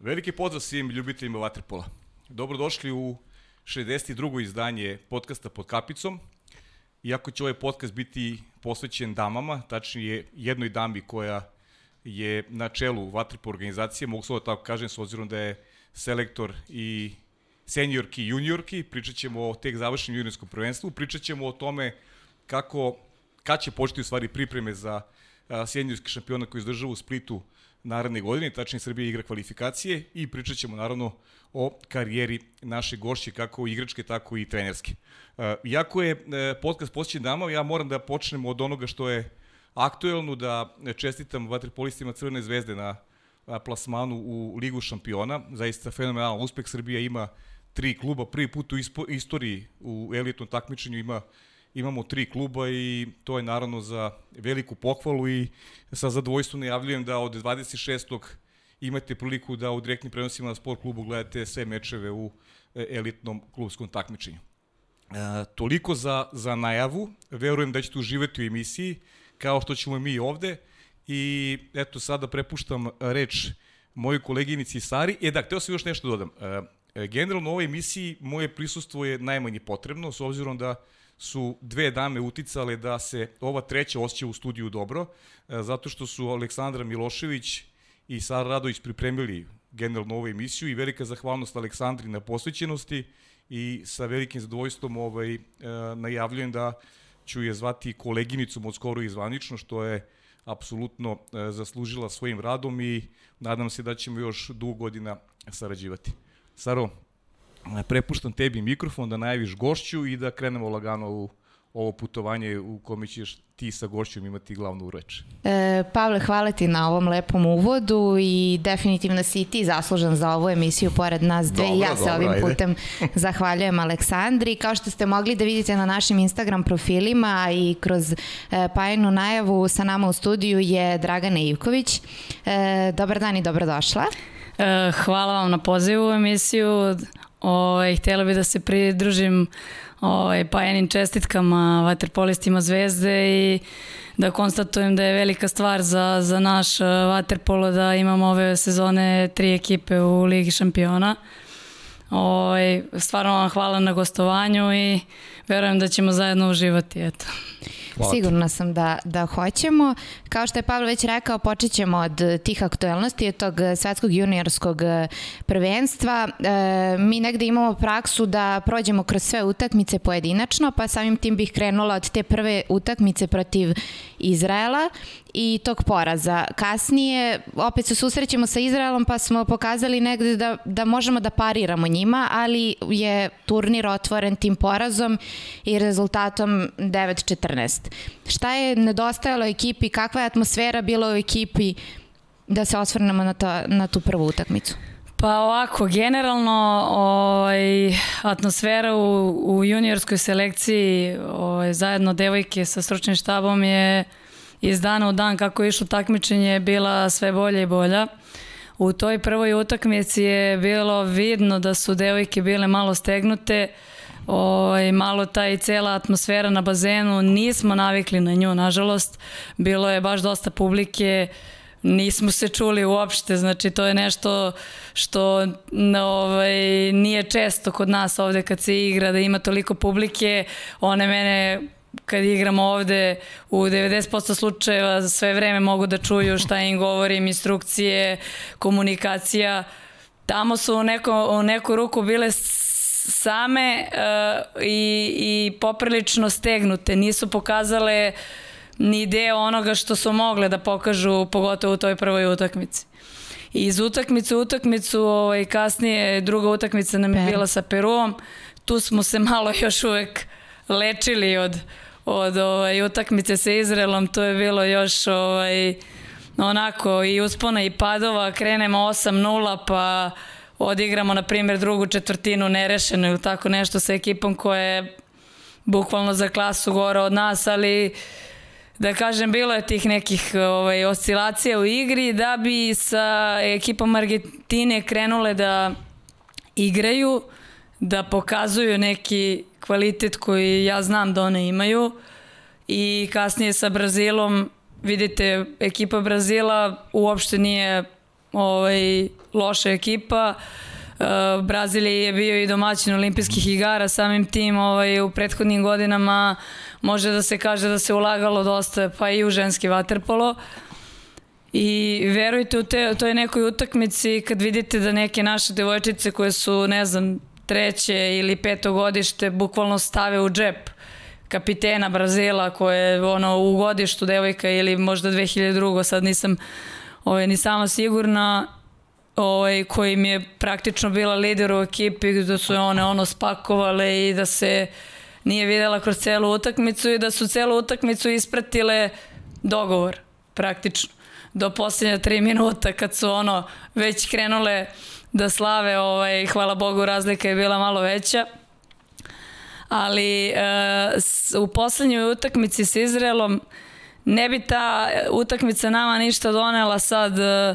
Veliki pozdrav svim ljubiteljima Vaterpola. Dobrodošli u 62. izdanje podcasta pod kapicom. Iako će ovaj podcast biti posvećen damama, tačnije jednoj dami koja je na čelu Vaterpol organizacije, mogu slovo tako kažem, s obzirom da je selektor i seniorki i juniorki, pričat ćemo o tek završenom juniorskom prvenstvu, pričat ćemo o tome kako, kad će početi u stvari pripreme za seniorski šampiona koji izdržava u Splitu naredne godine, tačnije Srbija igra kvalifikacije i pričat ćemo naravno o karijeri naše gošće, kako igračke, tako i trenerske. Iako je e, podcast posjećen dama, ja moram da počnem od onoga što je aktuelno, da čestitam vaterpolistima Crvene zvezde na plasmanu u Ligu šampiona. Zaista fenomenalan uspeh. Srbija ima tri kluba, prvi put u istoriji u elitnom takmičenju ima imamo tri kluba i to je naravno za veliku pohvalu i sa zadovoljstvom najavljujem da od 26. imate priliku da u direktnim prenosima na sport klubu gledate sve mečeve u e, elitnom klubskom takmičenju. E, toliko za, za najavu, verujem da ćete uživati u emisiji, kao što ćemo mi ovde i eto sada prepuštam reč mojoj koleginici Sari. E da, hteo sam još nešto da dodam. E, generalno u ovoj emisiji moje prisustvo je najmanje potrebno, s obzirom da su dve dame uticale da se ova treća osjeća u studiju dobro, e, zato što su Aleksandra Milošević i Sara Radović pripremili generalno ovu emisiju i velika zahvalnost Aleksandri na posvećenosti i sa velikim zadovoljstvom ovaj, e, najavljujem da ću je zvati koleginicom od skoro izvanično, što je apsolutno e, zaslužila svojim radom i nadam se da ćemo još dugo godina sarađivati. Saro, prepuštam tebi mikrofon da najaviš gošću i da krenemo lagano u ovo putovanje u kome ćeš ti sa gošćom imati glavnu reč. E, Pavle, hvala ti na ovom lepom uvodu i definitivno si ti zaslužan za ovu emisiju pored nas dve dobro, i ja se ovim ajde. putem zahvaljujem Aleksandri. Kao što ste mogli da vidite na našim Instagram profilima i kroz e, pajenu najavu sa nama u studiju je Dragana Ivković. E, dobar dan i dobrodošla. E, hvala vam na pozivu u emisiju. Ovaj, htjela bih da se pridružim ovaj, pajenim čestitkama vaterpolistima Zvezde i da konstatujem da je velika stvar za, za naš vaterpolo da imamo ove sezone tri ekipe u Ligi šampiona. Ovaj, stvarno vam hvala na gostovanju i verujem da ćemo zajedno uživati. Eto. Hvala Sigurna sam da, da hoćemo. Kao što je Pavle već rekao, počet ćemo od tih aktuelnosti, od tog svetskog juniorskog e, prvenstva. E, mi negde imamo praksu da prođemo kroz sve utakmice pojedinačno, pa samim tim bih krenula od te prve utakmice protiv Izraela i tog poraza. Kasnije opet se susrećemo sa Izraelom pa smo pokazali negde da, da možemo da pariramo njima, ali je turnir otvoren tim porazom i rezultatom 9-14. Šta je nedostajalo ekipi, kakva je atmosfera bila u ekipi da se osvrnemo na, ta, na tu prvu utakmicu? Pa ovako, generalno ovaj, atmosfera u, u juniorskoj selekciji ovaj, zajedno devojke sa stručnim štabom je iz dana u dan kako je išlo takmičenje bila sve bolja i bolja. U toj prvoj utakmici je bilo vidno da su devojke bile malo stegnute, ovaj, malo ta i cela atmosfera na bazenu, nismo navikli na nju, nažalost. Bilo je baš dosta publike, nismo se čuli uopšte, znači to je nešto što ovaj, nije često kod nas ovde kad se igra, da ima toliko publike, one mene kad igram ovde u 90% slučajeva sve vreme mogu da čuju šta im govorim, instrukcije, komunikacija. Tamo su u, neko, u neku ruku bile same uh, i, i poprilično stegnute. Nisu pokazale ni deo onoga što su mogle da pokažu, pogotovo u toj prvoj utakmici. I iz utakmice u utakmicu, ovaj, kasnije druga utakmica nam je bila sa Peruom, tu smo se malo još uvek lečili od, od ovaj, utakmice sa Izraelom, to je bilo još ovaj, onako i uspona i padova, krenemo 8-0 pa odigramo na primjer drugu četvrtinu nerešeno ili tako nešto sa ekipom koja je bukvalno za klasu gore od nas, ali da kažem, bilo je tih nekih ovaj, oscilacija u igri da bi sa ekipom Argentine krenule da igraju, da pokazuju neki kvalitet koji ja znam da one imaju i kasnije sa Brazilom vidite ekipa Brazila uopšte nije ovaj, loša ekipa. Uh, Brazilija je bio i domaćin olimpijskih igara, samim tim ovaj, u prethodnim godinama može da se kaže da se ulagalo dosta, pa i u ženski vaterpolo. I verujte u te, toj nekoj utakmici kad vidite da neke naše devojčice koje su, ne znam, treće ili peto godište bukvalno stave u džep kapitena Brazila koje je ono u godištu devojka ili možda 2002. sad nisam ovaj, ni sama sigurna ovaj, koji mi je praktično bila lider u ekipi da su one ono spakovale i da se nije videla kroz celu utakmicu i da su celu utakmicu ispratile dogovor praktično do posljednja tri minuta kad su ono već krenule da slave, ovaj, hvala Bogu razlika je bila malo veća ali e, u poslednjoj utakmici sa Izraelom ne bi ta utakmica nama ništa donela sad e,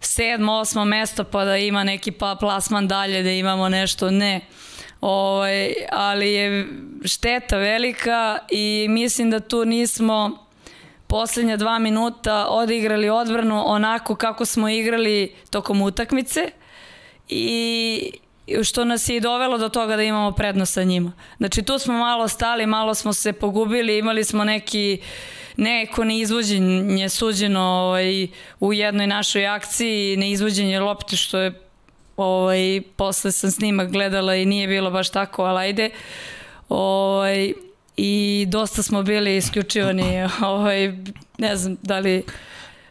sedmo, osmo mesto pa da ima neki pa plasman dalje, da imamo nešto, ne. Ovaj, ali je šteta velika i mislim da tu nismo poslednja dva minuta odigrali odbranu onako kako smo igrali tokom utakmice i što nas je i dovelo do toga da imamo prednost sa njima. Znači tu smo malo stali, malo smo se pogubili, imali smo neki neko neizvođenje suđeno ovaj, u jednoj našoj akciji, neizvođenje lopte što je ovaj, posle sam snimak gledala i nije bilo baš tako, ali ajde. Ovaj, I dosta smo bili isključivani, ovaj, ne znam da li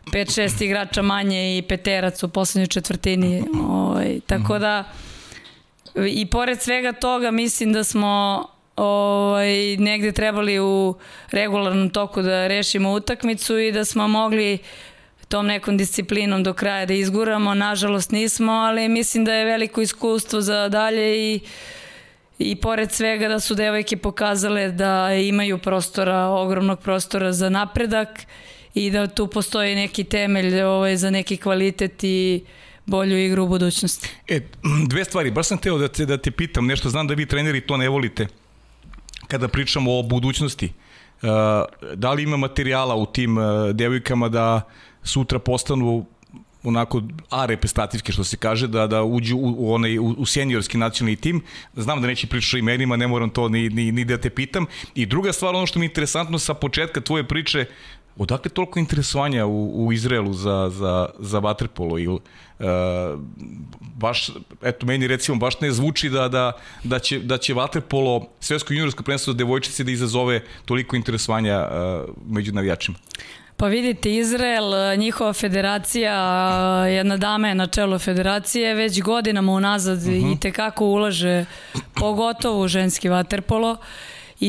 5-6 igrača manje i peterac u poslednjoj četvrtini. Ovaj, tako da i pored svega toga mislim da smo ovaj, negde trebali u regularnom toku da rešimo utakmicu i da smo mogli tom nekom disciplinom do kraja da izguramo. Nažalost nismo, ali mislim da je veliko iskustvo za dalje i i pored svega da su devojke pokazale da imaju prostora, ogromnog prostora za napredak i da tu postoji neki temelj ovaj, za neki kvalitet i bolju igru u budućnosti. E, dve stvari, baš sam teo da te, da te pitam nešto, znam da vi treneri to ne volite kada pričamo o budućnosti. Uh, da li ima materijala u tim uh, devojkama da sutra postanu onako A reprezentativke što se kaže da da uđu u, u onaj u, u seniorski nacionalni tim. Znam da neće pričati imenima, ne moram to ni, ni, ni da te pitam. I druga stvar, ono što mi je interesantno sa početka tvoje priče, odakle toliko interesovanja u, u Izraelu za, za, za vaterpolo ili uh, baš, eto meni recimo baš ne zvuči da, da, da će, da će vaterpolo svetsko juniorsko prvenstvo za devojčice da izazove toliko interesovanja uh, među navijačima. Pa vidite, Izrael, njihova federacija, jedna dama je na čelu federacije, već godinama unazad uh -huh. i tekako ulaže, pogotovo u ženski vaterpolo.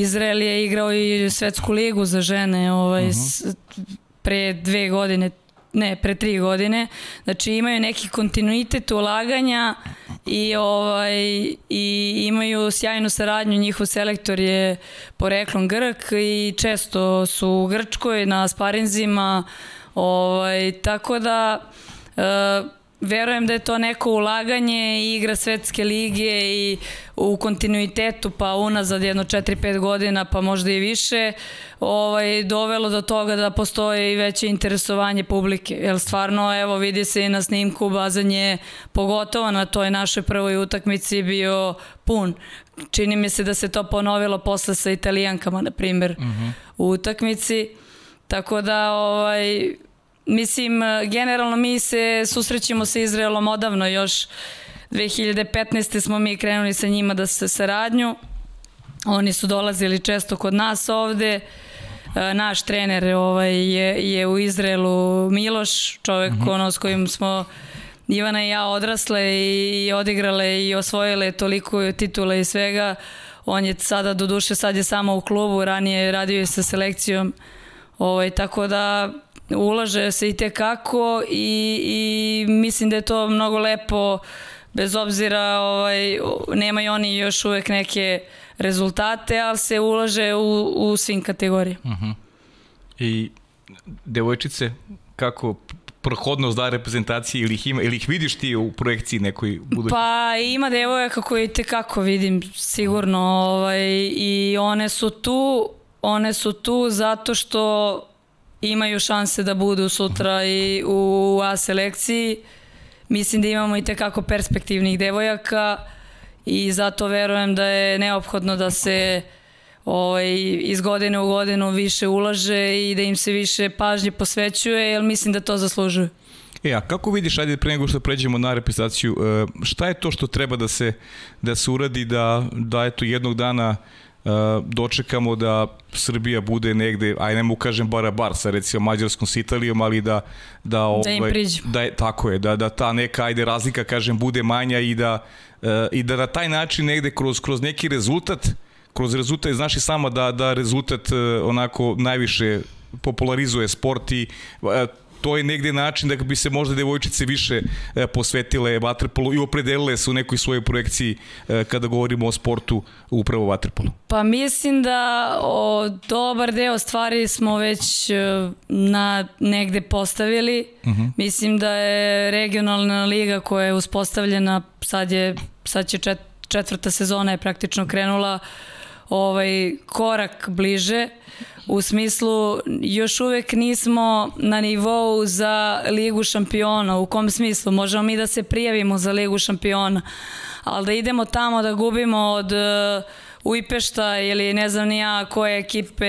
Izrael je igrao i svetsku ligu za žene ovaj, uh -huh. pre dve godine, ne, pre tri godine. Znači imaju neki kontinuitet ulaganja i, ovaj, i imaju sjajnu saradnju. Njihov selektor je poreklom Grk i često su u Grčkoj na sparinzima. Ovaj, tako da... Uh, verujem da je to neko ulaganje i igra svetske lige i u kontinuitetu pa unazad jedno 4-5 godina pa možda i više ovaj, dovelo do toga da postoje i veće interesovanje publike. Jer stvarno, evo, vidi se i na snimku, bazan je pogotovo na toj našoj prvoj utakmici bio pun. Čini mi se da se to ponovilo posle sa italijankama, na primjer, uh mhm. -huh. u utakmici. Tako da, ovaj, Mislim, e, generalno mi se susrećemo sa Izraelom odavno, još 2015. smo mi krenuli sa njima da se saradnju. Oni su dolazili često kod nas ovde. E, naš trener ovaj, je, je u Izraelu Miloš, čovek mm -hmm. ono s kojim smo Ivana i ja odrasle i odigrale i osvojile toliko titula i svega. On je sada, do duše, sad je samo u klubu, ranije radio je sa selekcijom. Ovaj, tako da ulaže se i tekako i, i mislim da je to mnogo lepo bez obzira ovaj, nemaju oni još uvek neke rezultate, ali se ulaže u, u svim kategorijama. Uh mhm. -huh. I devojčice, kako prohodnost da reprezentacije ili ih, ima, ili ih vidiš ti u projekciji nekoj budućnosti? Pa ima devojaka koje te kako vidim sigurno ovaj, i one su tu one su tu zato što imaju šanse da budu sutra i u A selekciji mislim da imamo i tekako perspektivnih devojaka i zato verujem da je neophodno da se ovaj, iz godine u godinu više ulaže i da im se više pažnje posvećuje, jer mislim da to zaslužuju. E, a kako vidiš, ajde pre nego što pređemo na reprezentaciju, e, šta je to što treba da se, da se uradi da, da eto jednog dana uh, dočekamo da Srbija bude negde, aj ne mu kažem bara bar sa recimo Mađarskom s Italijom, ali da da ovaj, da ovaj, priđu. Da je, tako je, da da ta neka ajde razlika kažem bude manja i da uh, i da na taj način negde kroz kroz neki rezultat kroz rezultat znaš i sama da da rezultat uh, onako najviše popularizuje sport i to je negde način da bi se možda devojčice više e, posvetile vaterpolu i opredelile se u nekoj svojoj projekciji e, kada govorimo o sportu upravo vaterpolu. Pa mislim da o, dobar deo stvari smo već e, na negde postavili. Uh mhm. -huh. Mislim da je regionalna liga koja je uspostavljena, sad, je, sad će čet, četvrta sezona je praktično krenula ovaj korak bliže u smislu još uvek nismo na nivou za ligu šampiona. U kom smislu? Možemo mi da se prijavimo za ligu šampiona, ali da idemo tamo da gubimo od uh, Ujpešta ili ne znam ni ja koje ekipe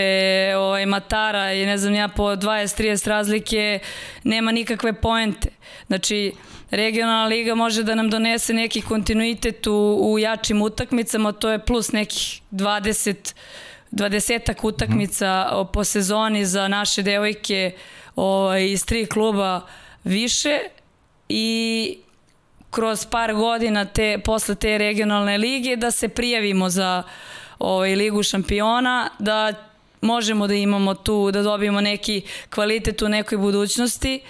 ovaj, Matara i ne znam ni ja po 20-30 razlike nema nikakve poente. Znači, regionalna liga može da nam donese neki kontinuitet u, u jačim utakmicama, to je plus nekih 20 dvadesetak utakmica mm. po sezoni za naše devojke ovaj, iz tri kluba više i kroz par godina te, posle te regionalne lige da se prijavimo za ovaj, ligu šampiona, da možemo da imamo tu, da dobijemo neki kvalitet u nekoj budućnosti,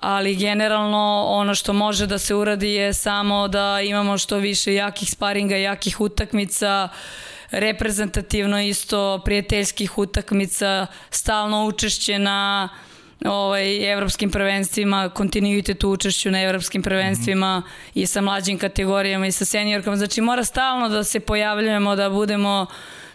ali generalno ono što može da se uradi je samo da imamo što više jakih sparinga, jakih utakmica, reprezentativno isto prijateljskih utakmica, stalno učešće na ovaj, evropskim prvenstvima, kontinuitet u učešću na evropskim prvenstvima mm -hmm. i sa mlađim kategorijama i sa seniorkama. Znači mora stalno da se pojavljujemo, da budemo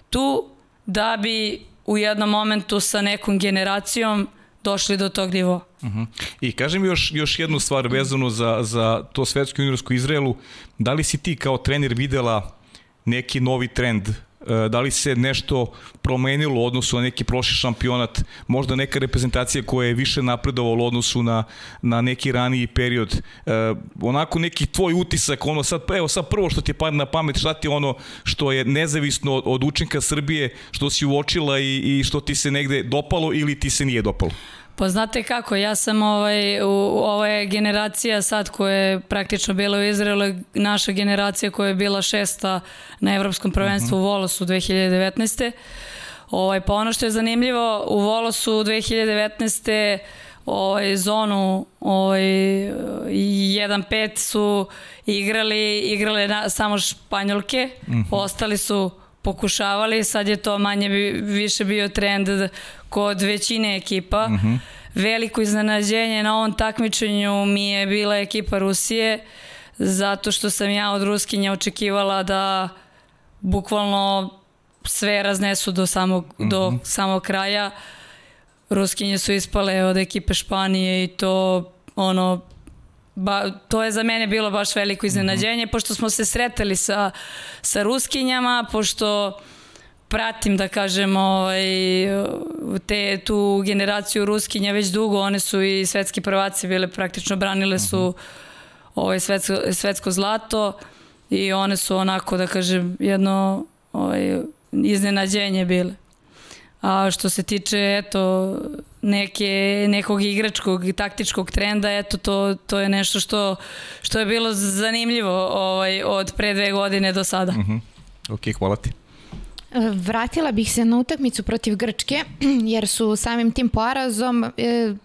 tu da bi u jednom momentu sa nekom generacijom došli do tog nivoa. Uh mhm. -huh. I kaži mi još, još jednu stvar vezanu za, za to svetsko juniorsko Izraelu. Da li si ti kao trener videla neki novi trend E, da li se nešto promenilo u odnosu na neki prošli šampionat, možda neka reprezentacija koja je više napredovala u odnosu na, na neki raniji period. E, onako neki tvoj utisak, ono sad, evo sad prvo što ti padne na pamet, šta ti ono što je nezavisno od učinka Srbije, što si uočila i, i što ti se negde dopalo ili ti se nije dopalo? Pa znate kako, ja sam ovaj, u, ovo je generacija sad koja je praktično bila u Izraelu, naša generacija koja je bila šesta na Evropskom prvenstvu uh -huh. u Volosu 2019. Ovaj, pa ono što je zanimljivo, u Volosu 2019 ovaj, zonu ovaj, 1-5 su igrali, igrale na, samo Španjolke, mhm. -huh. ostali su pokušavali, sad je to manje bi, više bio trend kod većine ekipa. Mhm. -huh. Veliko iznenađenje na ovom takmičenju mi je bila ekipa Rusije, zato što sam ja od Ruskinja očekivala da bukvalno sve raznesu do samog, uh -huh. do mhm. samog kraja. Ruskinje su ispale od ekipe Španije i to ono Ba, to je za mene bilo baš veliko iznenađenje, mm -hmm. pošto smo se sretali sa, sa Ruskinjama, pošto pratim, da kažem, ovaj, te, tu generaciju Ruskinja već dugo, one su i svetski prvaci bile, praktično branile su mhm. ovaj, svetsko, svetsko zlato i one su onako, da kažem, jedno ovaj, iznenađenje bile. A što se tiče eto neke nekog igračkog i taktičkog trenda, eto to to je nešto što što je bilo zanimljivo ovaj od pre dve godine do sada. Mhm. Mm ok, hvala ti. Vratila bih se na utakmicu protiv Grčke, jer su samim tim porazom e,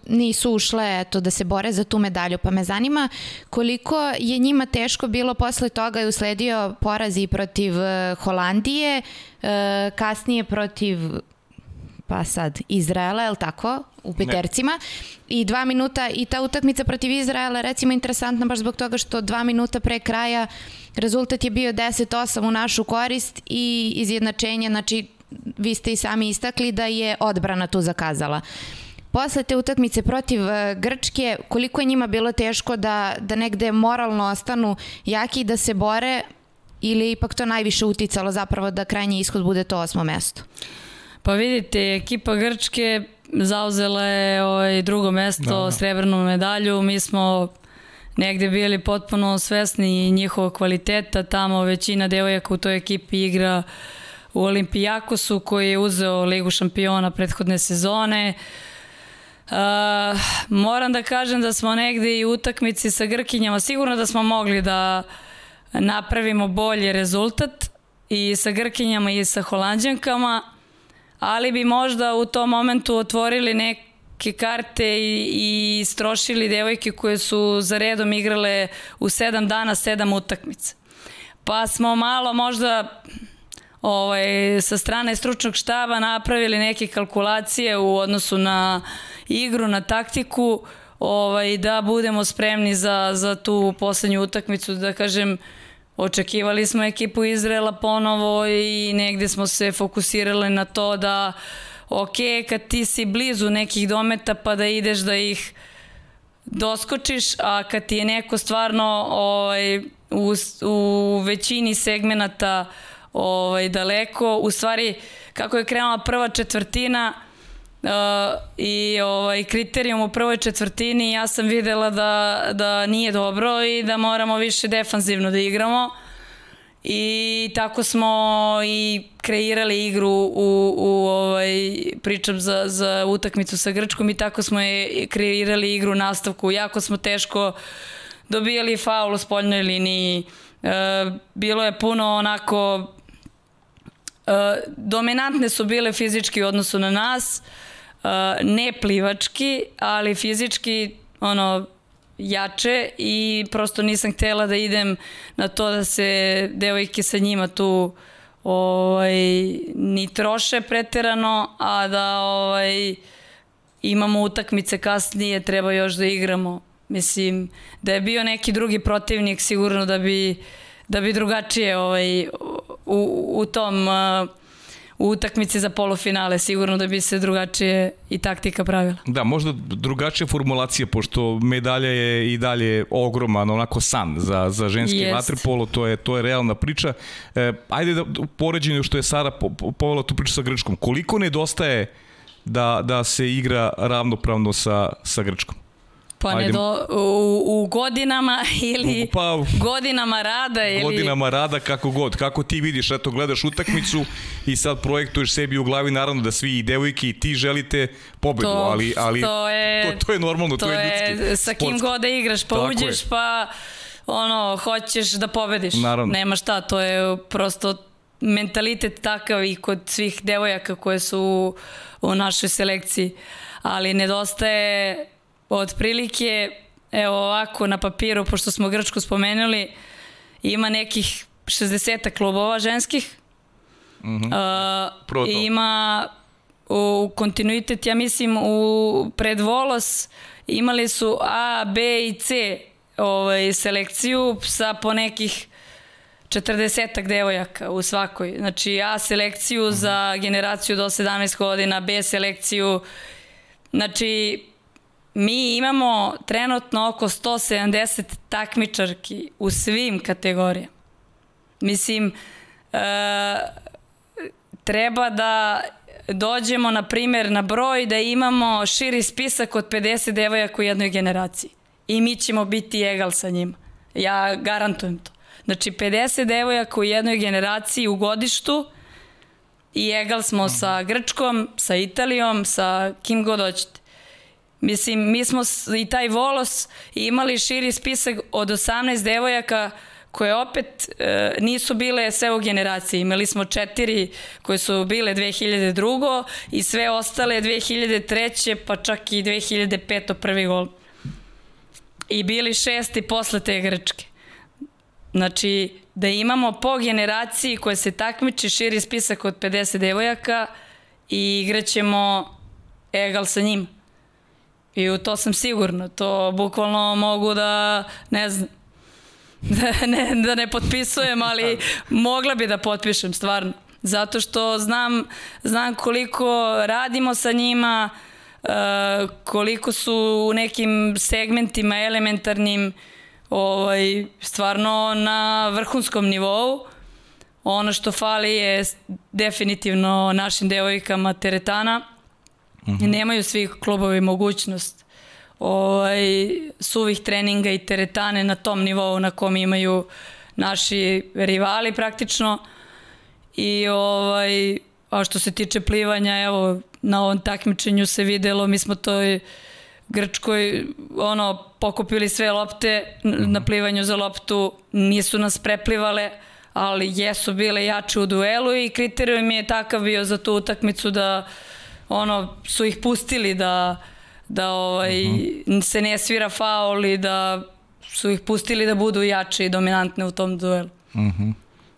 nisu ušle eto, da se bore za tu medalju. Pa me zanima koliko je njima teško bilo posle toga je usledio poraz i protiv e, Holandije, e, kasnije protiv pa sad Izraela, je li tako, u petercima ne. i dva minuta i ta utakmica protiv Izraela recimo interesantna baš zbog toga što dva minuta pre kraja rezultat je bio 10-8 u našu korist i izjednačenje, znači vi ste i sami istakli da je odbrana tu zakazala. posle te utakmice protiv uh, Grčke, koliko je njima bilo teško da, da negde moralno ostanu jaki i da se bore ili ipak to najviše uticalo zapravo da krajnji ishod bude to osmo mesto? Pa vidite, ekipa Grčke zauzela je ovaj drugo mesto, da, da. srebrnu medalju. Mi smo negde bili potpuno svesni njihovog kvaliteta. Tamo većina devojaka u toj ekipi igra u Olimpijakosu koji je uzeo Ligu šampiona prethodne sezone. Uh, moram da kažem da smo negde i u utakmici sa Grkinjama sigurno da smo mogli da napravimo bolji rezultat i sa Grkinjama i sa Holandjankama, ali bi možda u tom momentu otvorili neke karte i, i istrošili devojke koje su za redom igrale u sedam dana sedam utakmica. Pa smo malo možda ovaj, sa strane stručnog štaba napravili neke kalkulacije u odnosu na igru, na taktiku, ovaj, da budemo spremni za, za tu poslednju utakmicu, da kažem, očekivali smo ekipu Izrela ponovo i negde smo se fokusirali na to da ok, kad ti si blizu nekih dometa pa da ideš da ih doskočiš, a kad ti je neko stvarno ovaj, u, u većini segmenata ovaj, daleko, u stvari kako je krenula prva četvrtina, I ovaj, kriterijum u prvoj četvrtini ja sam videla da, da nije dobro i da moramo više defanzivno da igramo i tako smo i kreirali igru u, u ovaj, pričam za, za utakmicu sa Grčkom i tako smo je kreirali igru u nastavku. Jako smo teško dobijali faul u spoljnoj liniji. Uh, bilo je puno onako uh, dominantne su bile fizički u odnosu na nas. Uh, ne plivački, ali fizički ono jače i prosto nisam htela da idem na to da se devojke sa njima tu ovaj, ni troše preterano, a da ovaj, imamo utakmice kasnije, treba još da igramo. Mislim, da je bio neki drugi protivnik, sigurno da bi, da bi drugačije ovaj, u, u tom uh, u utakmici za polufinale, sigurno da bi se drugačije i taktika pravila. Da, možda drugačija formulacija, pošto medalja je i dalje ogroman, onako san za, za ženski Jest. vaterpolo, to je, to je realna priča. E, ajde da poređenju što je Sara po, po, povela tu priču sa Grčkom, koliko nedostaje da, da se igra ravnopravno sa, sa Grčkom? Pa ne do, u, u godinama ili pa, godinama rada ili... Godinama rada kako god. Kako ti vidiš, eto gledaš utakmicu i sad projektuješ sebi u glavi naravno da svi i devojke i ti želite pobedu, to, ali, ali to, je, to, to je normalno, to, to je ljudski. Je, sa kim god da igraš, pa Tako uđeš je. pa ono, hoćeš da pobediš. Naravno. Nema šta, to je prosto mentalitet takav i kod svih devojaka koje su u, u našoj selekciji. Ali nedostaje Otprilike, evo ovako na papiru, pošto smo Grčku spomenuli, ima nekih 60 klubova ženskih. Mm -hmm. uh, ima u kontinuitet, ja mislim, u predvolos imali su A, B i C ovaj, selekciju sa po nekih 40 devojaka u svakoj. Znači A selekciju mm -hmm. za generaciju do 17 godina, B selekciju, znači mi imamo trenutno oko 170 takmičarki u svim kategorijama. Mislim, e, treba da dođemo, na primjer, na broj da imamo širi spisak od 50 devojaka u jednoj generaciji. I mi ćemo biti egal sa njima. Ja garantujem to. Znači, 50 devojaka u jednoj generaciji u godištu i egal smo sa Grčkom, sa Italijom, sa kim god hoćete. Mislim, mi smo i taj volos imali širi spisak od 18 devojaka koje opet e, nisu bile sve u generaciji. Imali smo četiri koje su bile 2002. i sve ostale 2003. pa čak i 2005. prvi gol. I bili šesti posle te Grčke. Znači, da imamo po generaciji koje se takmiče širi spisak od 50 devojaka i igraćemo egal sa njima. I u to sam sigurna. To bukvalno mogu da, ne znam, da ne, da ne potpisujem, ali mogla bi da potpišem, stvarno. Zato što znam, znam koliko radimo sa njima, koliko su u nekim segmentima elementarnim ovaj, stvarno na vrhunskom nivou. Ono što fali je definitivno našim devojkama teretana. Uh mhm. -huh. Nemaju svi klubovi mogućnost ovaj, suvih treninga i teretane na tom nivou na kom imaju naši rivali praktično. I ovaj, a što se tiče plivanja, evo, na ovom takmičenju se videlo, mi smo to i Grčkoj ono pokupili sve lopte na plivanju za loptu, nisu nas preplivale, ali jesu bile jače u duelu i kriterijum je takav bio za tu utakmicu da ono su ih pustili da da ovaj, uh mhm. -huh. se ne svira faul i da su ih pustili da budu jače i dominantne u tom duelu. Uh mhm. -huh.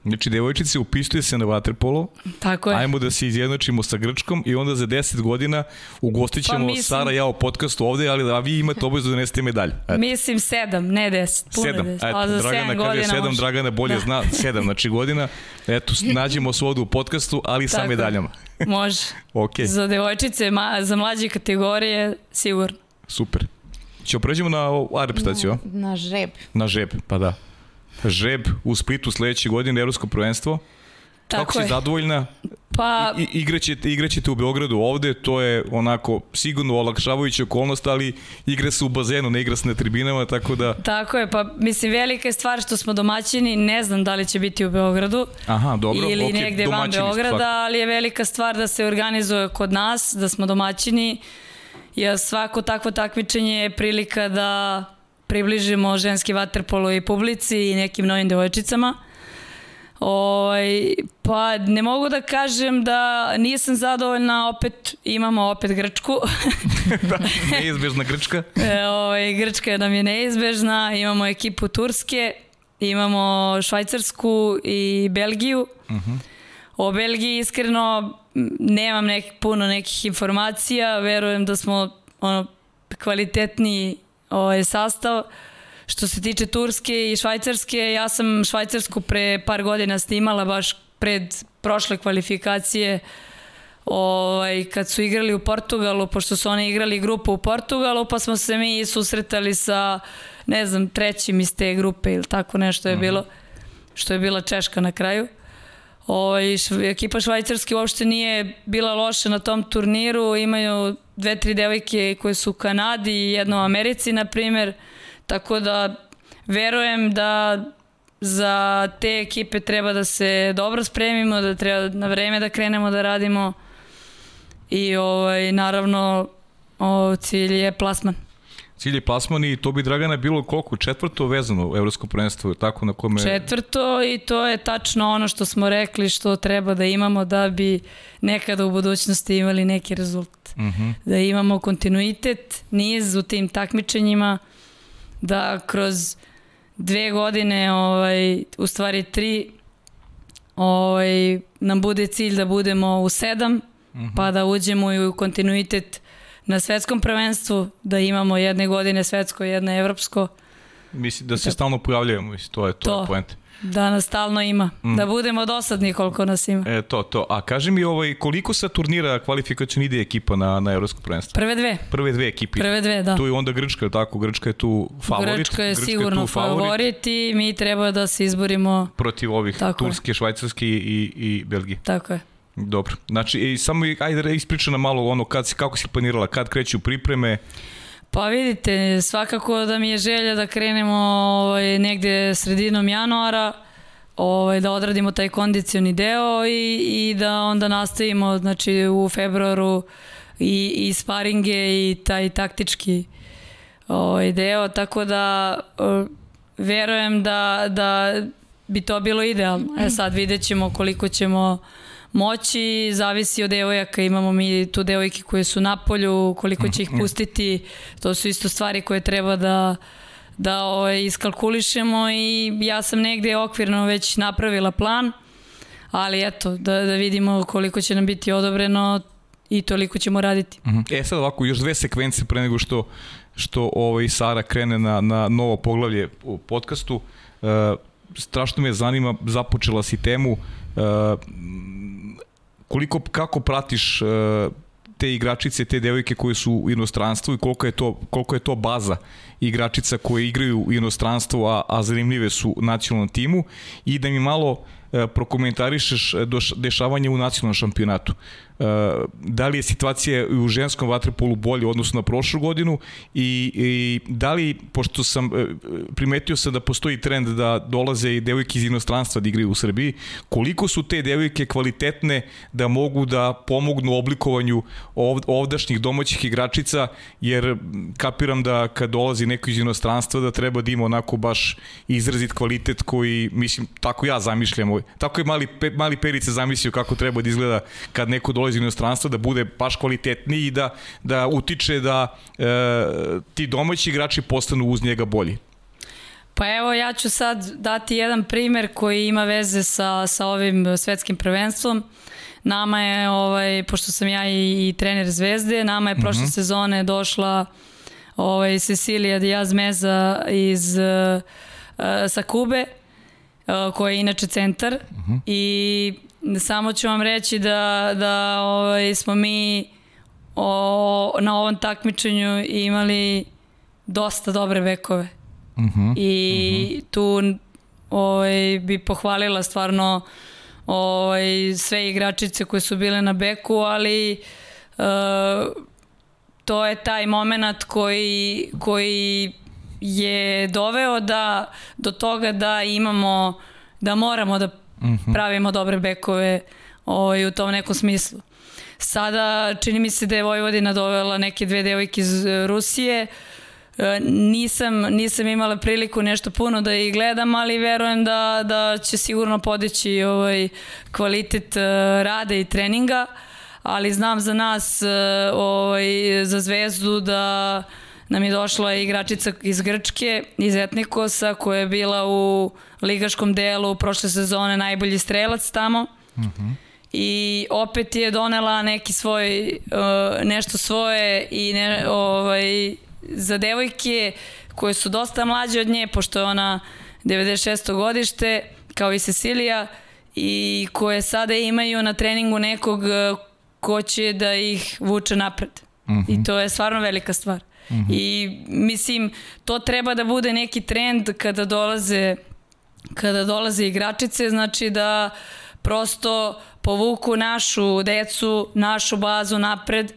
Znači, devojčice, upistuje se na vaterpolo. Tako je. Ajmo da se izjednačimo sa Grčkom i onda za 10 godina ugostit ćemo pa mislim... Sara ja u podcastu ovde, ali da vi imate obavezu da nesete medalju. Eto. Mislim 7, ne 10. Puno 7. 10. Eto, A za Dragana kaže 7, može. Dragana bolje da. zna 7, znači godina. Eto, nađemo se ovde u podcastu, ali Tako. sa medaljama. može. okay. Za devojčice, ma, za mlađe kategorije, sigurno. Super. Ćemo pređemo na reprezentaciju? Na, na žreb. Na žreb, pa da. Žreb u Splitu sledeće godine, Evropsko prvenstvo. Tako Kako si je. zadovoljna? Pa... I, igraćete, igraćete u Beogradu ovde, to je onako sigurno olakšavajuća okolnost, ali igra se u bazenu, ne igra se na tribinama, tako da... Tako je, pa mislim velika je stvar što smo domaćini, ne znam da li će biti u Beogradu Aha, dobro, ili okay, negde van Beograda, svak. ali je velika stvar da se organizuje kod nas, da smo domaćini. Ja svako takvo takmičenje je prilika da približimo ženski vaterpolo i publici i nekim novim devojčicama. Oj, ovaj, pa ne mogu da kažem da nisam zadovoljna, opet imamo opet Grčku. da, neizbežna Grčka. e, ovaj, Grčka nam je neizbežna, imamo ekipu Turske, imamo Švajcarsku i Belgiju. Uh mhm. -huh. O Belgiji iskreno nemam nek, puno nekih informacija, verujem da smo ono, kvalitetniji ovaj, sastav. Što se tiče Turske i Švajcarske, ja sam Švajcarsku pre par godina snimala baš pred prošle kvalifikacije ovaj, kad su igrali u Portugalu, pošto su oni igrali grupu u Portugalu, pa smo se mi susretali sa, ne znam, trećim iz te grupe ili tako nešto je mhm. bilo, što je bila Češka na kraju. Ovaj, ekipa Švajcarske uopšte nije bila loša na tom turniru, imaju dve, tri devojke koje su u Kanadi i jedno u Americi, na primer, tako da verujem da za te ekipe treba da se dobro spremimo, da treba na vreme da krenemo da radimo i ovaj, naravno o, cilj je plasman cilj je plasman i to bi Dragana bilo koliko? Četvrto vezano u Evropsko prvenstvo, tako na kome... Četvrto i to je tačno ono što smo rekli što treba da imamo da bi nekada u budućnosti imali neki rezultat. Uh. -huh. Da imamo kontinuitet, niz u tim takmičenjima, da kroz dve godine, ovaj, u stvari tri, ovaj, nam bude cilj da budemo u sedam, uh mhm. -huh. pa da uđemo i u kontinuitet na svetskom prvenstvu, da imamo jedne godine svetsko, jedne evropsko. Mislim da se da. stalno pojavljujemo, mislim, to je to, to. je. Da nas stalno ima. Mm. Da budemo dosadni koliko nas ima. E, to, to. A kaži mi ovaj, koliko sa turnira kvalifikacijona ide ekipa na, na evropsko prvenstvo? Prve dve. Prve dve ekipe. Prve dve, da. Tu je onda Grčka, tako? Grčka je tu favorit. Grčka je Grčka sigurno je favorit. favorit i mi treba da se izborimo protiv ovih tako Turske, je. Švajcarske i, i Belgije. Tako je. Dobro. Znači, i samo ajde da ispriča nam malo ono kad, kako si planirala, kad kreću pripreme? Pa vidite, svakako da mi je želja da krenemo ovaj, negde sredinom januara, ovaj, da odradimo taj kondicioni deo i, i da onda nastavimo znači, u februaru i, i sparinge i taj taktički ovaj, deo, tako da verujem da, da bi to bilo idealno. E sad vidjet ćemo koliko ćemo moći, zavisi od devojaka, imamo mi tu devojke koje su na polju, koliko će ih mhm. pustiti, to su isto stvari koje treba da da ovaj, iskalkulišemo i ja sam negde okvirno već napravila plan, ali eto, da, da vidimo koliko će nam biti odobreno i toliko ćemo raditi. Mhm. E sad ovako, još dve sekvence pre nego što što ovaj Sara krene na, na novo poglavlje u podcastu. Uh, strašno me zanima, započela si temu uh, koliko, kako pratiš uh, te igračice, te devojke koje su u inostranstvu i koliko je to, koliko je to baza igračica koje igraju u inostranstvu, a, a zanimljive su nacionalnom timu i da mi malo e, prokomentarišeš dešavanje u nacionalnom šampionatu. Da li je situacija u ženskom vaterpolu bolje u odnosu na prošlu godinu i, i da li, pošto sam uh, primetio sam da postoji trend da dolaze i devojke iz inostranstva da igraju u Srbiji, koliko su te devojke kvalitetne da mogu da pomognu oblikovanju ov, ovdašnjih domaćih igračica, jer kapiram da kad dolazi neko iz inostranstva da treba da ima onako baš izrazit kvalitet koji, mislim, tako ja zamišljam, tako je mali, mali Perica zamislio kako treba da izgleda kad neko dolazi dolazi iz inostranstva da bude baš kvalitetniji i da, da utiče da e, ti domaći igrači postanu uz njega bolji. Pa evo ja ću sad dati jedan primer koji ima veze sa, sa ovim svetskim prvenstvom. Nama je, ovaj, pošto sam ja i, i trener Zvezde, nama je prošle mhm. -huh. sezone došla ovaj, Cecilija Diaz Meza iz, uh, sa Kube, uh, koja je inače centar mhm. -huh. i Samo ću vam reći da, da ovaj, smo mi o, na ovom takmičenju imali dosta dobre bekove. Uh mhm, -huh, I uh mhm. -huh. tu ovaj, bi pohvalila stvarno ovaj, sve igračice koje su bile na beku, ali uh, to je taj moment koji, koji je doveo da, do toga da imamo, da moramo da -hmm. pravimo dobre bekove ovaj, u tom nekom smislu. Sada čini mi se da je Vojvodina dovela neke dve devojke iz e, Rusije, e, nisam, nisam imala priliku nešto puno da ih gledam, ali verujem da, da će sigurno podići ovaj kvalitet e, rada i treninga, ali znam za nas, ovaj, za Zvezdu da nam je došla igračica iz Grčke, iz Etnikosa, koja je bila u ligaškom delu prošle sezone najbolji strelac tamo. Uh mhm. -huh. I opet je donela neki svoj, uh, nešto svoje i ne, ovaj, za devojke koje su dosta mlađe od nje, pošto je ona 96. godište, kao i Cecilija, i koje sada imaju na treningu nekog uh, ko će da ih vuče napred. Uh -huh. I mhm. to je stvarno velika stvar. Uh -huh. I mislim, to treba da bude neki trend kada dolaze kada dolaze igračice, znači da prosto povuku našu decu, našu bazu napred. E,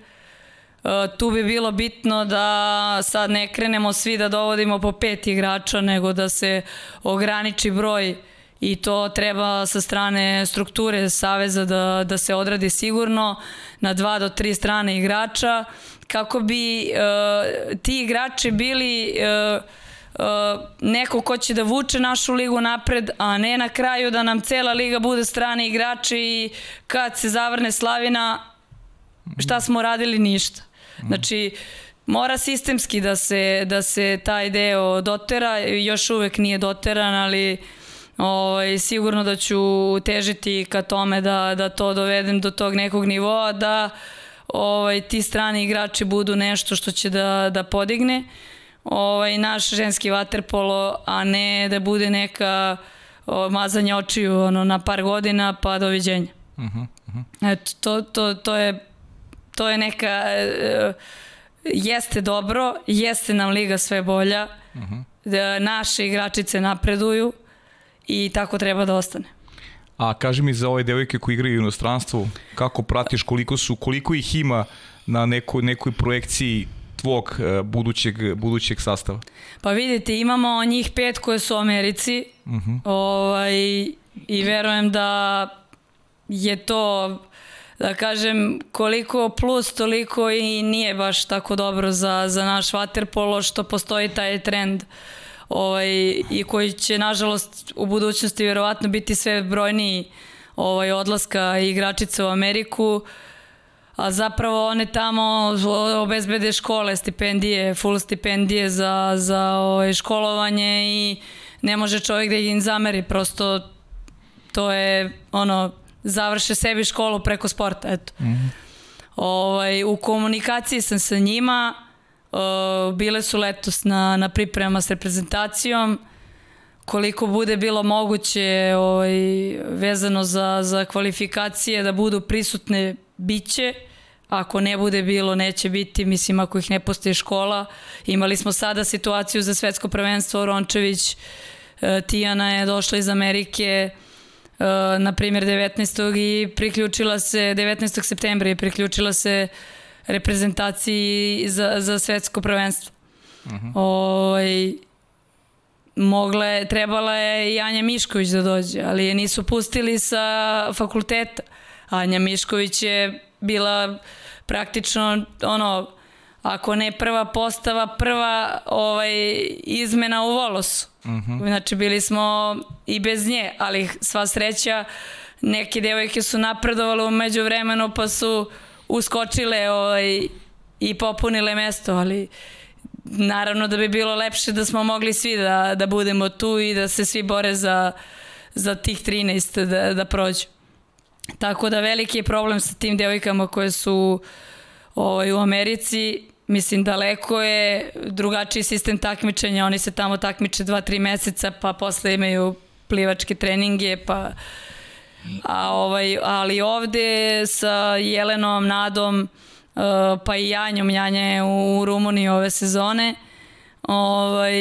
tu bi bilo bitno da sad ne krenemo svi da dovodimo po pet igrača, nego da se ograniči broj i to treba sa strane strukture Saveza da, da se odradi sigurno na dva do tri strane igrača kako bi uh, ti igrači bili uh, neko ko će da vuče našu ligu napred, a ne na kraju da nam cela liga bude strani igrači i kad se zavrne Slavina, šta smo radili? Ništa. Znači, mora sistemski da se, da se taj deo dotera, još uvek nije doteran, ali ovaj, sigurno da ću težiti ka tome da, da to dovedem do tog nekog nivoa, da ovaj, ti strani igrači budu nešto što će da, da podigne. Uh, ovaj, naš ženski vaterpolo, a ne da bude neka o, mazanje očiju ono, na par godina pa doviđenja. Uh -huh, uh -huh. Eto, to, to, to, je, to je neka... E, jeste dobro, jeste nam liga sve bolja, uh -huh. da naše igračice napreduju i tako treba da ostane. A kaži mi za ove devojke koji igraju u inostranstvu, kako pratiš koliko su, koliko ih ima na neko, nekoj projekciji tvog uh, budućeg, budućeg sastava? Pa vidite, imamo njih pet koje su u Americi uh mhm. -huh. ovaj, i verujem da je to da kažem koliko plus toliko i nije baš tako dobro za, za naš vaterpolo što postoji taj trend ovaj, i koji će nažalost u budućnosti verovatno biti sve brojniji ovaj, odlaska igračica u Ameriku. Uh, a zapravo one tamo obezbede škole, stipendije, full stipendije za, za ovaj, školovanje i ne može čovjek da im zameri, prosto to je ono, završe sebi školu preko sporta, eto. Mm -hmm. ovaj, u komunikaciji sam sa njima, uh, bile su letos na, na priprema s reprezentacijom, koliko bude bilo moguće ovaj, vezano za, za kvalifikacije da budu prisutne biće ako ne bude bilo, neće biti, mislim, ako ih ne postoji škola. Imali smo sada situaciju za svetsko prvenstvo, Rončević, e, Tijana je došla iz Amerike, e, na primjer 19. i priključila se, 19. septembra i priključila se reprezentaciji za, za svetsko prvenstvo. Uh -huh. o, mogla je, trebala je i Anja Mišković da dođe, ali je nisu pustili sa fakulteta. Anja Mišković je bila praktično ono ako ne prva postava, prva ovaj, izmena u Volosu. Uh mhm. -huh. Znači bili smo i bez nje, ali sva sreća neke devojke su napredovale umeđu vremenu pa su uskočile ovaj, i popunile mesto, ali naravno da bi bilo lepše da smo mogli svi da, da budemo tu i da se svi bore za, za tih 13 da, da prođu. Tako da veliki je problem sa tim devojkama koje su ovaj, u Americi. Mislim, daleko je drugačiji sistem takmičenja. Oni se tamo takmiče 2-3 meseca, pa posle imaju plivačke treninge, pa... A, ovaj, ali ovde sa Jelenom, Nadom, uh, pa i Janjom, Janja je u Rumuniji ove sezone, ovaj,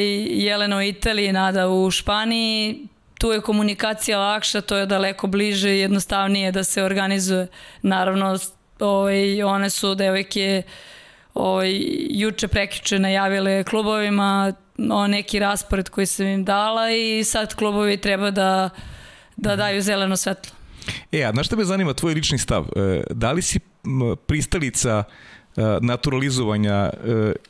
Jelena u Italiji, Nada u Španiji, tu je komunikacija lakša, to je daleko bliže i jednostavnije da se organizuje. Naravno, ovaj, one su devojke ovaj, juče prekjuče najavile klubovima o neki raspored koji sam im dala i sad klubovi treba da, da daju zeleno svetlo. E, a znaš šta me zanima, tvoj lični stav? E, da li si pristalica uh, naturalizovanja e,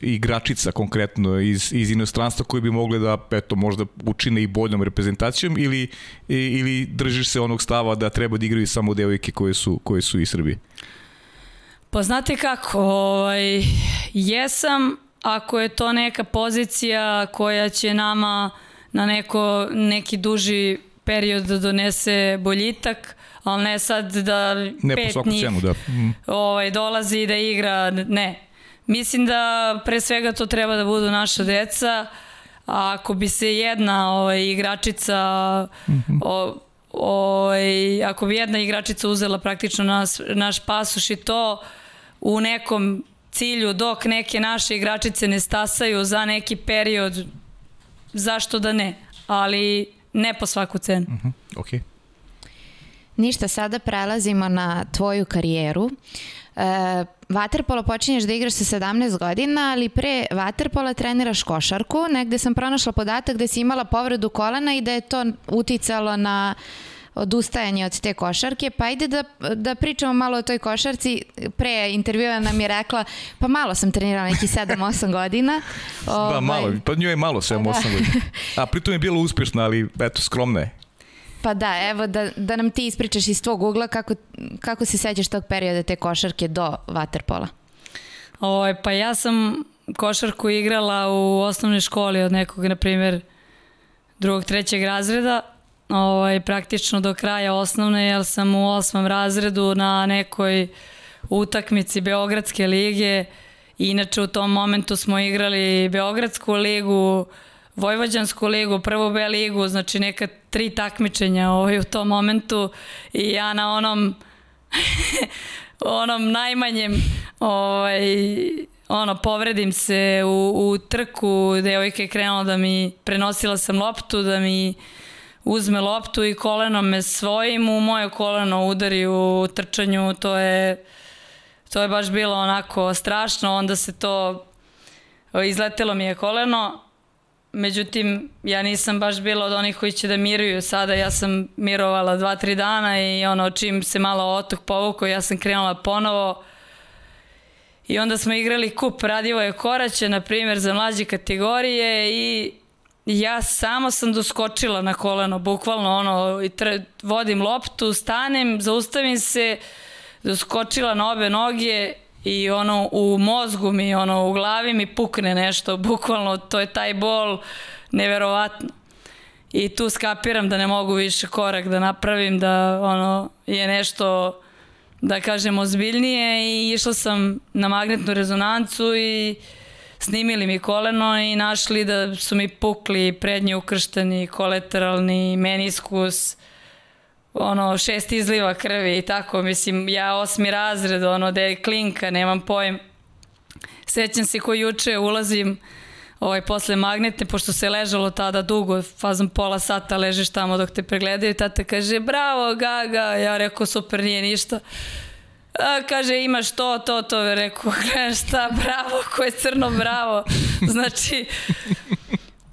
igračica konkretno iz, iz inostranstva koji bi mogli da eto, možda učine i boljom reprezentacijom ili, ili držiš se onog stava da treba da igraju samo devojke koje su, koje su iz Srbije? Pa znate kako, ovaj, jesam ako je to neka pozicija koja će nama na neko, neki duži period da donese boljitak, ali ne sad da ne pet po njih cenu, da. Mm. ovaj, dolazi da igra, ne. Mislim da pre svega to treba da budu naša deca, a ako bi se jedna ovaj, igračica mm -hmm. o, ovaj, ako bi jedna igračica uzela praktično nas, naš pasoš i to u nekom cilju dok neke naše igračice ne stasaju za neki period, zašto da ne? Ali ne po svaku cenu. Mm -hmm. Okay. Ništa, sada prelazimo na tvoju karijeru. E, vaterpolo počinješ da igraš sa 17 godina, ali pre vaterpola treniraš košarku. Negde sam pronašla podatak da si imala povredu kolena i da je to uticalo na odustajanje od te košarke, pa ajde da, da pričamo malo o toj košarci. Pre intervjua nam je rekla, pa malo sam trenirala neki 7-8 godina. Da, ovaj, malo, pa njoj je malo 7-8 da. godina. A pritom je bilo uspješno, ali eto, skromna je. Pa da, evo da, da nam ti ispričaš iz tvog ugla kako, kako se sećaš tog perioda te košarke do Waterpola. Oj, pa ja sam košarku igrala u osnovnoj školi od nekog, na primjer, drugog, trećeg razreda, ovaj, praktično do kraja osnovne, jer sam u osmom razredu na nekoj utakmici Beogradske lige, inače u tom momentu smo igrali Beogradsku ligu, Vojvođansku ligu, prvu B ligu, znači neka tri takmičenja ovaj, u tom momentu i ja na onom onom najmanjem ovaj, ono, povredim se u, u trku, devojka je krenula da mi, prenosila sam loptu, da mi uzme loptu i kolenom me svojim u moje koleno udari u trčanju, to je to je baš bilo onako strašno, onda se to izletelo mi je koleno, Međutim, ja nisam baš bila od onih koji će da miruju sada. Ja sam mirovala dva, tri dana i ono, čim se malo otok povukao, ja sam krenula ponovo. I onda smo igrali kup Radivoje Koraće, na primjer, za mlađe kategorije i ja samo sam doskočila na koleno, bukvalno ono, i tre, vodim loptu, stanem, zaustavim se, doskočila na obe noge i ono u mozgu mi, ono u glavi mi pukne nešto, bukvalno to je taj bol neverovatno. I tu skapiram da ne mogu više korak da napravim, da ono je nešto da kažem ozbiljnije i išla sam na magnetnu rezonancu i snimili mi koleno i našli da su mi pukli prednji ukršteni, kolateralni meniskus, ono šest izliva krvi i tako, mislim ja osmi razred, ono da je klinka, nemam pojem. Sećam se ko juče ulazim ovaj, posle magnetne, pošto se ležalo tada dugo, fazom pola sata ležeš tamo dok te pregledaju, tata kaže bravo Gaga, ja rekao super nije ništa. A, kaže imaš to, to, to, rekao, šta, bravo, ko je crno, bravo. Znači,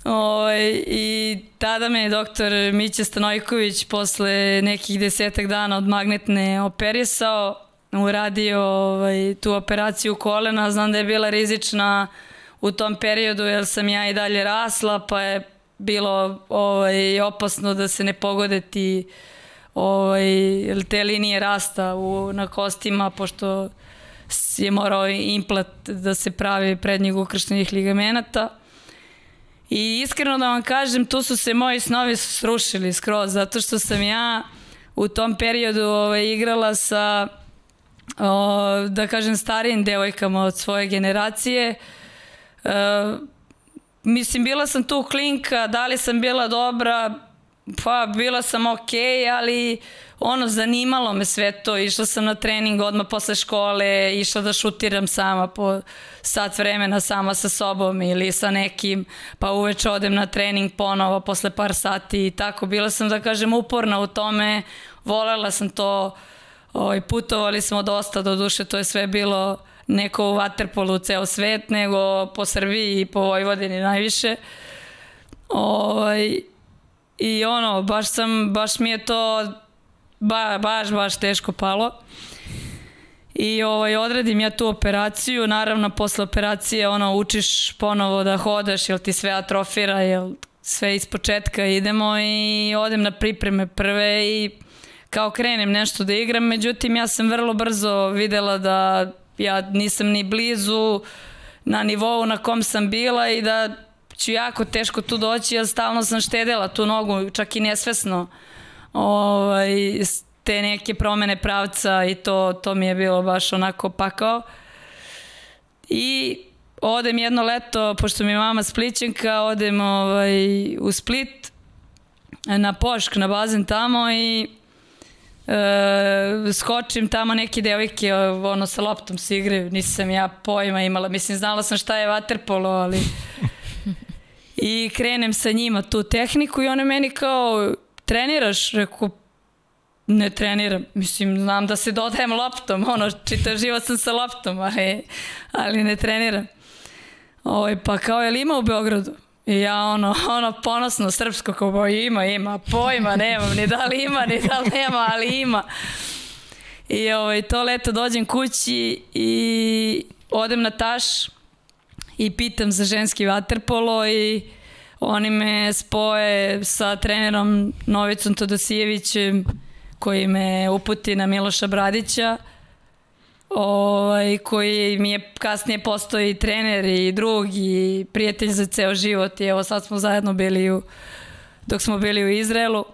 Ovaj, I tada me doktor Mića Stanojković posle nekih desetak dana od magnetne operisao, uradio ovaj, tu operaciju kolena, znam da je bila rizična u tom periodu jer sam ja i dalje rasla, pa je bilo ovaj, opasno da se ne pogode ti ovaj, te linije rasta u, na kostima, pošto je morao implant da se pravi prednjeg ukrštenih ligamenata. I iskreno da vam kažem, tu su se moji snovi srušili skroz, zato što sam ja u tom periodu ovaj, igrala sa, o, da kažem, starijim devojkama od svoje generacije. E, mislim, bila sam tu klinka, da li sam bila dobra, pa bila sam okej, okay, ali ono, zanimalo me sve to. Išla sam na trening odmah posle škole, išla da šutiram sama po sat vremena sama sa sobom ili sa nekim, pa uveče odem na trening ponovo posle par sati i tako. Bila sam, da kažem, uporna u tome, volela sam to, ovaj, putovali smo dosta, do duše to je sve bilo neko u Waterpolu ceo svet, nego po Srbiji i po Vojvodini najviše. Ovaj, I ono, baš sam, baš mi je to ba, baš, baš teško palo. I ovaj, odradim ja tu operaciju, naravno posle operacije ono, učiš ponovo da hodaš, jel ti sve atrofira, jel sve iz početka idemo i odem na pripreme prve i kao krenem nešto da igram, međutim ja sam vrlo brzo videla da ja nisam ni blizu na nivou na kom sam bila i da ću jako teško tu doći, ja stalno sam štedela tu nogu, čak i nesvesno ovaj, te neke promene pravca i to, to mi je bilo baš onako pakao. I odem jedno leto, pošto mi je mama splićenka, odem ovaj, u Split na Pošk, na bazen tamo i e, skočim tamo neke devojke ono sa loptom se igraju, nisam ja pojma imala, mislim znala sam šta je vaterpolo, ali i krenem sa njima tu tehniku i one meni kao treniraš? Rekao, ne treniram. Mislim, znam da se dodajem loptom, ono, čitav život sam sa loptom, ali, ali ne treniram. Oj, pa kao je li ima u Beogradu? I ja ono, ono ponosno srpsko kao ima, ima, pojma nemam, ni da li ima, ni da li nema, ali ima. I ovaj, to leto dođem kući i odem na taš i pitam za ženski vaterpolo i oni me spoje sa trenerom Novicom Todosijevićem koji me uputi na Miloša Bradića ovaj, koji mi je kasnije postao i trener i drug i prijatelj za ceo život i evo sad smo zajedno bili u, dok smo bili u Izraelu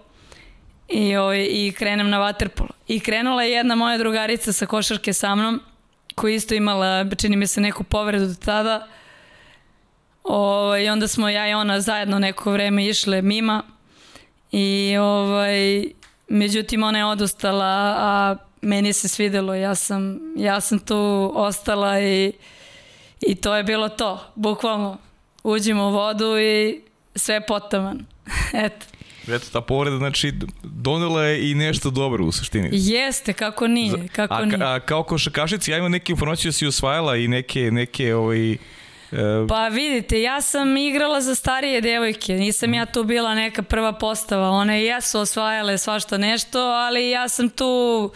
i, ovaj, i krenem na vaterpolo. I krenula je jedna moja drugarica sa košarke sa mnom koja isto imala, čini mi se, neku povredu do tada Ovaj, I onda smo ja i ona zajedno neko vreme išle mima i ovaj, međutim ona je odustala, a meni se svidelo, ja sam, ja sam tu ostala i, i to je bilo to, bukvalno. Uđemo u vodu i sve potaman. Eto. Eto, ta povreda, znači, donela je i nešto dobro u suštini. Jeste, kako nije, kako a, nije. A, kao košakašici, ja imam neke informacije da si osvajala i neke, neke ovaj, pa vidite, ja sam igrala za starije devojke, nisam ja tu bila neka prva postava, one jesu osvajale svašta nešto, ali ja sam tu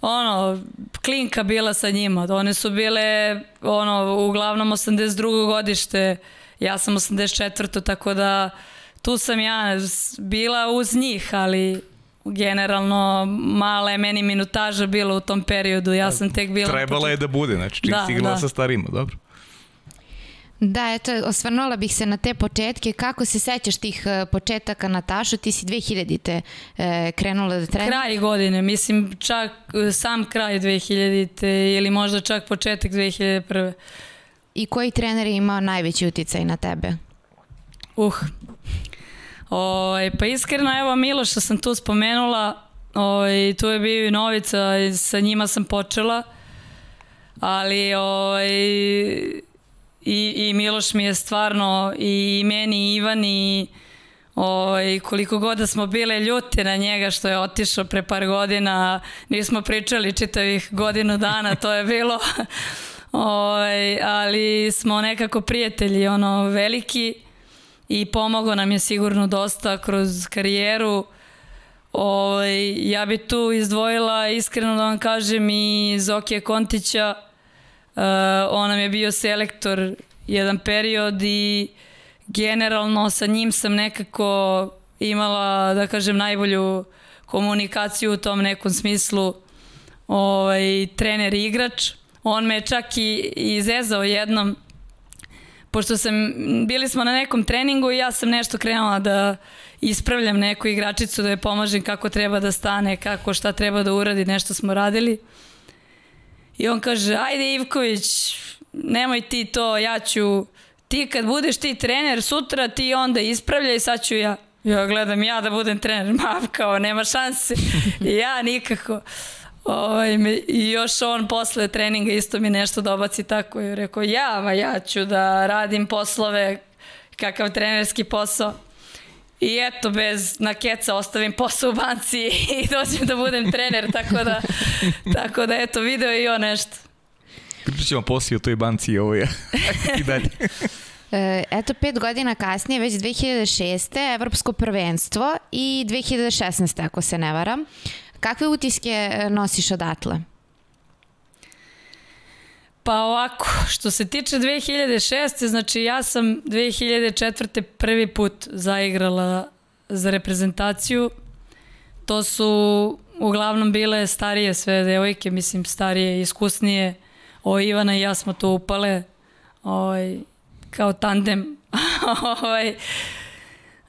ono, klinka bila sa njima, one su bile ono, uglavnom 82. godište, ja sam 84. tako da tu sam ja bila uz njih, ali generalno mala je meni minutaža bila u tom periodu, ja sam tek bila... Trebala je da bude, znači čim da, si igrala da. sa starima, dobro. Da, eto, osvrnula bih se na te početke. Kako se sećaš tih e, početaka Nataša? Ti si 2000-te e, krenula da treniraš? Kraj godine, mislim čak e, sam kraj 2000-te ili možda čak početak 2001. I koji trener je imao najveći uticaj na tebe? Uh, o, pa iskreno, evo Miloša sam tu spomenula, ovaj, tu je bio i Novica, sa njima sam počela, ali ovaj, i, i Miloš mi je stvarno i meni i Ivan i ovaj, koliko god da smo bile ljuti na njega što je otišao pre par godina, nismo pričali čitavih godinu dana, to je bilo. Ovaj, ali smo nekako prijatelji ono veliki i pomogao nam je sigurno dosta kroz karijeru. Ovaj, ja bi tu izdvojila iskreno da vam kažem i Zokije Kontića on nam je bio selektor jedan period i generalno sa njim sam nekako imala, da kažem, najbolju komunikaciju u tom nekom smislu ovaj, trener i igrač. On me čak i izezao jednom, pošto sam, bili smo na nekom treningu i ja sam nešto krenula da ispravljam neku igračicu, da je pomažem kako treba da stane, kako šta treba da uradi, nešto smo radili. I on kaže, ajde Ivković, nemoj ti to, ja ću, ti kad budeš ti trener sutra, ti onda ispravljaj, sad ću ja. Ja gledam ja da budem trener, ma kao nema šanse. ja nikako. Ovaj, I još on posle treninga isto mi nešto dobaci tako i rekao ja, ma ja ću da radim poslove kakav trenerski posao. I eto, bez nakeca ostavim posao u banci i dođem da budem trener, tako da, tako da eto, video i on nešto. Pričat ćemo poslije o toj banci i ovo je. I dalje. E, eto, pet godina kasnije, već 2006. Evropsko prvenstvo i 2016. ako se ne varam. Kakve utiske e, nosiš odatle? Pa ovako, što se tiče 2006. znači ja sam 2004. prvi put zaigrala za reprezentaciju. To su uglavnom bile starije sve devojke, mislim starije, iskusnije. O, Ivana i ja smo tu upale ovaj, kao tandem. ovaj,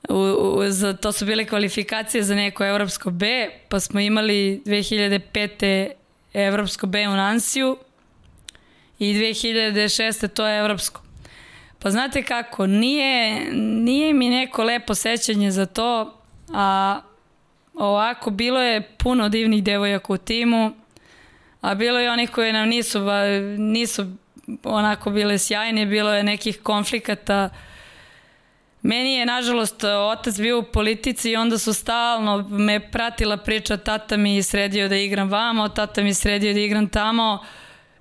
u, u, za, to su bile kvalifikacije za neko Evropsko B, pa smo imali 2005. Evropsko B u Nansiju, i 2006. to je evropsko. Pa znate kako, nije, nije mi neko lepo sećanje za to, a ovako bilo je puno divnih devojaka u timu, a bilo je onih koji nam nisu, nisu onako bile sjajne, bilo je nekih konflikata. Meni je, nažalost, otac bio u politici i onda su stalno me pratila priča, tata mi sredio da igram vamo, tata mi sredio da igram tamo,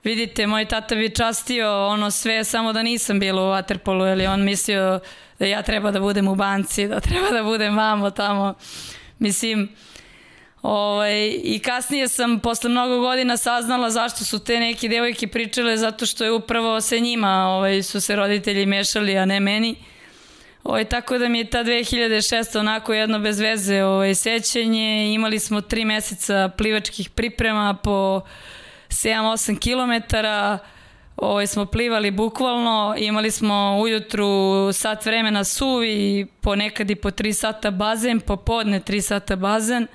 vidite, moj tata bi častio ono sve, samo da nisam bila u Waterpolu, jer on mislio da ja treba da budem u banci, da treba da budem vamo tamo. Mislim, Ovaj, I kasnije sam posle mnogo godina saznala zašto su te neke devojke pričale, zato što je upravo se njima ovaj, su se roditelji mešali, a ne meni. Ovaj, tako da mi je ta 2006. onako jedno bez veze ovaj, sećanje. Imali smo tri meseca plivačkih priprema po 7-8 km, ovaj, smo plivali bukvalno, imali smo ujutru sat vremena suvi, ponekad i po 3 sata bazen, popodne 3 sata bazen,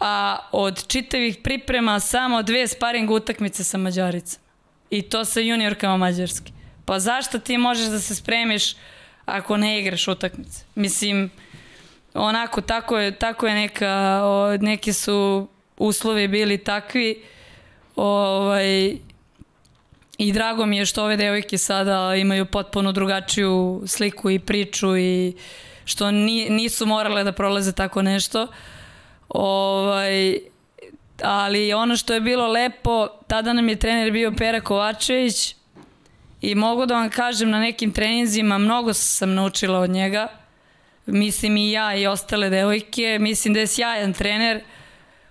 a od čitavih priprema samo dve sparing utakmice sa Mađaricama. I to sa juniorkama Mađarske. Pa zašto ti možeš da se spremiš ako ne igraš utakmice? Mislim, onako, tako je, tako je neka, o, neki su uslovi bili takvi, Ovaj, I drago mi je što ove devojke sada imaju potpuno drugačiju sliku i priču i što ni, nisu morale da prolaze tako nešto. Ovaj, ali ono što je bilo lepo, tada nam je trener bio Pera Kovačević i mogu da vam kažem na nekim treninzima mnogo sam naučila od njega. Mislim i ja i ostale devojke. Mislim da je sjajan trener.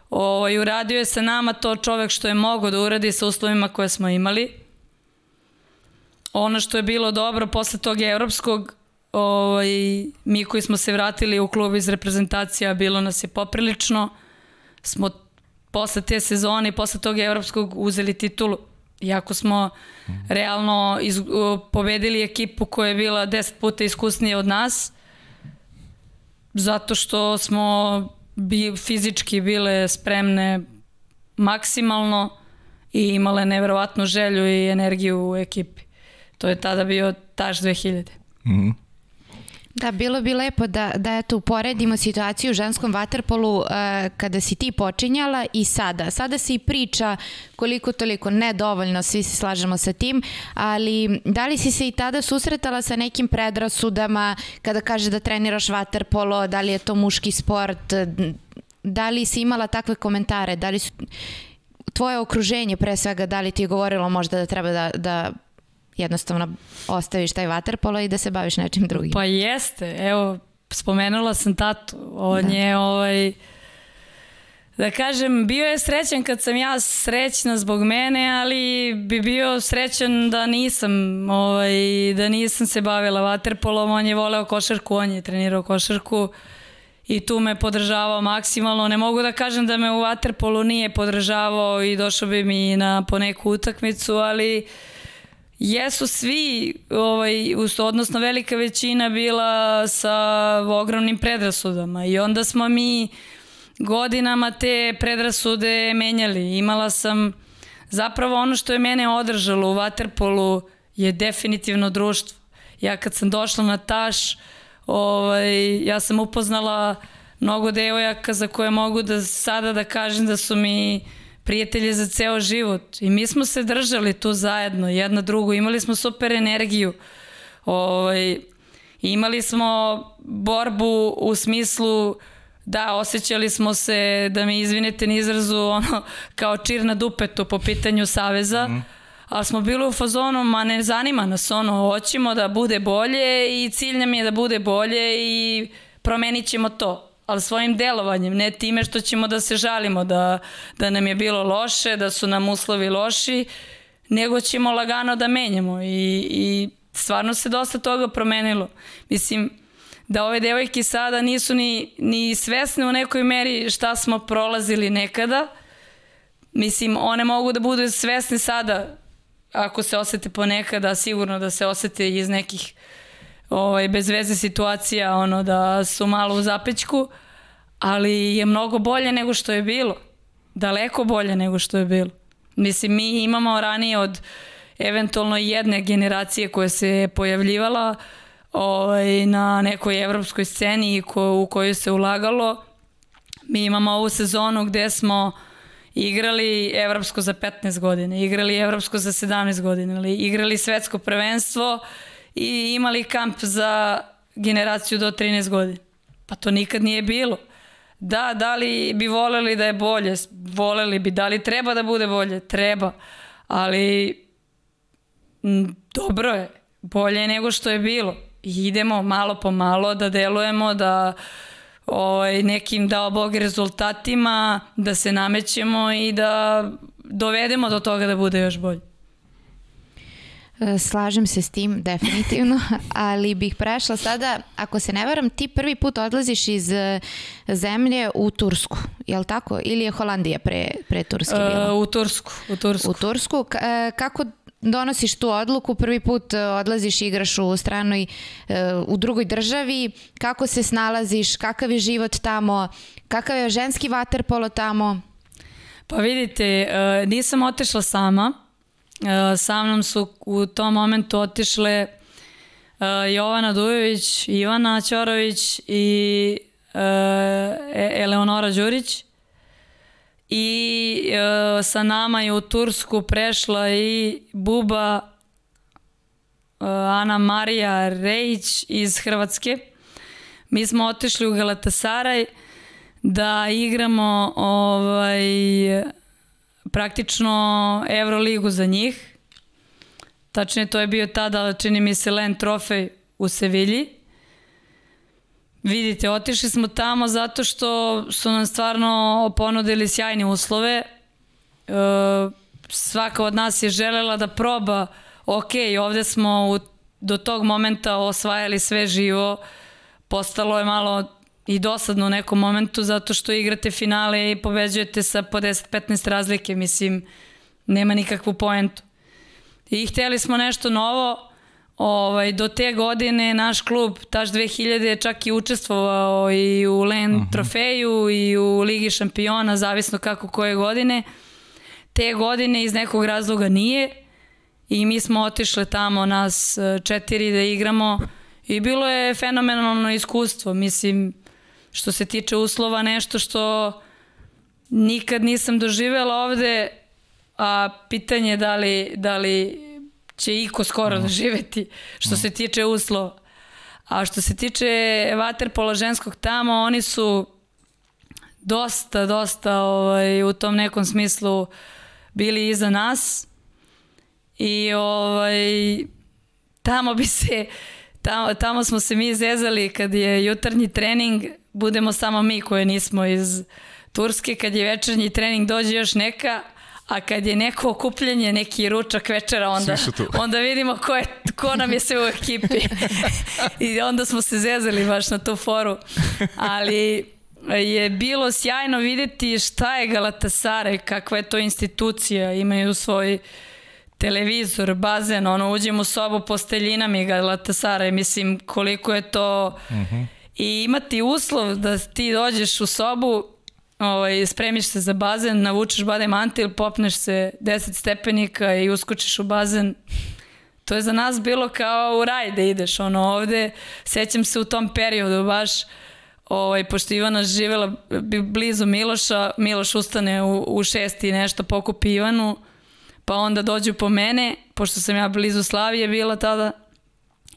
Ovaj, uradio je sa nama to čovek što je mogo da uradi sa uslovima koje smo imali. Ono što je bilo dobro posle tog evropskog, ovaj, mi koji smo se vratili u klub iz reprezentacija, bilo nas je poprilično, smo posle te sezone i posle tog evropskog uzeli titulu. Iako smo realno iz, pobedili ekipu koja je bila 10 puta iskusnija od nas, zato što smo bi fizički bile spremne maksimalno i imale neverovatnu želju i energiju u ekipi. To je tada bio Taš 2000. Mm -hmm. Da, bilo bi lepo da, da eto uporedimo situaciju u ženskom vaterpolu uh, kada si ti počinjala i sada. Sada se i priča koliko toliko, nedovoljno, svi se slažemo sa tim, ali da li si se i tada susretala sa nekim predrasudama kada kaže da treniraš vaterpolo, da li je to muški sport, da li si imala takve komentare, da li su tvoje okruženje pre svega, da li ti je govorilo možda da treba da, da jednostavno ostaviš taj vaterpolo i da se baviš nečim drugim. Pa jeste, evo, spomenula sam tatu, on da. je ovaj, da kažem, bio je srećan kad sam ja srećna zbog mene, ali bi bio srećan da nisam, ovaj, da nisam se bavila vaterpolom, on je voleo košarku, on je trenirao košarku i tu me podržavao maksimalno. Ne mogu da kažem da me u vaterpolu nije podržavao i došao bi mi na poneku utakmicu, ali uh, jesu svi, ovaj, odnosno velika većina bila sa ogromnim predrasudama i onda smo mi godinama te predrasude menjali. Imala sam zapravo ono što je mene održalo u Waterpolu je definitivno društvo. Ja kad sam došla na taš, ovaj, ja sam upoznala mnogo devojaka za koje mogu da sada da kažem da su mi prijatelje za ceo život i mi smo se držali tu zajedno, jedna drugu, imali smo super energiju. Ovaj, imali smo borbu u smislu da, osjećali smo se, da mi izvinete na izrazu, ono, kao čir na dupetu po pitanju Saveza, mm. ali smo bili u fazonu, ma ne zanima nas ono, hoćemo da bude bolje i cilj nam je da bude bolje i promenit ćemo to ali svojim delovanjem, ne time što ćemo da se žalimo da, da nam je bilo loše, da su nam uslovi loši, nego ćemo lagano da menjamo i, i stvarno se dosta toga promenilo. Mislim, da ove devojke sada nisu ni, ni svesne u nekoj meri šta smo prolazili nekada. Mislim, one mogu da budu svesne sada ako se osete ponekada, sigurno da se osete iz nekih ovaj, bez veze situacija, ono, da su malo u zapećku, ali je mnogo bolje nego što je bilo. Daleko bolje nego što je bilo. Mislim, mi imamo ranije od eventualno jedne generacije koja se pojavljivala ovaj, na nekoj evropskoj sceni ko, u kojoj se ulagalo. Mi imamo ovu sezonu gde smo igrali evropsko za 15 godina, igrali evropsko za 17 godina, igrali svetsko prvenstvo i imali kamp za generaciju do 13 godina. Pa to nikad nije bilo. Da, da li bi voleli da je bolje? Voleli bi. Da li treba da bude bolje? Treba. Ali m, dobro je. Bolje je nego što je bilo. Idemo malo po malo da delujemo, da ovaj, nekim dao Bog rezultatima, da se namećemo i da dovedemo do toga da bude još bolje. E, slažem se s tim, definitivno, ali bih prešla sada, ako se ne varam, ti prvi put odlaziš iz e, zemlje u Tursku, je li tako? Ili je Holandija pre, pre Turske bila? Uh, u Tursku, u Tursku. U Tursku. Kako donosiš tu odluku, prvi put odlaziš i igraš u stranoj, u drugoj državi, kako se snalaziš, kakav je život tamo, kakav je ženski vaterpolo tamo? Pa vidite, nisam otešla sama, sa mnom su u tom momentu otišle e, Jovana Dujović, Ivana Ćorović i e, Eleonora Đurić i sa nama je u Tursku prešla i Buba Ana Marija Rejić iz Hrvatske. Mi smo otišli u Galatasaraj da igramo ovaj, praktično Euroligu za njih. Tačnije, to je bio tada, čini mi se, Len trofej u Sevilji. Vidite, otišli smo tamo zato što su nam stvarno ponudili sjajne uslove. E, svaka od nas je želela da proba, ok, ovde smo u, do tog momenta osvajali sve živo, postalo je malo i dosadno u nekom momentu zato što igrate finale i pobeđujete sa po 10-15 razlike, mislim, nema nikakvu poentu. I hteli smo nešto novo, ovaj, do te godine naš klub, Taš 2000 je čak i učestvovao i u Len uh mhm. -huh. trofeju i u Ligi šampiona, zavisno kako koje godine. Te godine iz nekog razloga nije i mi smo otišle tamo nas četiri da igramo I bilo je fenomenalno iskustvo, mislim, što se tiče uslova, nešto što nikad nisam doživela ovde, a pitanje je da li, da li će iko skoro doživeti što se tiče uslova. A što se tiče vaterpola ženskog tamo, oni su dosta, dosta ovaj, u tom nekom smislu bili iza nas i ovaj, tamo bi se tamo, tamo smo se mi zezali kad je jutarnji trening budemo samo mi koje nismo iz Turske, kad je večernji trening dođe još neka, a kad je neko okupljanje, neki ručak večera, onda, onda vidimo ko, je, ko nam je sve u ekipi. I onda smo se zezali baš na tu foru. Ali je bilo sjajno videti šta je Galatasare, kakva je to institucija, imaju svoj televizor, bazen, ono, uđemo u sobu posteljinama i Galatasare, mislim koliko je to... Uh mhm. -huh. I imati uslov da ti dođeš u sobu ovaj, spremiš se za bazen, navučeš bade mantil, popneš se 10 stepenika i uskočiš u bazen. To je za nas bilo kao u raj da ideš, ono ovde, sećam se u tom periodu baš, ovaj, pošto Ivana živela blizu Miloša, Miloš ustane u, u šest i nešto pokupi Ivanu, pa onda dođu po mene, pošto sam ja blizu Slavije bila tada,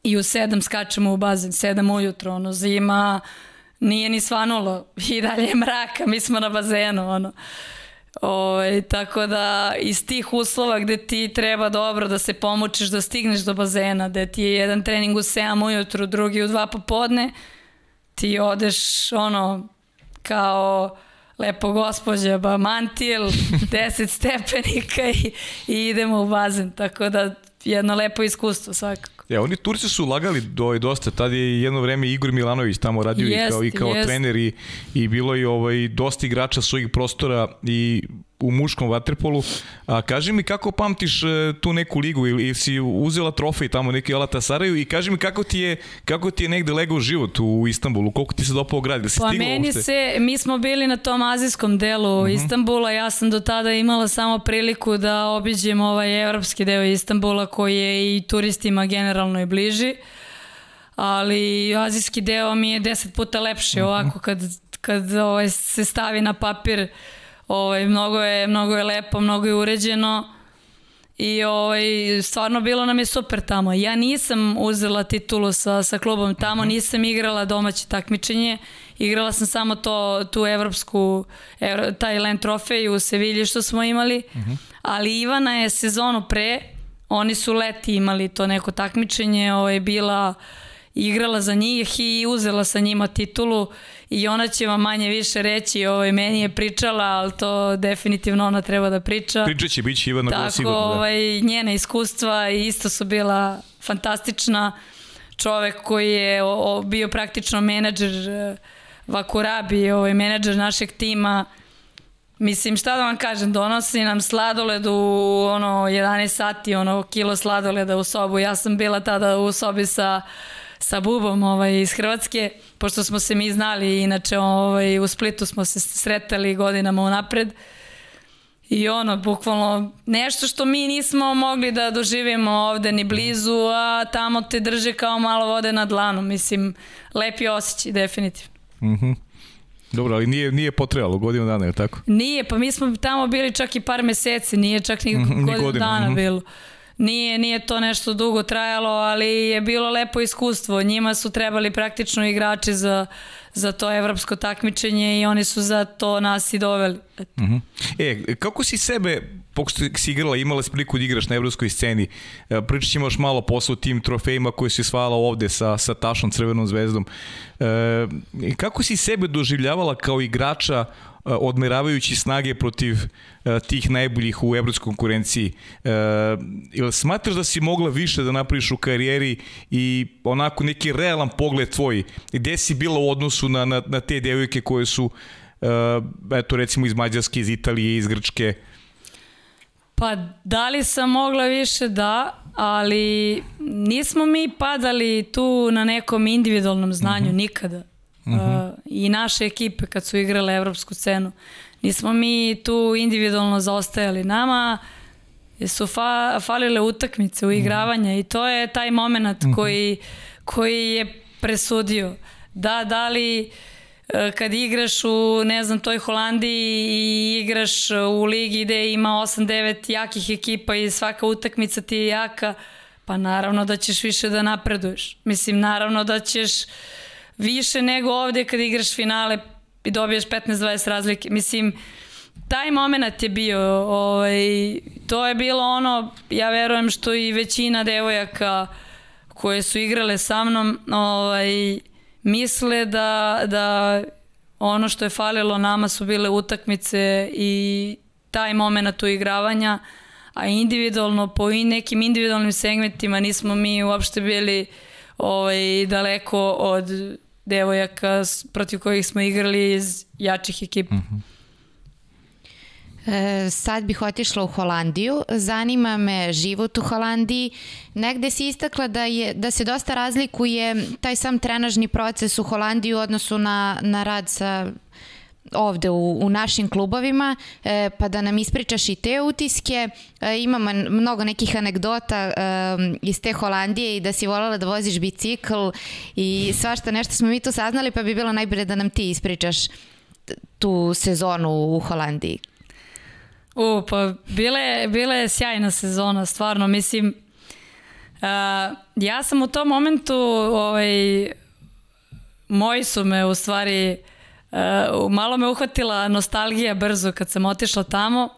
i u sedam skačemo u bazen, sedam ujutro, ono, zima, nije ni svanulo i dalje je mraka, mi smo na bazenu, ono. O, ovaj, tako da iz tih uslova gde ti treba dobro da se pomučiš da stigneš do bazena, gde ti je jedan trening u 7 ujutru, drugi u 2 popodne, ti odeš ono kao lepo gospođa, ba mantil, 10 stepenika i, i idemo u bazen, tako da jedno lepo iskustvo svakako. Ja, oni Turci su lagali do, dosta, tad je jedno vreme Igor Milanović tamo radio jest, i kao, i kao jest. trener i, i bilo je ovaj, dosta igrača svojih prostora i u muškom vaterpolu. A kaži mi kako pamtiš e, tu neku ligu ili, ili si uzela trofej tamo neki Alata Saraju i kaži mi kako ti je kako ti je negde legao život u Istanbulu, koliko ti se dopao grad, da si pa stigla meni uopšte? se, mi smo bili na tom azijskom delu uh mhm. -huh. Istanbula, ja sam do tada imala samo priliku da obiđem ovaj evropski deo Istanbula koji je i turistima generalno i bliži ali azijski deo mi je deset puta lepši uh mhm. -huh. ovako kad, kad ovaj, se stavi na papir Ovaj, mnogo, je, mnogo je lepo, mnogo je uređeno i ovaj, stvarno bilo nam je super tamo. Ja nisam uzela titulu sa, sa klubom tamo, mhm. nisam igrala domaće takmičenje, igrala sam samo to, tu evropsku, evro, taj land trofej u Sevilji što smo imali, uh mhm. -huh. ali Ivana je sezonu pre, oni su leti imali to neko takmičenje, ovaj, bila igrala za njih i uzela sa njima titulu i ona će vam manje više reći, ovaj, meni je pričala, ali to definitivno ona treba da priča. Pričat će, bit će Ivana Tako, sigurno. Da. Ovaj, njena iskustva isto su bila fantastična. Čovek koji je o, o, bio praktično menadžer eh, Vakurabi, ovaj, menadžer našeg tima, Mislim, šta da vam kažem, donosi nam sladoled u ono, 11 sati, ono, kilo sladoleda u sobu. Ja sam bila tada u sobi sa sa Bubom ovaj, iz Hrvatske, pošto smo se mi znali, inače ovaj, u Splitu smo se sretali godinama unapred. I ono, bukvalno, nešto što mi nismo mogli da doživimo ovde ni blizu, a tamo te drže kao malo vode na dlanu. Mislim, lepi osjećaj, definitivno. Mhm. Mm -hmm. Dobro, ali nije, nije potrebalo godinu dana, je tako? Nije, pa mi smo tamo bili čak i par meseci, nije čak ni, mm -hmm, godinu, godinu dana mm -hmm. bilo. Nije, nije to nešto dugo trajalo, ali je bilo lepo iskustvo. Njima su trebali praktično igrači za, za to evropsko takmičenje i oni su za to nas i doveli. Uh -huh. E, kako si sebe, pošto si igrala, imala si priliku da igraš na evropskoj sceni, e, pričat ćemo još malo posle o tim trofejima koje si svala ovde sa, sa Tašom Crvenom zvezdom. E, kako si sebe doživljavala kao igrača odmeravajući snage protiv e, tih najboljih u evropskoj konkurenciji. E, ili smatraš da si mogla više da napraviš u karijeri i onako neki realan pogled tvoj, gde si bila u odnosu na, na, na te devojke koje su eto recimo iz Mađarske, iz Italije, iz Grčke? Pa da li sam mogla više da, ali nismo mi padali tu na nekom individualnom znanju mhm. -huh. nikada. Uh -huh. uh, i naše ekipe kad su igrale evropsku scenu. Nismo mi tu individualno zaostajali. Nama su fa, falile utakmice, uigravanja uh -huh. i to je taj moment uh -huh. koji koji je presudio. Da, da li e, kad igraš u, ne znam, toj Holandiji i igraš u ligi gde ima 8-9 jakih ekipa i svaka utakmica ti je jaka, pa naravno da ćeš više da napreduješ. Mislim, naravno da ćeš više nego ovde kad igraš finale i dobiješ 15-20 razlike. Mislim, taj moment je bio, ovaj, to je bilo ono, ja verujem što i većina devojaka koje su igrale sa mnom, ovaj, misle da, da ono što je falilo nama su bile utakmice i taj moment uigravanja, a individualno, po nekim individualnim segmentima nismo mi uopšte bili ovaj, daleko od devojaka protiv kojih smo igrali iz jačih ekipa. Mm -hmm. E, sad bih otišla u Holandiju. Zanima me život u Holandiji. Negde si istakla da, je, da se dosta razlikuje taj sam trenažni proces u Holandiji u odnosu na, na rad sa ovde u, u našim klubovima, e, pa da nam ispričaš i te utiske. E, imamo mnogo nekih anegdota e, iz te Holandije i da si voljela da voziš bicikl i svašta nešto smo mi tu saznali, pa bi bilo najbolje da nam ti ispričaš tu sezonu u Holandiji. U, pa bila je, bila je sjajna sezona, stvarno, mislim, uh, ja sam u tom momentu, ovaj, moji su me u stvari, uh, malo me uhvatila nostalgija brzo kad sam otišla tamo,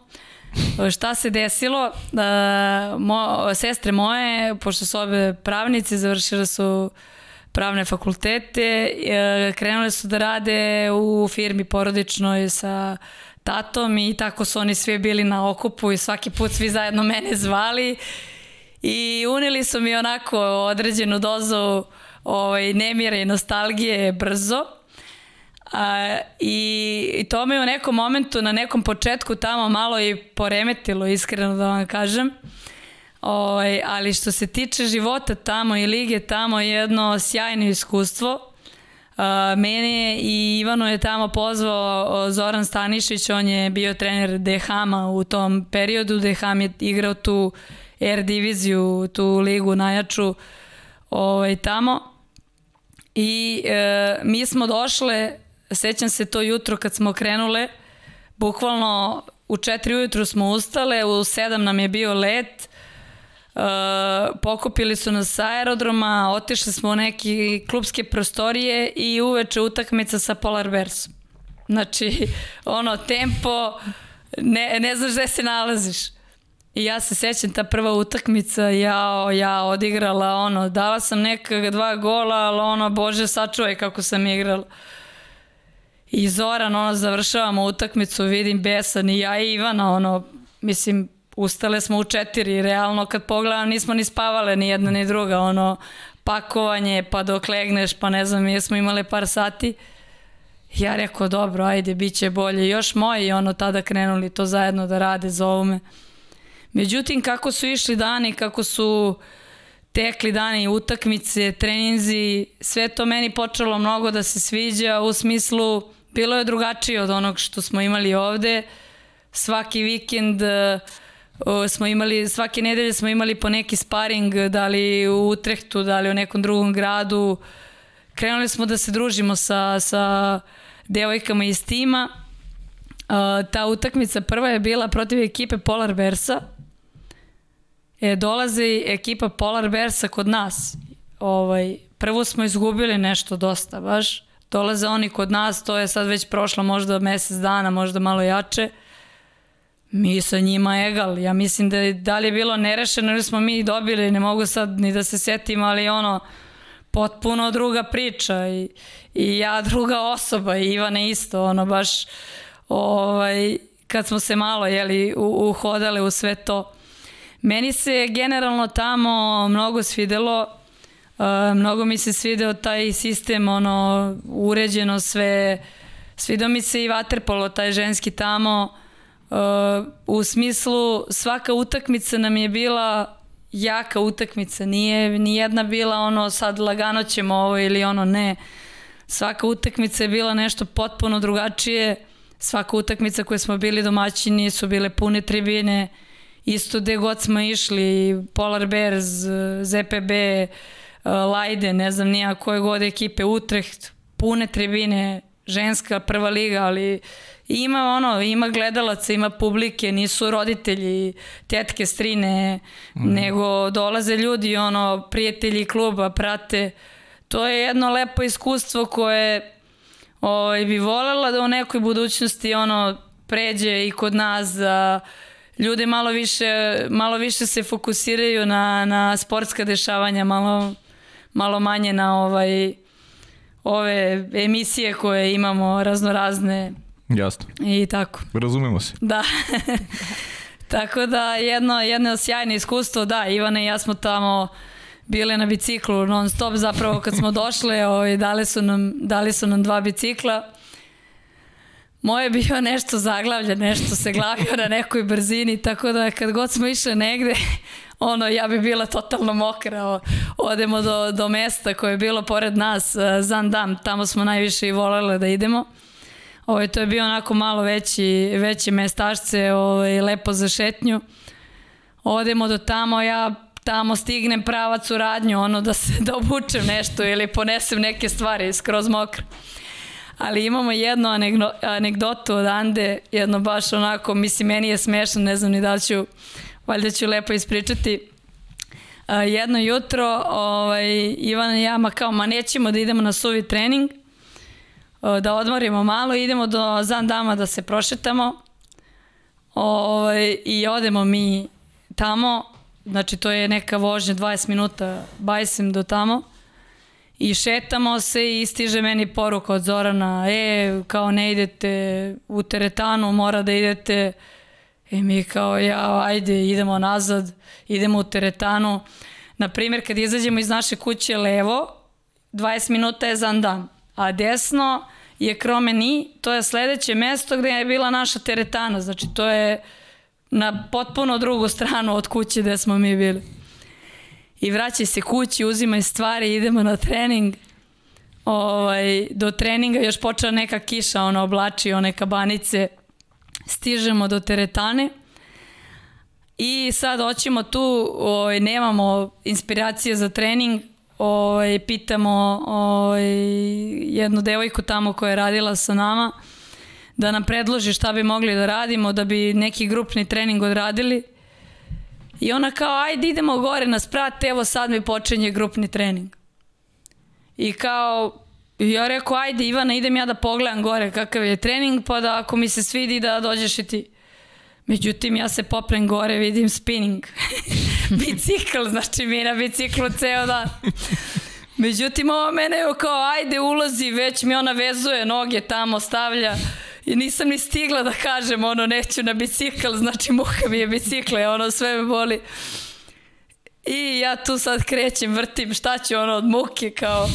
šta se desilo, uh, mo, sestre moje, pošto su obe pravnici, završile su pravne fakultete, uh, krenule su da rade u firmi porodičnoj sa tatom i tako su oni svi bili na okupu i svaki put svi zajedno mene zvali. I unili su mi onako određenu dozu ovaj, nemira i nostalgije brzo. A, i, I to me u nekom momentu, na nekom početku tamo malo i poremetilo, iskreno da vam kažem. Ovaj, ali što se tiče života tamo i lige tamo je jedno sjajno iskustvo mene i Ivano je tamo pozvao Zoran Stanišić, on je bio trener Dehama u tom periodu. Deham je igrao tu R diviziju, tu ligu najjaču ovaj, tamo. I e, mi smo došle, sećam se to jutro kad smo krenule, bukvalno u 4 ujutru smo ustale, u 7 nam je bio let, Uh, pokupili su nas sa aerodroma, otišli smo u neke klubske prostorije i uveče utakmica sa Polar Bearsom. Znači, ono, tempo, ne, ne znaš gde se nalaziš. I ja se sećam ta prva utakmica, ja, ja odigrala, ono, dala sam neka dva gola, ali ono, bože, sačuvaj kako sam igrala. I Zoran, ono, završavamo utakmicu, vidim besan i ja i Ivana, ono, mislim, ustale smo u četiri, realno kad pogledam nismo ni spavale ni jedna ni druga, ono pakovanje pa dok legneš pa ne znam jesmo imale par sati. Ja rekao dobro, ajde, bit će bolje. Još moji ono tada krenuli to zajedno da rade, zovu me. Međutim, kako su išli dani, kako su tekli dani utakmice, treninzi, sve to meni počelo mnogo da se sviđa u smislu bilo je drugačije od onog što smo imali ovde. Svaki vikend uh, smo imali, svake nedelje smo imali po neki sparing, da li u Utrehtu, da li u nekom drugom gradu. Krenuli smo da se družimo sa, sa devojkama iz tima. ta utakmica prva je bila protiv ekipe Polar Versa. E, dolazi ekipa Polar Versa kod nas. Ovaj, prvo smo izgubili nešto dosta, baš. Dolaze oni kod nas, to je sad već prošlo možda mesec dana, možda malo jače. Mi sa njima egal. Ja mislim da je, da li je bilo nerešeno ili smo mi dobili, ne mogu sad ni da se setim, ali ono, potpuno druga priča i, i ja druga osoba i Ivana isto, ono baš ovaj, kad smo se malo jeli, uhodale u sve to. Meni se generalno tamo mnogo svidelo, mnogo mi se svideo taj sistem, ono, uređeno sve, svidao mi se i vaterpolo, taj ženski tamo, u smislu svaka utakmica nam je bila jaka utakmica, nije ni jedna bila ono sad lagano ćemo ovo ili ono ne. Svaka utakmica je bila nešto potpuno drugačije. Svaka utakmica koje smo bili domaćini su bile pune tribine. Isto gde god smo išli, Polar Bears, ZPB, Lajde, ne znam nija koje god ekipe, Utrecht, pune tribine, ženska prva liga, ali ima ono, ima gledalaca, ima publike, nisu roditelji, tetke, strine, mm. nego dolaze ljudi, ono, prijatelji kluba, prate. To je jedno lepo iskustvo koje ovaj, bi volela da u nekoj budućnosti ono pređe i kod nas da ljude malo više, malo više se fokusiraju na, na sportska dešavanja, malo, malo manje na ovaj, ove emisije koje imamo raznorazne Jasno. I tako. Razumemo se. Da. tako da jedno, jedno sjajno iskustvo, da, Ivana i ja smo tamo bile na biciklu non stop, zapravo kad smo došle, ovaj, dali, su nam, dali su nam dva bicikla. Moje je bio nešto zaglavlja, nešto se glavio na nekoj brzini, tako da kad god smo išle negde, ono, ja bi bila totalno mokra. Odemo do, do mesta koje je bilo pored nas, eh, Zandam, tamo smo najviše i volele da idemo. Ovaj, to je bio onako malo veći, veće mestašce, ovaj, lepo za šetnju. Odemo do tamo, ja tamo stignem pravac u radnju, ono da se da obučem nešto ili ponesem neke stvari skroz mokro. Ali imamo jednu anegdotu od Ande, jedno baš onako, mislim, meni je smešno, ne znam ni da ću, valjda ću lepo ispričati. jedno jutro, ovaj, Ivana i ja, ma kao, ma nećemo da idemo na suvi trening, da odmorimo malo, idemo do Zandama da se prošetamo ovaj, i odemo mi tamo, znači to je neka vožnja 20 minuta bajsem do tamo i šetamo se i stiže meni poruka od Zorana, e, kao ne idete u teretanu, mora da idete i mi kao ja, ajde, idemo nazad, idemo u teretanu. Na primjer, kad izađemo iz naše kuće levo, 20 minuta je Zandam a desno je Kromeni, to je sledeće mesto gde je bila naša teretana, znači to je na potpuno drugu stranu od kuće gde smo mi bili. I vraćaj se kući, uzimaj stvari, idemo na trening. Ovaj, do treninga još počela neka kiša, ona oblači one kabanice. Stižemo do teretane. I sad hoćemo tu, ovaj, nemamo inspiracije za trening, ovaj, pitamo ovaj, jednu devojku tamo koja je radila sa nama da nam predloži šta bi mogli da radimo, da bi neki grupni trening odradili. I ona kao, ajde idemo gore na sprat, evo sad mi počinje grupni trening. I kao, ja rekao, ajde Ivana, idem ja da pogledam gore kakav je trening, pa da ako mi se svidi da dođeš i ti. Međutim, ja se poprem gore, vidim spinning. Bicikl, znači mi na biciklu ceo dan. Međutim, ovo mene je kao, ajde, ulazi, već mi ona vezuje noge tamo, stavlja. I nisam ni stigla da kažem, ono, neću na bicikl, znači muha mi je bicikle, ono, sve me boli. I ja tu sad krećem, vrtim, šta ću, ono, od muke, kao,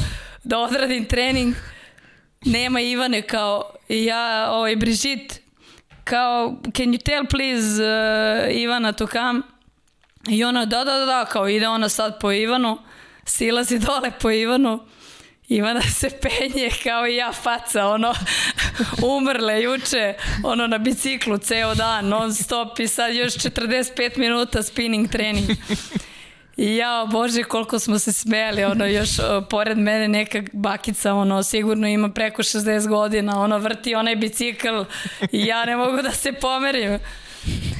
da odradim trening. Nema Ivane, kao, ja, ovaj, Brigitte, kao, can you tell please uh, Ivana to come? I ona, da, da, da, kao ide ona sad po Ivanu, silazi dole po Ivanu, Ivana se penje kao i ja faca, ono, umrle juče, ono, na biciklu ceo dan, non stop i sad još 45 minuta spinning trening. Ja, bože, koliko smo se smeli, ono, još pored mene neka bakica, ono, sigurno ima preko 60 godina, ono, vrti onaj bicikl i ja ne mogu da se pomerim.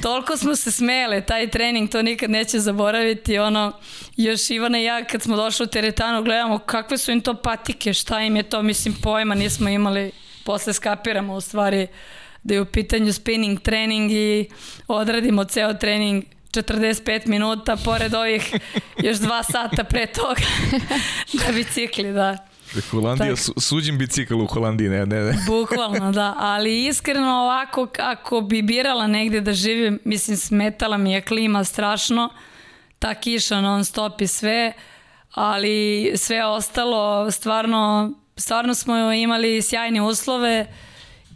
Toliko smo se smele, taj trening, to nikad neće zaboraviti, ono, još Ivana i ja kad smo došli u teretanu gledamo kakve su im to patike, šta im je to, mislim, pojma nismo imali, posle skapiramo u stvari da je u pitanju spinning trening i odradimo ceo trening 45 minuta, pored ovih još dva sata pre toga na bicikli, da. Holandija, su, suđim bicikl u Holandiji, ne, ne, ne. Bukvalno, da. Ali iskreno ovako, ako bi birala negde da živim, mislim, smetala mi je klima strašno, ta kiša non stop i sve, ali sve ostalo, stvarno, stvarno smo imali sjajne uslove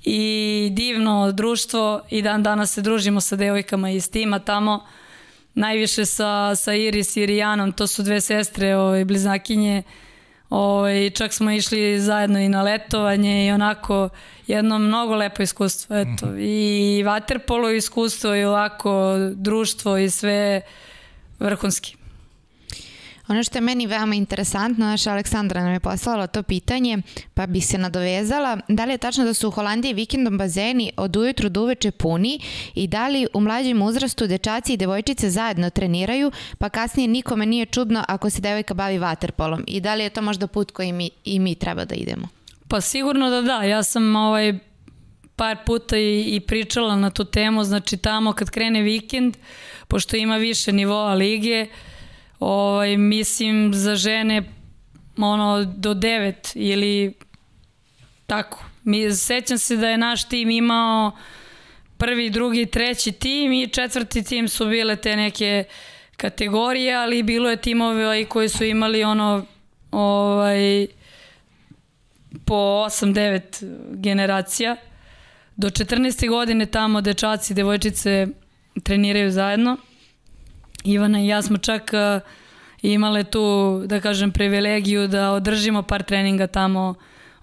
i divno društvo i dan danas se družimo sa devojkama iz tima tamo, najviše sa, sa Iris i Rijanom, to su dve sestre, ovaj, bliznakinje, ovaj, čak smo išli zajedno i na letovanje i onako jedno mnogo lepo iskustvo, eto, mm -hmm. i vaterpolo iskustvo i ovako društvo i sve vrhunski. Ono što je meni veoma interesantno, naša Aleksandra nam je poslala to pitanje, pa bi se nadovezala, da li je tačno da su u Holandiji vikendom bazeni od ujutru do uveče puni i da li u mlađem uzrastu dečaci i devojčice zajedno treniraju, pa kasnije nikome nije čudno ako se devojka bavi vaterpolom i da li je to možda put koji mi, i mi treba da idemo? Pa sigurno da da, ja sam ovaj, par puta i, i pričala na tu temu, znači tamo kad krene vikend, pošto ima više nivoa lige, ovaj, mislim za žene ono do 9 ili tako. Mi, sećam se da je naš tim imao prvi, drugi, treći tim i četvrti tim su bile te neke kategorije, ali bilo je timove koji su imali ono ovaj, po 8-9 generacija. Do 14. godine tamo dečaci i devojčice treniraju zajedno. Ivana i ja smo čak uh, imale tu, da kažem, privilegiju da održimo par treninga tamo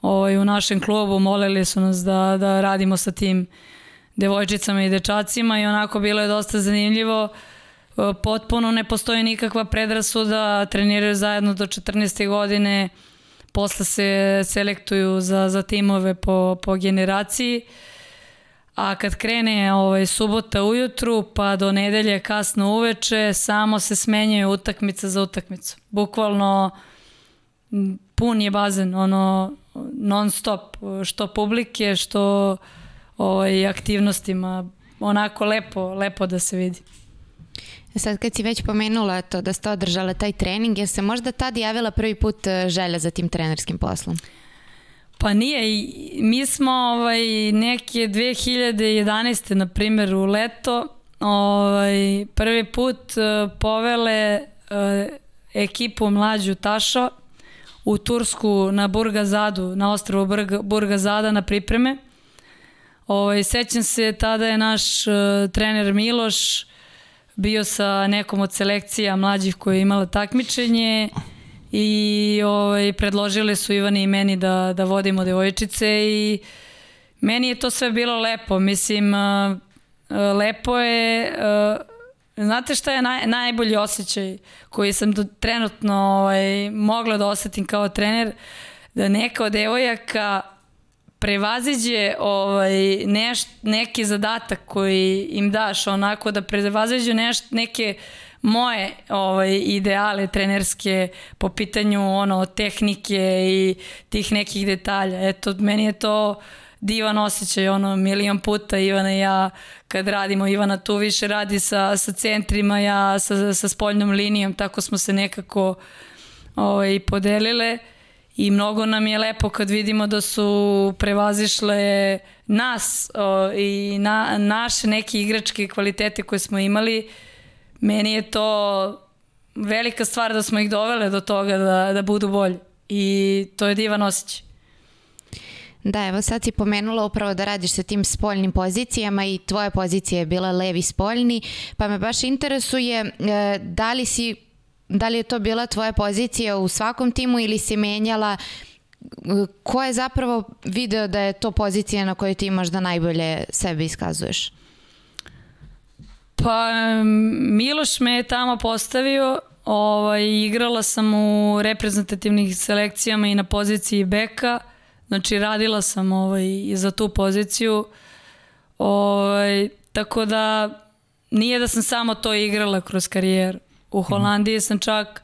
ovaj, u našem klubu. Molili su nas da, da radimo sa tim devojčicama i dečacima i onako bilo je dosta zanimljivo. Uh, potpuno ne postoji nikakva predrasuda, treniraju zajedno do 14. godine, posle se selektuju za, za timove po, po generaciji. Uh, a kad krene ovaj, subota ujutru pa do nedelje kasno uveče, samo se smenjaju utakmica za utakmicu. Bukvalno pun je bazen, ono non stop, što publike, što ovaj, aktivnostima, onako lepo, lepo da se vidi. E sad kad si već pomenula to da ste održala taj trening, je se možda tad javila prvi put e, želja za tim trenerskim poslom? Pa nije, mi smo ovaj, neke 2011. na primjer u leto ovaj, prvi put uh, povele uh, ekipu mlađu Tašo u Tursku na Burgazadu, na ostrovu Burga, Burgazada na pripreme. Ovaj, sećam se, tada je naš uh, trener Miloš bio sa nekom od selekcija mlađih koja je imala takmičenje i ovaj, predložile su Ivani i meni da, da vodimo devojčice i meni je to sve bilo lepo. Mislim, lepo je... Znate šta je naj, najbolji osjećaj koji sam do, trenutno ovaj, mogla da osetim kao trener? Da neka od devojaka prevaziđe ovaj, neš, neki zadatak koji im daš, onako da prevaziđu neš, neke uh, moje ovaj, ideale trenerske po pitanju ono, tehnike i tih nekih detalja. Eto, meni je to divan osjećaj, ono, milion puta Ivana i ja kad radimo, Ivana tu više radi sa, sa centrima, ja sa, sa spoljnom linijom, tako smo se nekako ovaj, podelile i mnogo nam je lepo kad vidimo da su prevazišle nas o, i na, naše neke igračke kvalitete koje smo imali meni je to velika stvar da smo ih dovele do toga da, da budu bolji. I to je divan osjećaj. Da, evo sad si pomenula upravo da radiš sa tim spoljnim pozicijama i tvoja pozicija je bila levi spoljni, pa me baš interesuje e, da li si da li je to bila tvoja pozicija u svakom timu ili si menjala ko je zapravo video da je to pozicija na kojoj ti imaš da najbolje sebe iskazuješ? Pa Miloš me je tamo postavio, ovaj, igrala sam u reprezentativnih selekcijama i na poziciji beka, znači radila sam ovaj, i za tu poziciju, ovaj, tako da nije da sam samo to igrala kroz karijeru. U Holandiji sam čak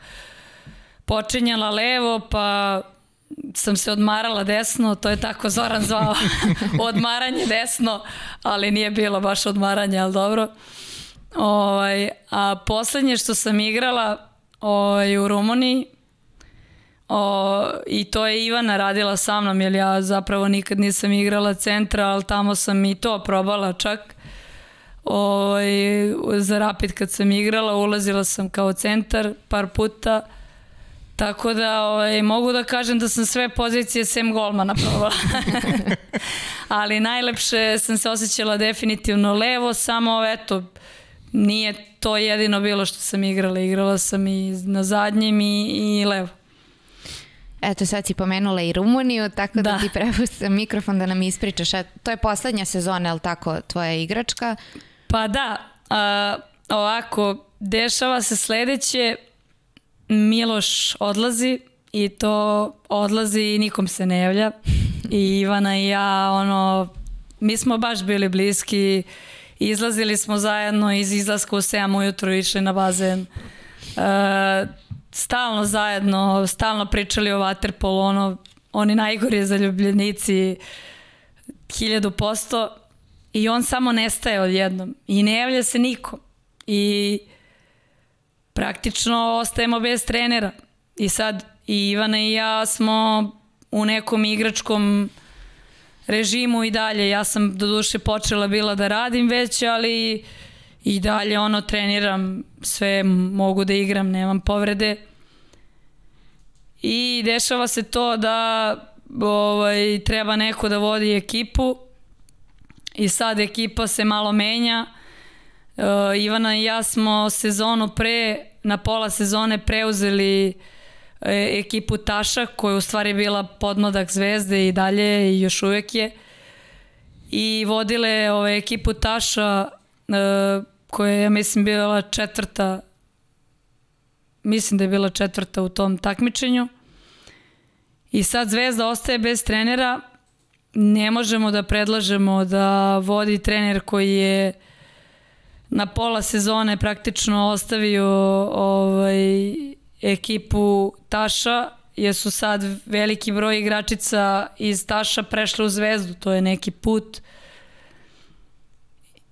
počinjala levo, pa sam se odmarala desno, to je tako Zoran zvao, odmaranje desno, ali nije bilo baš odmaranje, ali dobro. Ovaj, a poslednje što sam igrala ovaj, u Rumuniji, o, i to je Ivana radila sa mnom, jer ja zapravo nikad nisam igrala centra, ali tamo sam i to probala čak. Ovaj, za Rapid kad sam igrala, ulazila sam kao centar par puta, Tako da ovaj, mogu da kažem da sam sve pozicije sem golmana probala. Ali najlepše sam se osjećala definitivno levo, samo eto, nije to jedino bilo što sam igrala. Igrala sam i na zadnjem i, i levo. Eto, sad si pomenula i Rumuniju, tako da, da ti prepustam mikrofon da nam ispričaš. A to je poslednja sezona, je li tako, tvoja igračka? Pa da, a, ovako, dešava se sledeće, Miloš odlazi i to odlazi i nikom se ne javlja. I Ivana i ja, ono, mi smo baš bili bliski, izlazili smo zajedno iz izlaska u 7 ujutru išli na bazen. E, stalno zajedno, stalno pričali o Waterpolu, ono, oni najgori zaljubljenici, hiljadu posto i on samo nestaje odjednom. I ne javlja se niko i praktično ostajemo bez trenera. I sad i Ivana i ja smo u nekom igračkom režimu i dalje. Ja sam do duše počela bila da radim već, ali i dalje ono treniram, sve mogu da igram, nemam povrede. I dešava se to da ovaj, treba neko da vodi ekipu i sad ekipa se malo menja. Uh, Ivana i ja smo sezonu pre, na pola sezone preuzeli e, ekipu Taša koja je u stvari bila podmodak zvezde i dalje i još uvek je. I vodile ove, ekipu Taša uh, koja je ja mislim bila četvrta mislim da je bila četvrta u tom takmičenju. I sad Zvezda ostaje bez trenera. Ne možemo da predlažemo da vodi trener koji je na pola sezone praktično ostavio ovaj, ekipu Taša, jer su sad veliki broj igračica iz Taša prešle u Zvezdu, to je neki put.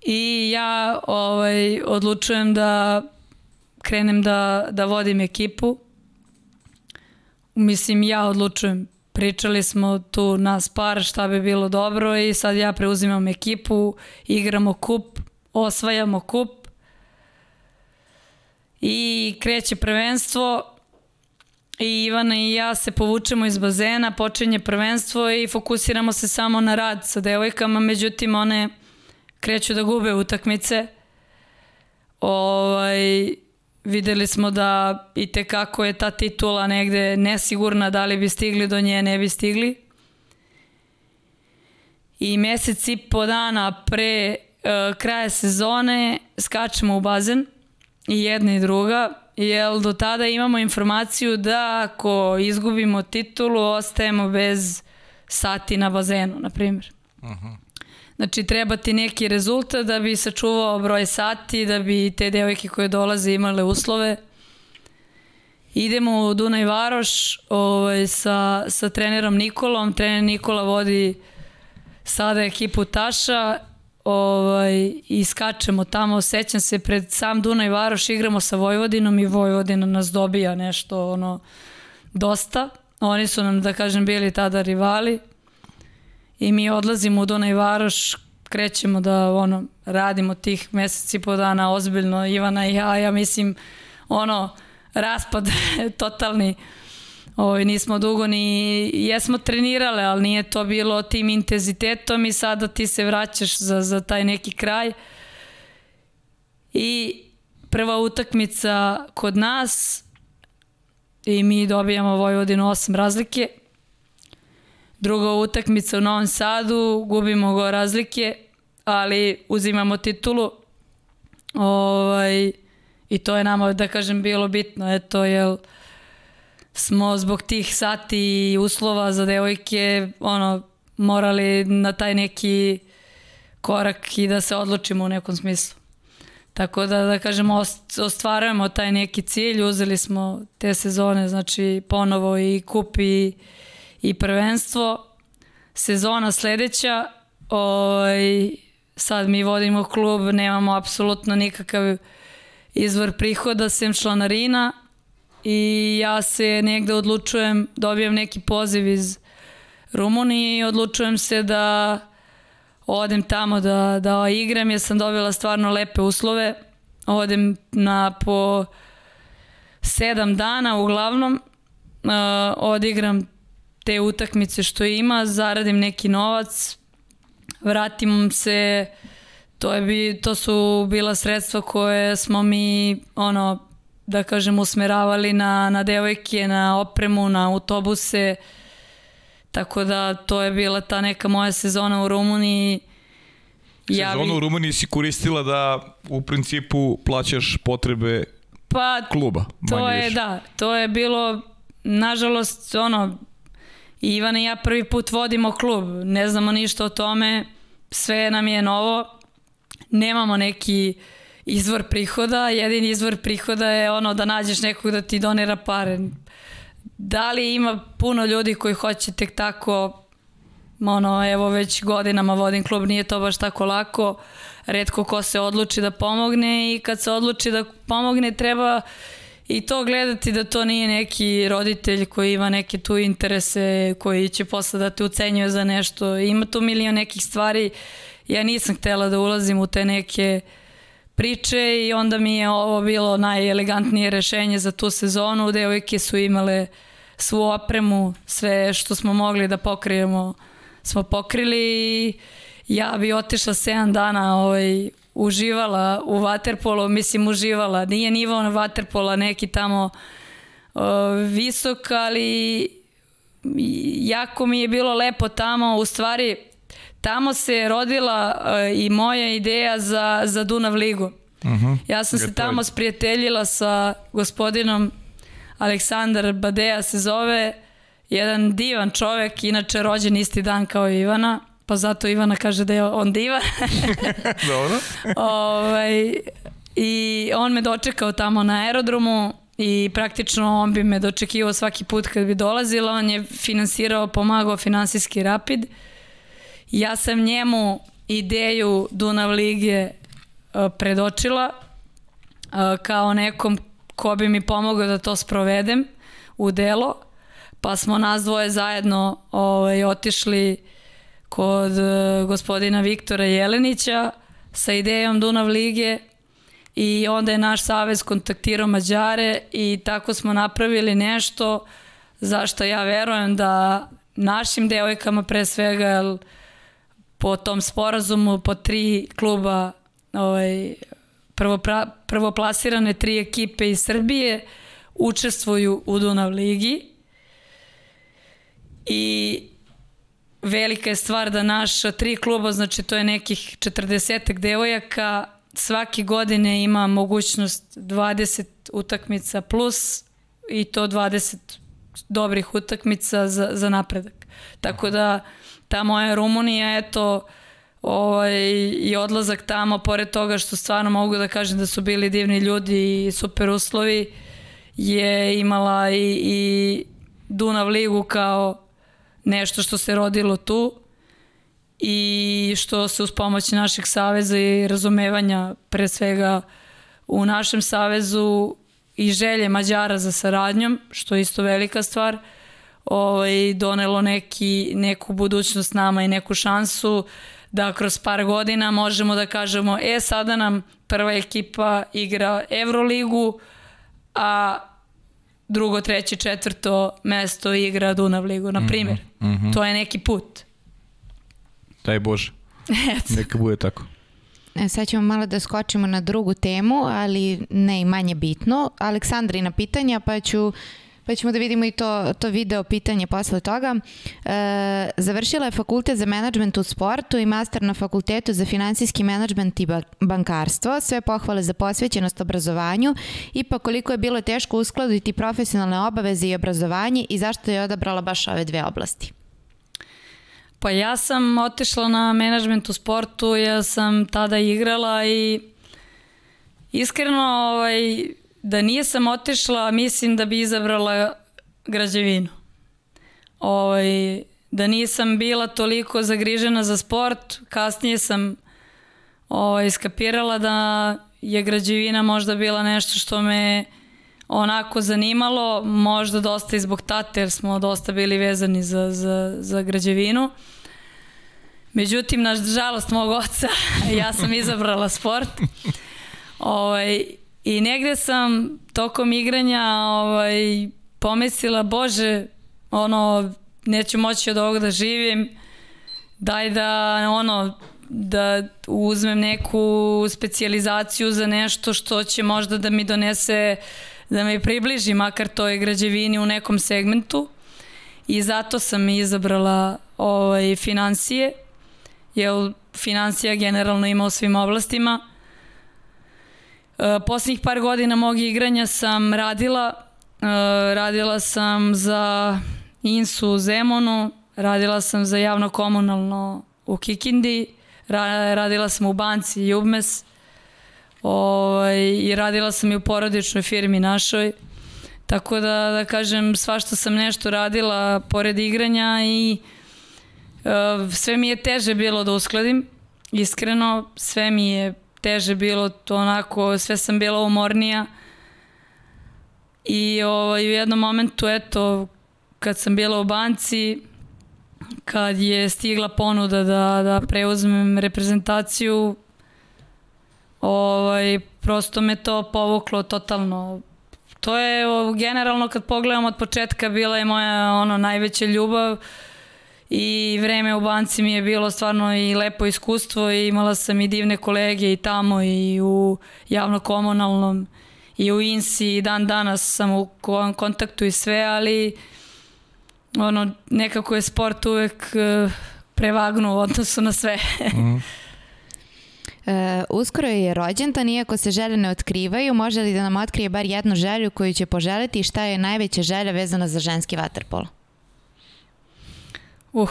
I ja ovaj, odlučujem da krenem da, da vodim ekipu. Mislim, ja odlučujem Pričali smo tu nas par šta bi bilo dobro i sad ja preuzimam ekipu, igramo kup, osvajamo kup i kreće prvenstvo i Ivana i ja se povučemo iz bazena, počinje prvenstvo i fokusiramo se samo na rad sa devojkama, međutim one kreću da gube utakmice. Ovaj, videli smo da i te kako je ta titula negde nesigurna, da li bi stigli do nje, ne bi stigli. I mesec i po dana pre uh, kraja sezone skačemo u bazen i jedna i druga, jer do tada imamo informaciju da ako izgubimo titulu, ostajemo bez sati na bazenu, na primjer. Uh -huh. Znači, treba ti neki rezultat da bi sačuvao broj sati, da bi te devojke koje dolaze imale uslove. Idemo u Dunaj Varoš ovaj, sa, sa trenerom Nikolom. Trener Nikola vodi sada ekipu Taša ovaj, i skačemo tamo. Sećam se, pred sam Dunaj Varoš igramo sa Vojvodinom i Vojvodina nas dobija nešto ono, dosta. Oni su nam, da kažem, bili tada rivali i mi odlazimo u Dunaj Varoš, krećemo da ono, radimo tih meseci po dana ozbiljno, Ivana i ja, ja mislim, ono, raspad totalni. Ovaj, nismo dugo ni, jesmo trenirale, ali nije to bilo tim intenzitetom i sada ti se vraćaš za, za taj neki kraj. I prva utakmica kod nas i mi dobijamo Vojvodinu 8 razlike druga utakmica u Novom Sadu, gubimo go razlike, ali uzimamo titulu. Ovaj, I to je nama, da kažem, bilo bitno. Eto, jel smo zbog tih sati i uslova za devojke ono, morali na taj neki korak i da se odlučimo u nekom smislu. Tako da, da kažem, ostvarujemo taj neki cilj, uzeli smo te sezone, znači ponovo i kup i i prvenstvo. Sezona sledeća, ovaj, sad mi vodimo klub, nemamo apsolutno nikakav izvor prihoda sem članarina i ja se negde odlučujem, dobijem neki poziv iz Rumunije i odlučujem se da odem tamo da, da igram jer sam dobila stvarno lepe uslove. Odem na po sedam dana uglavnom, uh, odigram te utakmice što ima, zaradim neki novac, vratim se, to, je bi, to su bila sredstva koje smo mi, ono, da kažem, usmeravali na, na devojke, na opremu, na autobuse, tako da to je bila ta neka moja sezona u Rumuniji. Ja Sezonu bi... u Rumuniji si koristila da u principu plaćaš potrebe Pa, kluba. To je, više. da, to je bilo, nažalost, ono, Ivana i ja prvi put vodimo klub, ne znamo ništa o tome, sve nam je novo, nemamo neki izvor prihoda, jedini izvor prihoda je ono da nađeš nekog da ti donira pare. Da li ima puno ljudi koji hoće tek tako, ono, evo već godinama vodim klub, nije to baš tako lako, redko ko se odluči da pomogne i kad se odluči da pomogne treba i to gledati da to nije neki roditelj koji ima neke tu interese koji će posle da te ucenjuje za nešto. Ima tu milion nekih stvari. Ja nisam htela da ulazim u te neke priče i onda mi je ovo bilo najelegantnije rešenje za tu sezonu. Devojke su imale svu opremu, sve što smo mogli da pokrijemo smo pokrili i ja bi otišla 7 dana ovaj, uživala u vaterpolu, mislim uživala, nije nivo na vaterpola neki tamo visok, ali jako mi je bilo lepo tamo, u stvari tamo se rodila uh, i moja ideja za, za Dunav ligu. Uh mhm. -huh. Ja sam se tamo sprijateljila sa gospodinom Aleksandar Badeja se zove, jedan divan čovek, inače rođen isti dan kao Ivana pa zato Ivana kaže da je on diva. Dobro. ovaj, I on me dočekao tamo na aerodromu i praktično on bi me dočekivao svaki put kad bi dolazila. On je finansirao, pomagao finansijski rapid. Ja sam njemu ideju Dunav Lige uh, predočila uh, kao nekom ko bi mi pomogao da to sprovedem u delo. Pa smo nas dvoje zajedno ovaj, otišli kod e, gospodina Viktora Jelenića sa idejom Dunav Lige i onda je naš savez kontaktirao Mađare i tako smo napravili nešto zašto ja verujem da našim devojkama pre svega po tom sporazumu po tri kluba ovaj, prvo, pra, prvo plasirane tri ekipe iz Srbije učestvuju u Dunav ligi i velika je stvar da naša tri kluba, znači to je nekih 40 devojaka, svake godine ima mogućnost 20 utakmica plus i to 20 dobrih utakmica za, za napredak. Tako da ta moja Rumunija, eto, ovaj, i odlazak tamo, pored toga što stvarno mogu da kažem da su bili divni ljudi i super uslovi, je imala i, i Dunav ligu kao nešto što se rodilo tu i što se uz pomoć našeg saveza i razumevanja pre svega u našem savezu i želje Mađara za saradnjom, što je isto velika stvar, ovaj, donelo neki, neku budućnost nama i neku šansu da kroz par godina možemo da kažemo e sada nam prva ekipa igra Euroligu, a drugo, treće, četvrto mesto igra Dunav ligu, na mhm, primjer. Mm -hmm. To je neki put. Daj Bože. Neka bude tako. E, sad ćemo malo da skočimo na drugu temu, ali ne i manje bitno. Aleksandrina pitanja, pa ću pa ćemo da vidimo i to, to video pitanje posle toga. E, završila je fakultet za menadžment u sportu i master na fakultetu za finansijski menadžment i bankarstvo. Sve pohvale za posvećenost obrazovanju. Ipak koliko je bilo teško uskladiti profesionalne obaveze i obrazovanje i zašto je odabrala baš ove dve oblasti? Pa ja sam otišla na menadžment u sportu, ja sam tada igrala i iskreno ovaj, da nije sam otišla, mislim da bi izabrala građevinu. Ovaj, da nisam bila toliko zagrižena za sport, kasnije sam ovaj, skapirala da je građevina možda bila nešto što me onako zanimalo, možda dosta i zbog tate, jer smo dosta bili vezani za, za, za građevinu. Međutim, na žalost mog oca, ja sam izabrala sport. Ovaj, I negde sam tokom igranja ovaj, pomislila, bože, ono, neću moći od ovoga da živim, daj da, ono, da uzmem neku specijalizaciju za nešto što će možda da mi donese, da me približi makar toj građevini u nekom segmentu. I zato sam izabrala ovaj, financije, jer financija generalno ima u svim oblastima poslednjih par godina mog igranja sam radila. Uh, radila sam za Insu u Zemonu, radila sam za javno komunalno u Kikindi, ra radila sam u banci Jubmes ovaj, i radila sam i u porodičnoj firmi našoj. Tako da, da kažem, svašta sam nešto radila pored igranja i uh, sve mi je teže bilo da uskladim. Iskreno, sve mi je teže bilo to onako, sve sam bila umornija. I ovaj, u jednom momentu, eto, kad sam bila u banci, kad je stigla ponuda da, da preuzmem reprezentaciju, ovaj, prosto me to povuklo totalno. To je generalno kad pogledam od početka bila je moja ono najveća ljubav i vreme u banci mi je bilo stvarno i lepo iskustvo i imala sam i divne kolege i tamo i u javno-komunalnom i u INSI i dan danas sam u kontaktu i sve, ali ono, nekako je sport uvek e, prevagnu u odnosu na sve. mm. E, uskoro je rođendan, iako se želje ne otkrivaju, može li da nam otkrije bar jednu želju koju će poželiti i šta je najveća želja vezana za ženski vaterpolo? Uh.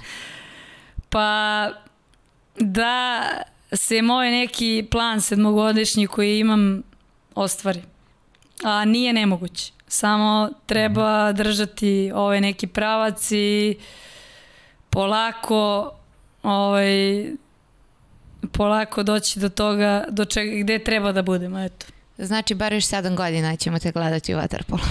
pa da se moj neki plan sedmogodišnji koji imam ostvari. A nije nemoguće. Samo treba držati ovaj neki pravac i polako ovaj, polako doći do toga do čega, gde treba da budemo. Eto. Znači, bar još sedam godina ćemo te gledati u Waterpolu.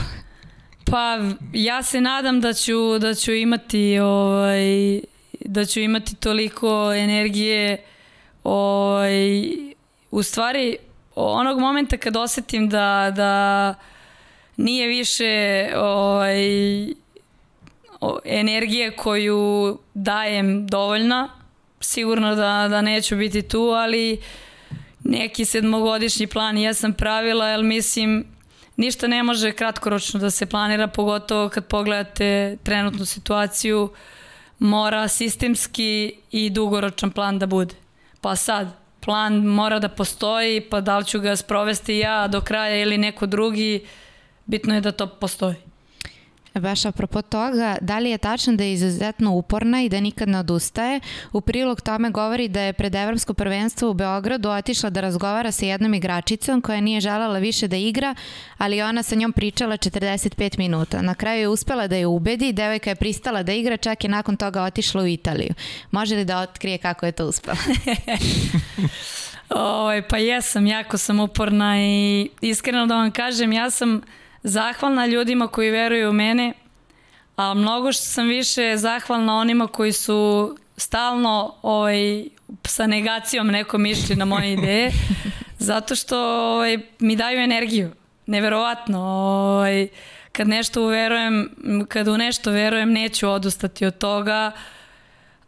Pa ja se nadam da ću, da ću imati ovaj, da ću imati toliko energije ovaj, u stvari onog momenta kad osetim da, da nije više ovaj, energije koju dajem dovoljna, sigurno da, da neću biti tu, ali neki sedmogodišnji plan ja sam pravila, jer mislim ništa ne može kratkoročno da se planira, pogotovo kad pogledate trenutnu situaciju, mora sistemski i dugoročan plan da bude. Pa sad, plan mora da postoji, pa da li ću ga sprovesti ja do kraja ili neko drugi, bitno je da to postoji. Baš apropo toga, da li je tačno da je izuzetno uporna i da nikad ne odustaje? U prilog tome govori da je pred Evropsko prvenstvo u Beogradu otišla da razgovara sa jednom igračicom koja nije želala više da igra, ali ona sa njom pričala 45 minuta. Na kraju je uspela da je ubedi, devojka je pristala da igra, čak je nakon toga otišla u Italiju. Može li da otkrije kako je to uspela? Oj, pa jesam, jako sam uporna i iskreno da vam kažem, ja sam zahvalna ljudima koji veruju u mene, a mnogo što sam više zahvalna onima koji su stalno ovaj, sa negacijom nekom išli na moje ideje, zato što ovaj, mi daju energiju. Neverovatno. Ovaj, kad nešto uverujem, kad u nešto verujem, neću odustati od toga.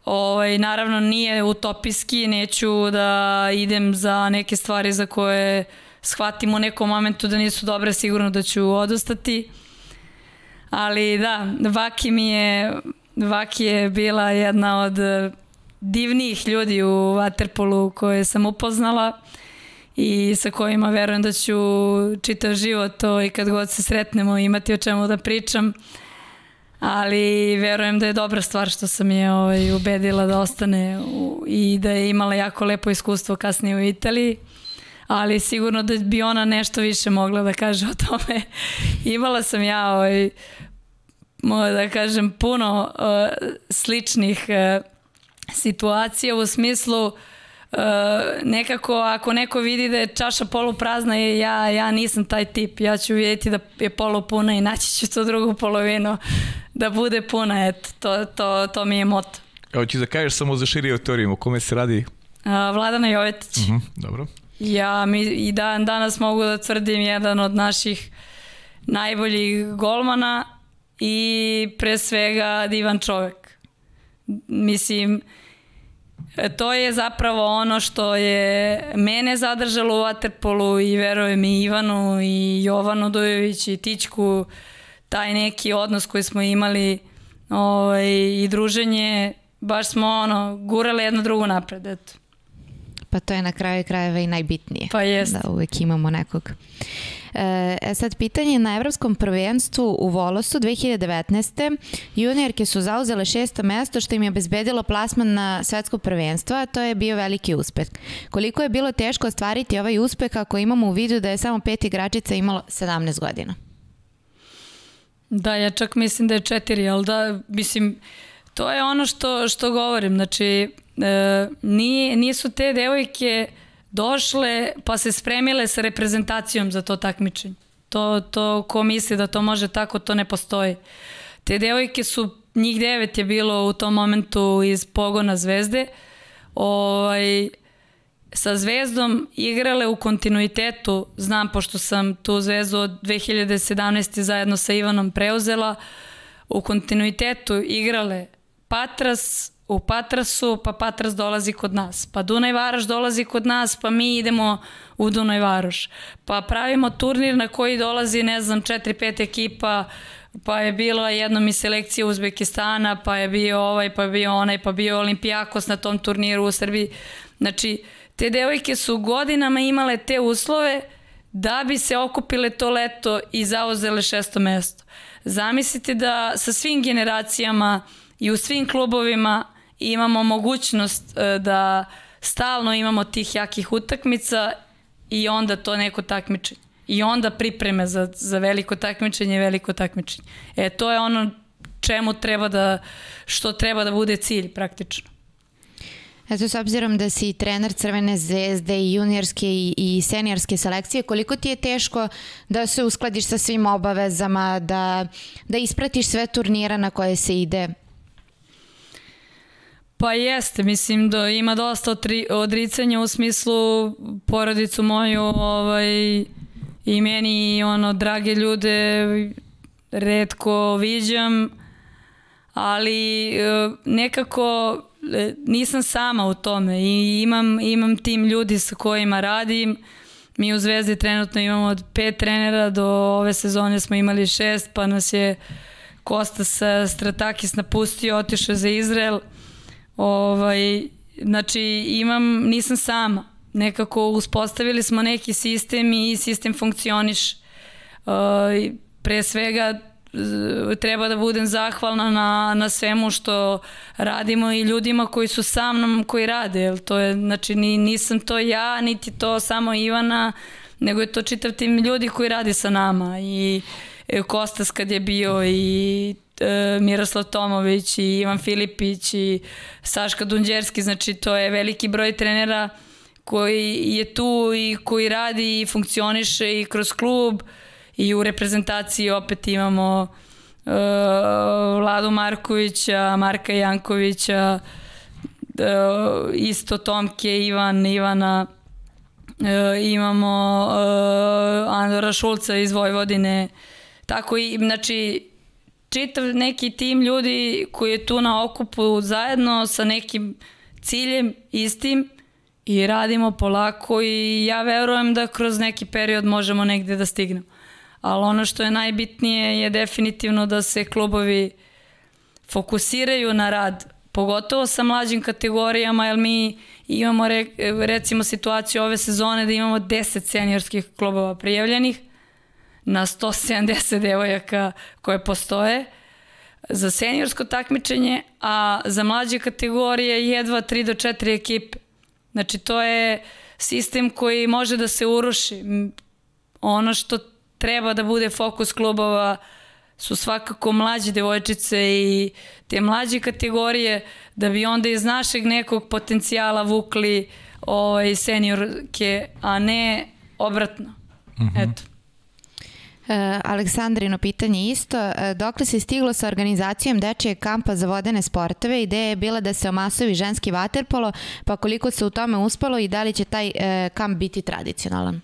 Ovaj, naravno nije utopijski, neću da idem za neke stvari za koje shvatim u nekom momentu da nisu dobre, sigurno da ću odustati. Ali da, Vaki mi je, Vaki je bila jedna od divnijih ljudi u Waterpolu koje sam upoznala i sa kojima verujem da ću čitav život to i kad god se sretnemo imati o čemu da pričam. Ali verujem da je dobra stvar što sam je ovaj, ubedila da ostane u, i da je imala jako lepo iskustvo kasnije u Italiji ali sigurno da bi ona nešto više mogla da kaže o tome. Imala sam ja ovaj, da kažem puno uh, sličnih uh, situacija u smislu uh, nekako ako neko vidi da je čaša poluprazna ja, ja nisam taj tip, ja ću vidjeti da je polupuna i naći ću tu drugu polovinu da bude puna, eto, to, to, to mi je moto. Evo ću da kažeš samo za širi autorijum, o kome se radi? Uh, Vladana Jovetić. Uh mhm, -huh, dobro. Ja mi i dan danas mogu da tvrdim jedan od naših najboljih golmana i pre svega divan čovek. Mislim, to je zapravo ono što je mene zadržalo u Waterpolu i verujem i Ivanu i Jovanu Dujović i Tićku, taj neki odnos koji smo imali ovaj, i druženje, baš smo ono, gurali jedno drugo napred, eto. Pa to je na kraju krajeva i najbitnije. Pa jest. Da uvek imamo nekog. E, e sad, pitanje na Evropskom prvenstvu u Volosu 2019. Juniorke su zauzele šesto mesto što im je obezbedilo plasman na svetsko prvenstvo, a to je bio veliki uspeh. Koliko je bilo teško ostvariti ovaj uspeh ako imamo u vidu da je samo pet igračica imalo 17 godina? Da, ja čak mislim da je četiri, ali da, mislim, to je ono što, što govorim, znači, e, nije, nisu te devojke došle pa se spremile sa reprezentacijom za to takmičenje. To, to ko misli da to može tako, to ne postoji. Te devojke su, njih devet je bilo u tom momentu iz pogona Zvezde, ovaj, sa Zvezdom igrale u kontinuitetu, znam pošto sam tu Zvezdu od 2017. zajedno sa Ivanom preuzela, u kontinuitetu igrale Patras, u Patrasu, pa Patras dolazi kod nas, pa Dunaj Varoš dolazi kod nas, pa mi idemo u Dunaj Varoš, pa pravimo turnir na koji dolazi, ne znam, 4-5 ekipa, pa je bila jednom i selekcija Uzbekistana, pa je bio ovaj, pa je bio onaj, pa bio Olimpijakos na tom turniru u Srbiji. Znači, te devojke su godinama imale te uslove da bi se okupile to leto i zauzele šesto mesto. Zamislite da sa svim generacijama i u svim klubovima imamo mogućnost e, da stalno imamo tih jakih utakmica i onda to neko takmičenje. I onda pripreme za, za veliko takmičenje i veliko takmičenje. E, to je ono čemu treba da, što treba da bude cilj praktično. Eto, s obzirom da si trener Crvene zvezde i juniorske i, i seniorske selekcije, koliko ti je teško da se uskladiš sa svim obavezama, da, da ispratiš sve turnira na koje se ide? Pa jeste, mislim da ima dosta odri, odricanja u smislu porodicu moju ovaj, i meni ono drage ljude redko viđam, ali e, nekako e, nisam sama u tome i imam, imam tim ljudi sa kojima radim. Mi u Zvezdi trenutno imamo od pet trenera, do ove sezone smo imali šest, pa nas je Kostas Stratakis napustio, otišao za Izrael. Ovaj, znači, imam, nisam sama. Nekako uspostavili smo neki sistem i sistem funkcioniš. Uh, pre svega treba da budem zahvalna na, na svemu što radimo i ljudima koji su sa mnom koji rade. Jel to je, znači, ni, nisam to ja, niti to samo Ivana, nego je to čitav tim ljudi koji radi sa nama. I e, Kostas kad je bio i e, Miroslav Tomović i Ivan Filipić i Saška Dunđerski, znači to je veliki broj trenera koji je tu i koji radi i funkcioniše i kroz klub i u reprezentaciji opet imamo uh, Vladu Markovića, Marka Jankovića, uh, isto Tomke, Ivan, Ivana, uh, imamo uh, Andora Šulca iz Vojvodine, tako i, znači, čitav neki tim ljudi koji je tu na okupu zajedno sa nekim ciljem istim i radimo polako i ja verujem da kroz neki period možemo negde da stignemo. Ali ono što je najbitnije je definitivno da se klubovi fokusiraju na rad, pogotovo sa mlađim kategorijama, jer mi imamo re, recimo situaciju ove sezone da imamo 10 seniorskih klubova prijavljenih na 170 devojaka koje postoje za seniorsko takmičenje, a za mlađe kategorije jedva 3 do 4 ekipe. Znači to je sistem koji može da se uruši. Ono što treba da bude fokus klubova su svakako mlađe devojčice i te mlađe kategorije da bi onda iz našeg nekog potencijala vukli ovaj, seniorke, a ne obratno. Mm -hmm. Eto. E, Aleksandrino pitanje isto. E, dokle se stiglo sa organizacijom dečije kampa za vodene sportove? Ideja je bila da se omasovi ženski vaterpolo, pa koliko se u tome uspalo i da li će taj e, kamp biti tradicionalan?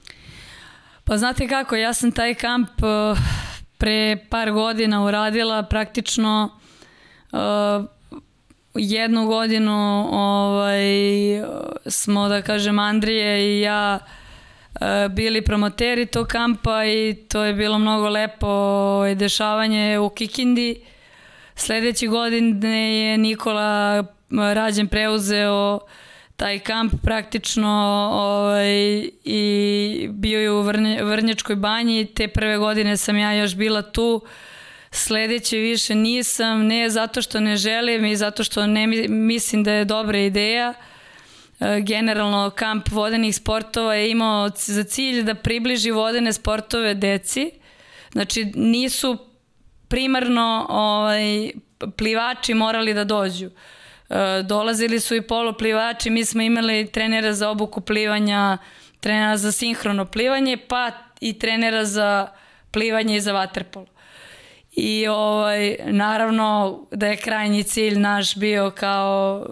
Pa znate kako, ja sam taj kamp pre par godina uradila praktično jednu godinu ovaj, smo, da kažem, Andrije i ja uh, bili promoteri tog kampa i to je bilo mnogo lepo ovaj, dešavanje u Kikindi. Sledeće godine je Nikola Rađen preuzeo taj kamp praktično ovaj, i bio je u Vrnje, banji. Te prve godine sam ja još bila tu. Sledeće više nisam, ne zato što ne želim i zato što ne mislim da je dobra ideja. E, generalno kamp vodenih sportova je imao za cilj da približi vodene sportove deci. Znači nisu primarno ovaj, plivači morali da dođu. E, dolazili su i poloplivači, mi smo imali trenera za obuku plivanja, trenera za sinhrono plivanje, pa i trenera za plivanje i za vaterpolo. I ovaj, naravno da je krajnji cilj naš bio kao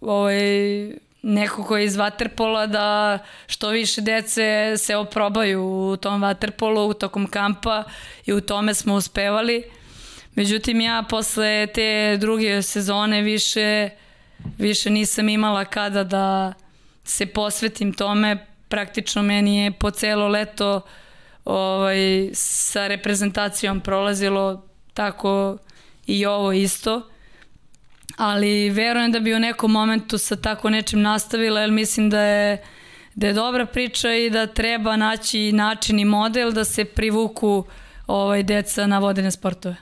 ovaj, neko ko je iz vaterpola da što više dece se oprobaju u tom vaterpolu u tokom kampa i u tome smo uspevali. Međutim, ja posle te druge sezone više, više nisam imala kada da se posvetim tome. Praktično meni je po celo leto ovaj, sa reprezentacijom prolazilo tako i ovo isto. Ali verujem da bi u nekom momentu sa tako nečim nastavila, jer mislim da je, da je dobra priča i da treba naći način i model da se privuku ovaj, deca na vodene sportove.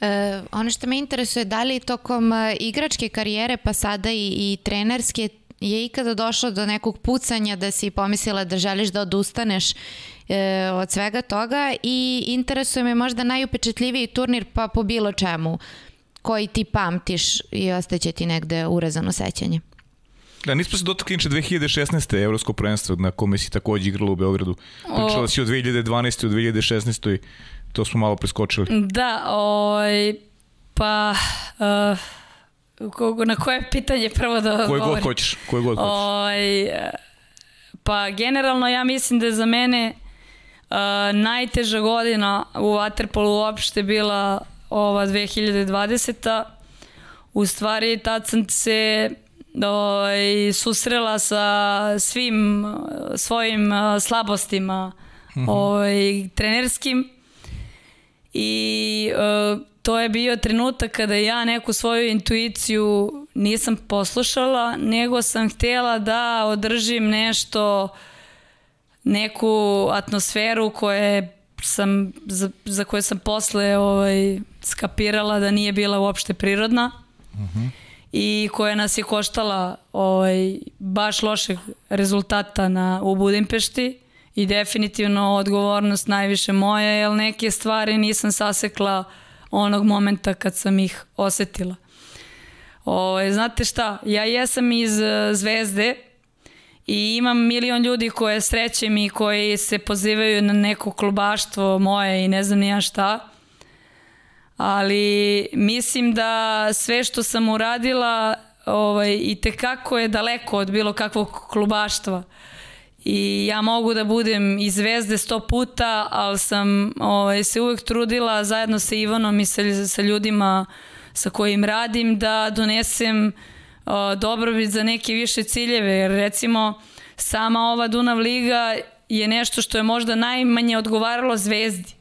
E, ono što me interesuje, da li tokom e, igračke karijere, pa sada i, i trenerske, je ikada došlo do nekog pucanja da si pomislila da želiš da odustaneš e, od svega toga i interesuje me možda najupečetljiviji turnir pa po bilo čemu koji ti pamtiš i ostaće ti negde urezano sećanje. Da, nismo se dotakli inče 2016. evropsko prvenstvo na kome si takođe igrala u Beogradu. Pričala si o 2012. u 2016. To smo malo preskočili. Da, oj, pa... Uh, na koje pitanje prvo da Koje god hoćeš, koje god hoćeš. Oj, pa generalno ja mislim da je za mene uh, najteža godina u Waterpolu uopšte bila ova 2020. U stvari tad sam se oj, susrela sa svim svojim slabostima mm -hmm. oj, trenerskim i uh, to je bio trenutak kada ja neku svoju intuiciju nisam poslušala, nego sam htjela da održim nešto, neku atmosferu koje sam, za, za koje sam posle ovaj, skapirala da nije bila uopšte prirodna uh mhm. -huh. i koja nas je koštala ovaj, baš lošeg rezultata na, u Budimpešti i definitivno odgovornost najviše moja, jer neke stvari nisam sasekla onog momenta kad sam ih osetila. O, znate šta, ja jesam iz e, Zvezde i imam milion ljudi koje srećem i koji se pozivaju na neko klubaštvo moje i ne znam nija šta, ali mislim da sve što sam uradila ovaj, i tekako je daleko od bilo kakvog klubaštva. I ja mogu da budem i zvezde sto puta, ali sam ovaj, se uvek trudila zajedno sa Ivanom i sa, sa ljudima sa kojim radim da donesem o, dobrobit za neke više ciljeve, jer recimo sama ova Dunav Liga je nešto što je možda najmanje odgovaralo zvezdi.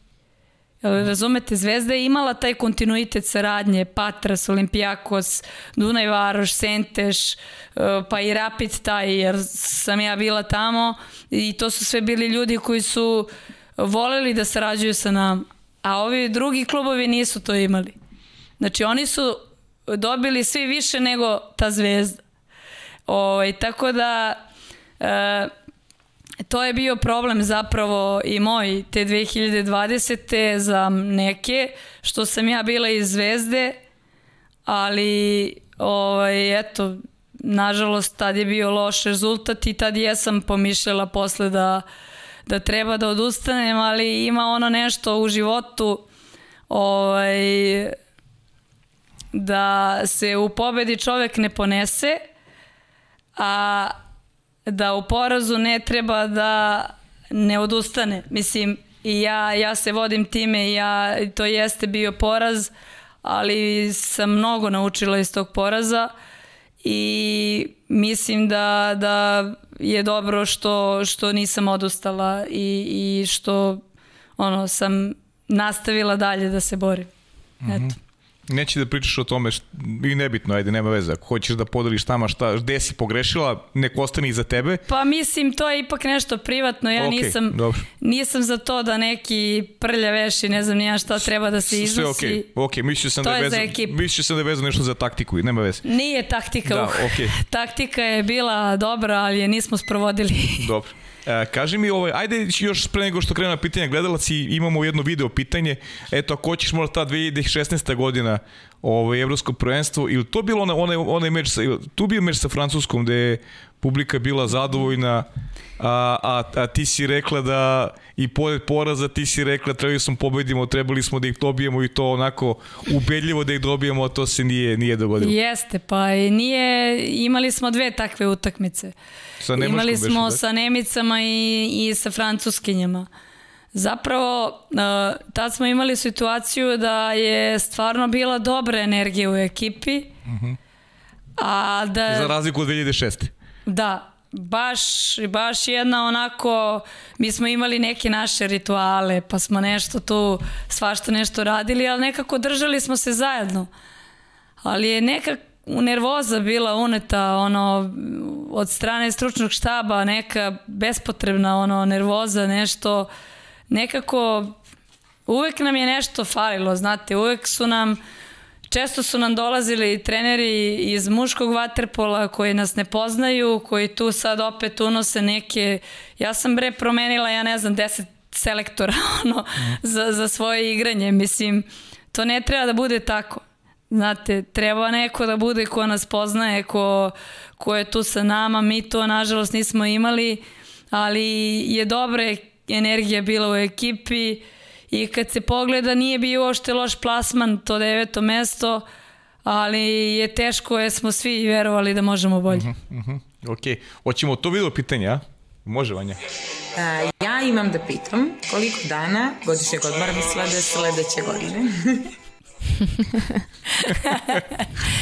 Razumete, Zvezda je imala taj kontinuitet saradnje, Patras, Olimpijakos, Dunaj Varoš, Senteš, pa i Rapid taj, jer sam ja bila tamo i to su sve bili ljudi koji su voleli da sarađuju sa nam, a ovi drugi klubovi nisu to imali. Znači oni su dobili svi više nego ta Zvezda. Ovaj, tako da... E, to je bio problem zapravo i moj te 2020. za neke, što sam ja bila iz Zvezde, ali ovaj, eto, nažalost tad je bio loš rezultat i tad jesam pomišljala posle da, da treba da odustanem, ali ima ono nešto u životu ovaj, da se u pobedi čovek ne ponese, a da u porazu ne treba da ne odustane. Mislim, i ja, ja se vodim time i ja, to jeste bio poraz, ali sam mnogo naučila iz tog poraza i mislim da, da je dobro što, što nisam odustala i, i što ono, sam nastavila dalje da se borim. Mm -hmm. Neće da pričaš o tome, št, i nebitno, ajde, nema veze. Ako hoćeš da podeliš tamo šta, gde si pogrešila, nek ostane iza tebe. Pa mislim, to je ipak nešto privatno. Ja Ok, nisam, dobro. nisam za to da neki prlja veši, ne znam nija šta treba da se Sve iznosi. okej, okej, mislio sam To da je je za vezano, ekipu. mislio sam da je vezano nešto za taktiku i nema veze. Nije taktika. Da, uh. okej. Taktika je bila dobra, ali je nismo sprovodili. Dobro. E, kaži mi, ovaj, ajde još pre nego što krenu na pitanja gledalac i imamo jedno video pitanje. Eto, ako hoćeš možda ta 2016. godina ovaj, evropsko prvenstvo, ili to bilo onaj, onaj, onaj meč, sa, tu bio meč sa Francuskom gde je publika bila zadovoljna, a, a, a ti si rekla da i pored poraza ti si rekla trebali smo pobedimo, trebali smo da ih dobijemo i to onako ubedljivo da ih dobijemo, a to se nije, nije dogodilo. Jeste, pa nije, imali smo dve takve utakmice. Sa Nemačkom Imali smo da? sa Nemicama i, i sa Francuskinjama. Zapravo, uh, tad smo imali situaciju da je stvarno bila dobra energija u ekipi, a da... Za razliku od 2006. Da, baš, baš jedna onako, mi smo imali neke naše rituale, pa smo nešto tu, svašta nešto radili, ali nekako držali smo se zajedno. Ali je neka nervoza bila uneta ono, od strane stručnog štaba, neka bespotrebna ono, nervoza, nešto, nekako uvek nam je nešto falilo, znate, uvek su nam Često su nam dolazili treneri iz muškog vaterpola koji nas ne poznaju, koji tu sad opet unose neke... Ja sam bre promenila, ja ne znam, 10 selektora ono, za, za svoje igranje. Mislim, to ne treba da bude tako. Znate, treba neko da bude ko nas poznaje, ko, ko je tu sa nama. Mi to, nažalost, nismo imali, ali je dobra energija bila u ekipi i kad se pogleda nije bio uopšte loš plasman, to deveto mesto, ali je teško jer smo svi verovali da možemo bolje. Mhm, ok. Hoćemo to video pitanje, a? Može, Vanja. A, ja imam da pitam koliko dana godišnjeg odmora mi slede sledeće godine.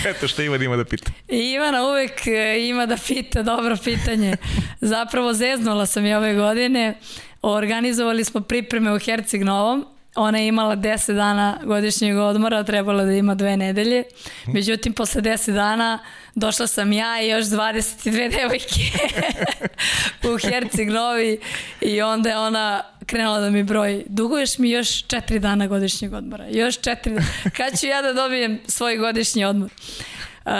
Eto što Ivan ima da pita. I Ivana uvek e, ima da pita, dobro pitanje. Zapravo zeznula sam je ove godine. Organizovali smo pripreme u Herceg Novom. Ona je imala 10 dana godišnjeg odmora, trebalo da ima dve nedelje. Međutim, posle 10 dana došla sam ja i još 22 devojke u Herceg Novi i onda je ona krenula da mi broji. Duguješ mi još 4 dana godišnjeg odmora. Još 4 dana. Kad ću ja da dobijem svoj godišnji odmor?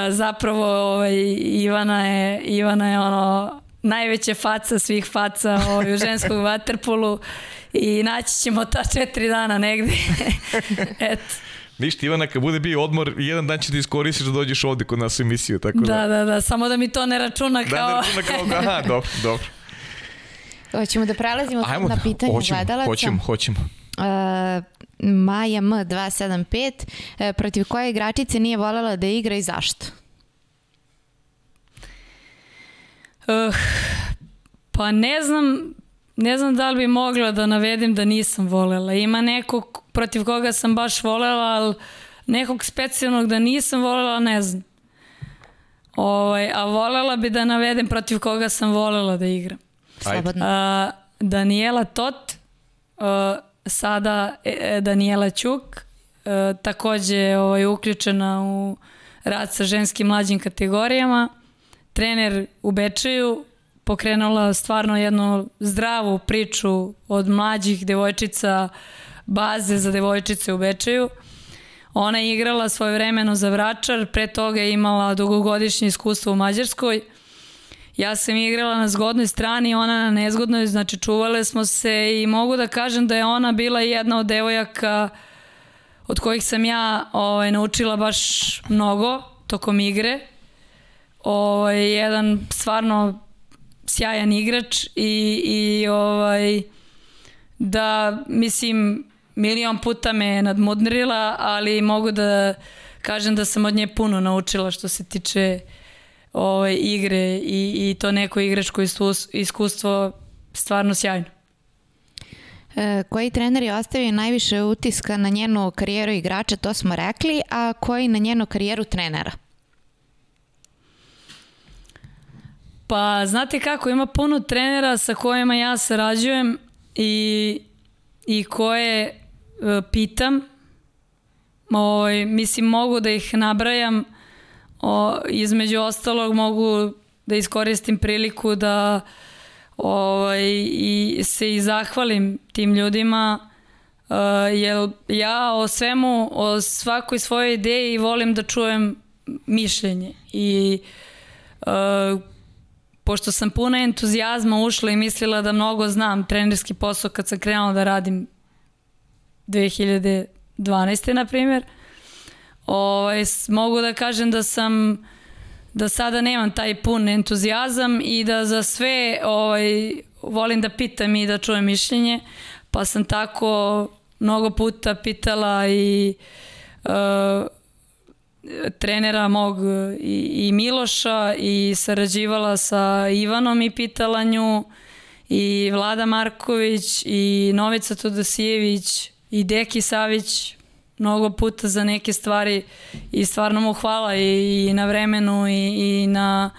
Zapravo ovaj, Ivana je, Ivana je ono najveće faca svih faca ovaj, u ženskom vaterpolu i naći ćemo ta četiri dana negde. Eto. Ništa, Ivana, kad bude bio odmor, jedan dan će da iskoristiš da dođeš ovde kod nas u emisiju, tako da... Da, da, da, samo da mi to ne računa Da, kao... da, računa kao, aha, dobro, dobro. Hoćemo da prelazimo Ajmo, na pitanje hoćemo, gledalaca. Hoćemo, hoćemo. Uh, Maja M275, uh, protiv koje igračice nije volela da igra i zašto? Uh, pa ne znam, ne znam da li bi mogla da navedem da nisam volela. Ima nekog protiv koga sam baš volela, ali nekog specijalnog da nisam volela, ne znam. Ovaj, a volela bi da navedem protiv koga sam volela da igram. Slobodno. A, Daniela Tot, a, sada e, e, Daniela Ćuk, a, takođe ovaj, uključena u rad sa ženskim mlađim kategorijama. Trener u Bečeju pokrenula stvarno jednu zdravu priču od mlađih devojčica baze za devojčice u Bečeju. Ona je igrala svoje vremeno za Vračar, pre toga je imala dugogodišnje iskustvo u Mađarskoj. Ja sam igrala na zgodnoj strani, ona na nezgodnoj, znači čuvale smo se i mogu da kažem da je ona bila jedna od devojaka od kojih sam ja ovaj, naučila baš mnogo tokom igre. Ovaj, jedan stvarno sjajan igrač i, i ovaj, da mislim milion puta me nadmudrila, ali mogu da kažem da sam od nje puno naučila što se tiče ovaj, igre i, i to neko igračko iskustvo stvarno sjajno. E, koji trener je ostavio najviše utiska na njenu karijeru igrača, to smo rekli, a koji na njenu karijeru trenera? Pa znate kako, ima puno trenera sa kojima ja sarađujem i, i koje e, pitam. Ovaj, mislim mogu da ih nabrajam, o, između ostalog mogu da iskoristim priliku da ovaj, i se i zahvalim tim ljudima uh, jer ja o svemu, o svakoj svojoj ideji volim da čujem mišljenje i uh, pošto sam puna entuzijazma ušla i mislila da mnogo znam trenerski posao kad sam krenula da radim 2012. na primjer, ovaj, mogu da kažem da sam da sada nemam taj pun entuzijazam i da za sve ovaj, volim da pitam i da čujem mišljenje, pa sam tako mnogo puta pitala i uh, trenera mog i, i Miloša i sarađivala sa Ivanom i pitala nju i Vlada Marković i Novica Todosijević i Deki Savić mnogo puta za neke stvari i stvarno mu hvala i, i na vremenu i, i na,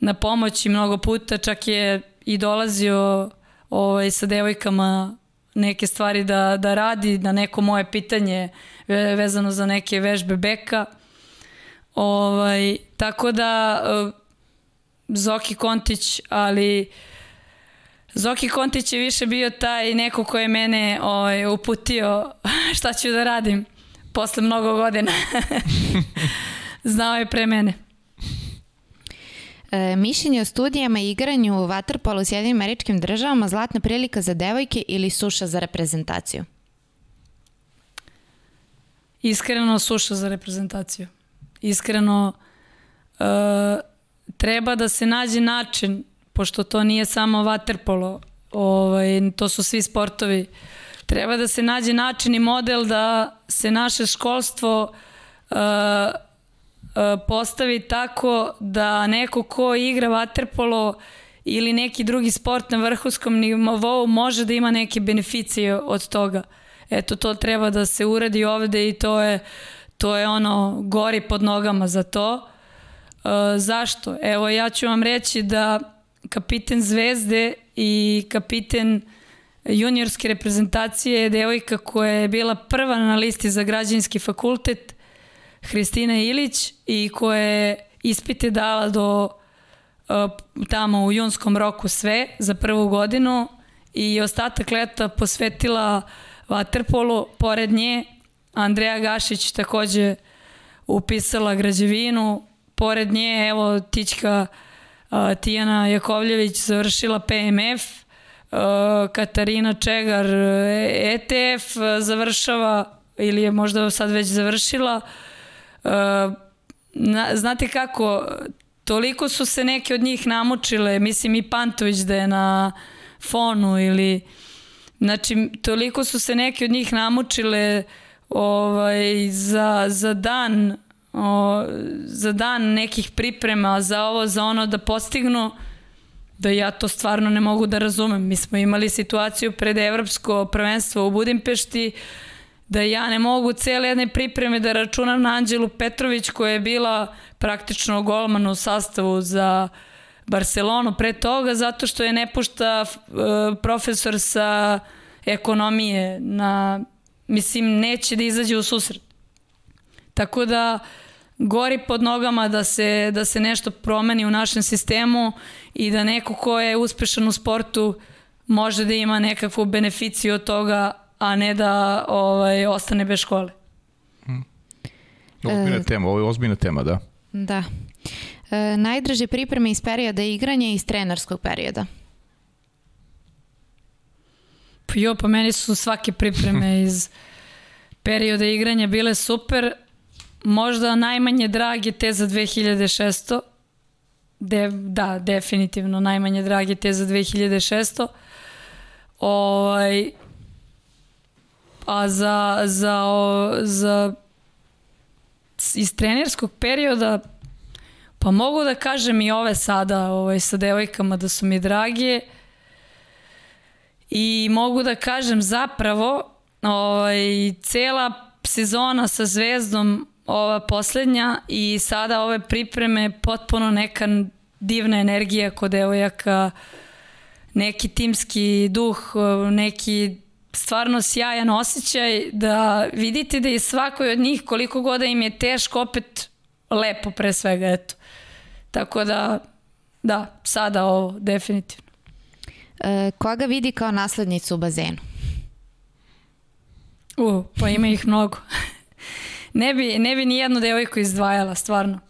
na pomoći mnogo puta, čak je i dolazio ovaj, sa devojkama neke stvari da, da radi, na neko moje pitanje vezano za neke vežbe beka. Ovaj, tako da eh, Zoki Kontić, ali Zoki Kontić je više bio taj neko ko je mene ovaj, uputio šta ću da radim posle mnogo godina. Znao je pre mene. E, mišljenje o studijama i igranju u Waterpolu u Sjedinim američkim državama zlatna prilika za devojke ili suša za reprezentaciju? Iskreno suša za reprezentaciju. Iskreno e, treba da se nađe način, pošto to nije samo Waterpolo, ovaj, to su svi sportovi, treba da se nađe način i model da se naše školstvo uh, uh, postavi tako da neko ko igra vaterpolo ili neki drugi sport na vrhunskom nivou može da ima neke beneficije od toga. Eto, to treba da se uradi ovde i to je, to je ono, gori pod nogama za to. Uh, zašto? Evo, ja ću vam reći da kapiten Zvezde i kapiten juniorske reprezentacije je devojka koja je bila prva na listi za građanski fakultet, Hristina Ilić, i koja je ispite dala do uh, tamo u junskom roku sve za prvu godinu i ostatak leta posvetila vaterpolu. Pored nje Andreja Gašić takođe upisala građevinu. Pored nje, evo, Tićka uh, Tijana Jakovljević završila PMF Uh, Katarina Čegar ETF završava ili je možda sad već završila. Uh, znate kako, toliko su se neke od njih namučile, mislim i Pantović da je na fonu ili znači toliko su se neke od njih namučile ovaj, za, za dan o, za dan nekih priprema za ovo, za ono da postignu da ja to stvarno ne mogu da razumem. Mi smo imali situaciju pred Evropsko prvenstvo u Budimpešti da ja ne mogu cele jedne pripreme da računam na Anđelu Petrović koja je bila praktično golman u sastavu za Barcelonu pre toga zato što je ne pušta uh, profesor sa ekonomije na mislim neće da izađe u susret. Tako da gori pod nogama da se, da se nešto promeni u našem sistemu i da neko ko je uspešan u sportu može da ima nekakvu beneficiju od toga, a ne da ovaj, ostane bez škole. Hmm. Ozbiljna e, tema, ovo je ozbiljna tema, da. Da. E, najdraže pripreme iz perioda igranja i iz trenerskog perioda? Jo, pa meni su svake pripreme iz perioda igranja bile super, Možda najmanje drage te za 2600. De, da, definitivno najmanje drage te za 2600. Ovaj, a za, za, o, za iz trenerskog perioda pa mogu da kažem i ove sada ovaj, sa devojkama da su mi drage i mogu da kažem zapravo ovaj, cela sezona sa Zvezdom ova poslednja i sada ove pripreme potpuno neka divna energija kod devojaka, neki timski duh, neki stvarno sjajan osjećaj da vidite da je svakoj od njih koliko god da im je teško opet lepo pre svega, eto. Tako da, da, sada ovo, definitivno. E, koga vidi kao naslednicu u bazenu? U, pa ima ih mnogo. ne bi, ne bi ni jednu devojku izdvajala, stvarno.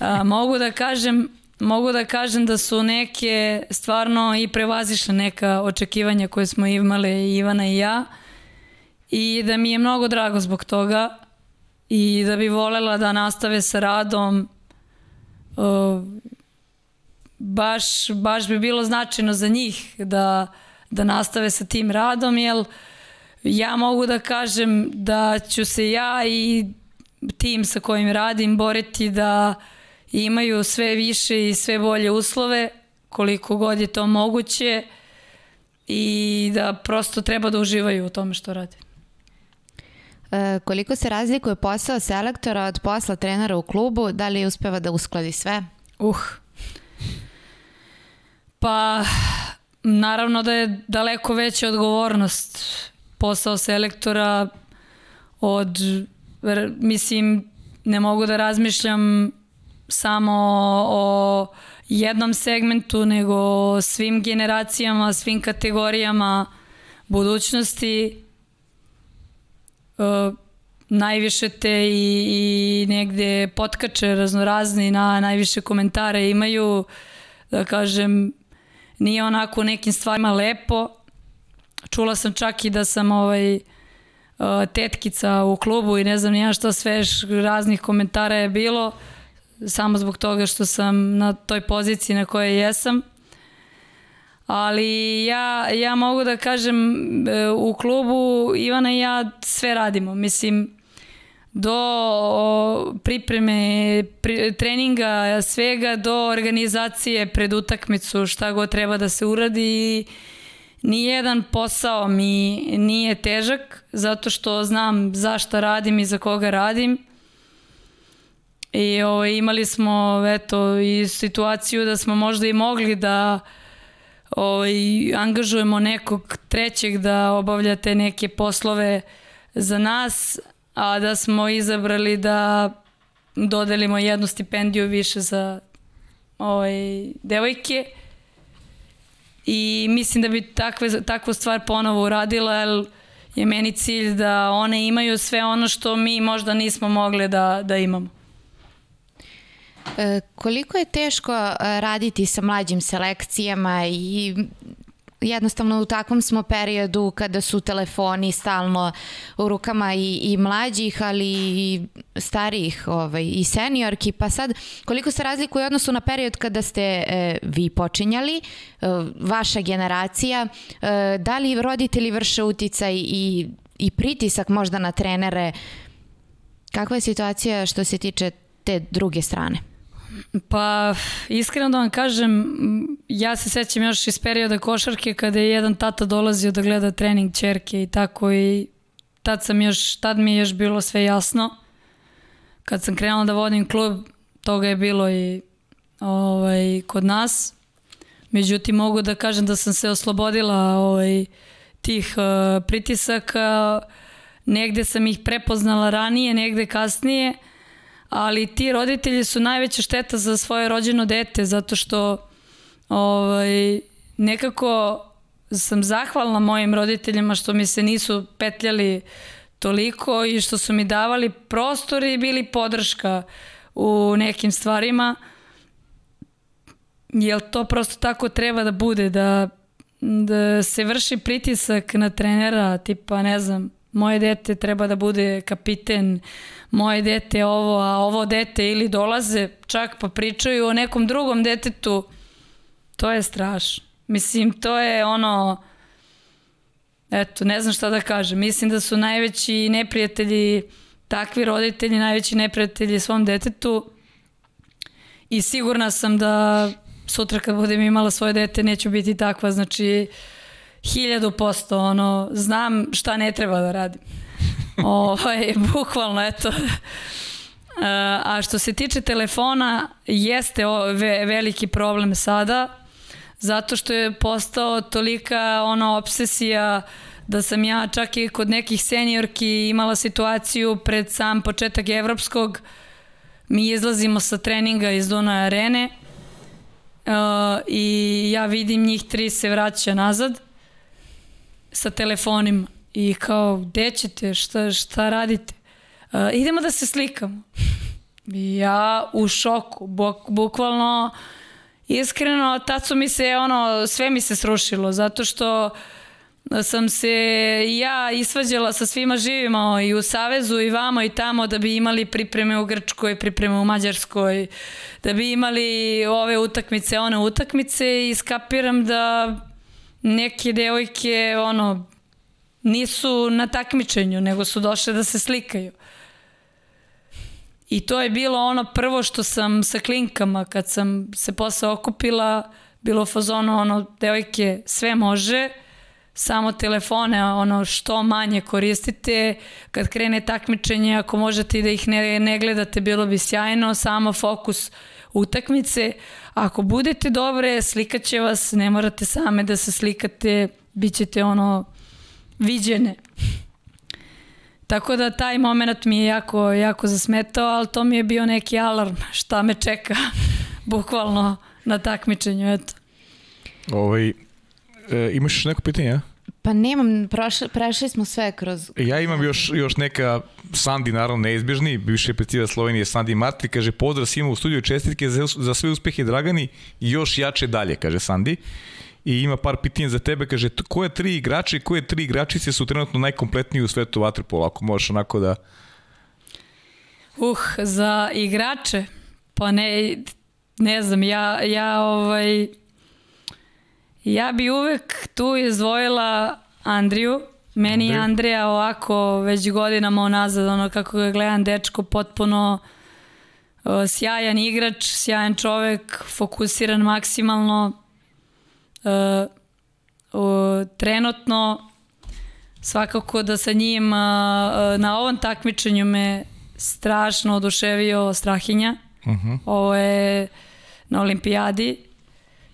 A, mogu da kažem, mogu da kažem da su neke stvarno i prevazišle neka očekivanja koje smo imali Ivana i ja i da mi je mnogo drago zbog toga i da bi volela da nastave sa radom uh, baš, baš bi bilo značajno za njih da, da nastave sa tim radom, jer ja mogu da kažem da ću se ja i tim sa kojim radim boriti da imaju sve više i sve bolje uslove, koliko god je to moguće i da prosto treba da uživaju u tome što rade. E, koliko se razlikuje posao selektora od posla trenera u klubu? Da li uspeva da uskladi sve? Uh. Pa, naravno da je daleko veća odgovornost posao selektora od, mislim, ne mogu da razmišljam samo o jednom segmentu, nego o svim generacijama, svim kategorijama budućnosti. E, najviše te i, i negde potkače raznorazni na najviše komentare imaju, da kažem, nije onako u nekim stvarima lepo. Čula sam čak i da sam ovaj, tetkica u klubu i ne znam nija šta sve raznih komentara je bilo samo zbog toga što sam na toj poziciji na kojoj jesam. Ali ja, ja mogu da kažem e, u klubu Ivana i ja sve radimo. Mislim, do pripreme pri, treninga, svega, do organizacije pred utakmicu, šta god treba da se uradi. Nijedan posao mi nije težak, zato što znam zašta radim i za koga radim. I o, imali smo eto, i situaciju da smo možda i mogli da o, i angažujemo nekog trećeg da obavlja te neke poslove za nas, a da smo izabrali da dodelimo jednu stipendiju više za ovaj, devojke i mislim da bi takve, takvu stvar ponovo uradila jer je meni cilj da one imaju sve ono što mi možda nismo mogli da, da imamo. E, koliko je teško raditi sa mlađim selekcijama i jednostavno u takvom smo periodu kada su telefoni stalno u rukama i, i mlađih, ali i starijih ovaj, i seniorki, pa sad koliko se razlikuje u odnosu na period kada ste e, vi počinjali, e, vaša generacija, e, da li roditelji vrše uticaj i, i pritisak možda na trenere, kakva je situacija što se tiče te druge strane? Pa, iskreno da vam kažem, ja se sećam još iz perioda košarke kada je jedan tata dolazio da gleda trening čerke i tako i tad sam još, tad mi je još bilo sve jasno. Kad sam krenula da vodim klub, toga je bilo i ovaj, kod nas. Međutim, mogu da kažem da sam se oslobodila ovaj, tih uh, pritisaka. Negde sam ih prepoznala ranije, negde kasnije ali ti roditelji su najveća šteta za svoje rođeno dete zato što ovaj, nekako sam zahvalna mojim roditeljima što mi se nisu petljali toliko i što su mi davali prostor i bili podrška u nekim stvarima. Jel to prosto tako treba da bude, da, da se vrši pritisak na trenera, tipa ne znam, moje dete treba da bude kapiten, moje dete ovo, a ovo dete ili dolaze čak pa pričaju o nekom drugom detetu, to je strašno. Mislim, to je ono, eto, ne znam šta da kažem. Mislim da su najveći neprijatelji, takvi roditelji, najveći neprijatelji svom detetu i sigurna sam da sutra kad budem imala svoje dete neću biti takva, znači hiljadu posto, ono, znam šta ne treba da radim. ovaj, bukvalno, eto. A što se tiče telefona, jeste veliki problem sada, zato što je postao tolika ono obsesija da sam ja čak i kod nekih seniorki imala situaciju pred sam početak evropskog, mi izlazimo sa treninga iz Duna arene uh, i ja vidim njih tri se vraća nazad sa telefonima i kao, gde ćete, šta, šta radite? Uh, idemo da se slikamo. Ja u šoku, buk, bukvalno iskreno, tad su mi se, ono, sve mi se srušilo, zato što sam se ja isvađala sa svima živima i u Savezu i vamo i tamo da bi imali pripreme u Grčkoj, pripreme u Mađarskoj, da bi imali ove utakmice, one utakmice i skapiram da neke devojke ono nisu na takmičenju, nego su došle da se slikaju. I to je bilo ono prvo što sam sa klinkama, kad sam se posle okupila, bilo u fazonu ono, devojke, sve može, samo telefone ono što manje koristite kad krene takmičenje ako možete da ih ne, ne gledate bilo bi sjajno samo fokus utakmice. Ako budete dobre slikaće vas ne morate same da se slikate bit ćete ono viđene. Tako da taj moment mi je jako, jako zasmetao, ali to mi je bio neki alarm šta me čeka bukvalno na takmičenju, eto. Ovaj, e, imaš neko pitanje, Pa nemam, prošli, prešli smo sve kroz... Ja imam još, još neka, Sandi naravno neizbježni, bivši reprezentativa Slovenije Sandi Marti, kaže pozdrav svima u studiju, čestitke za, za sve uspehe Dragani i još jače dalje, kaže Sandi i ima par pitanja za tebe, kaže koje tri igrače i koje tri igračice su trenutno najkompletniji u svetu vaterpola, ako možeš onako da... Uh, za igrače, pa ne, ne znam, ja, ja ovaj, ja bi uvek tu izdvojila Andriju, Meni je Andrija ovako već godinama onazad, ono kako ga gledam, dečko potpuno uh, sjajan igrač, sjajan čovek, fokusiran maksimalno, uh, uh, trenutno svakako da sa njim uh, na ovom takmičenju me strašno oduševio Strahinja. Uh -huh. Ovo je na olimpijadi.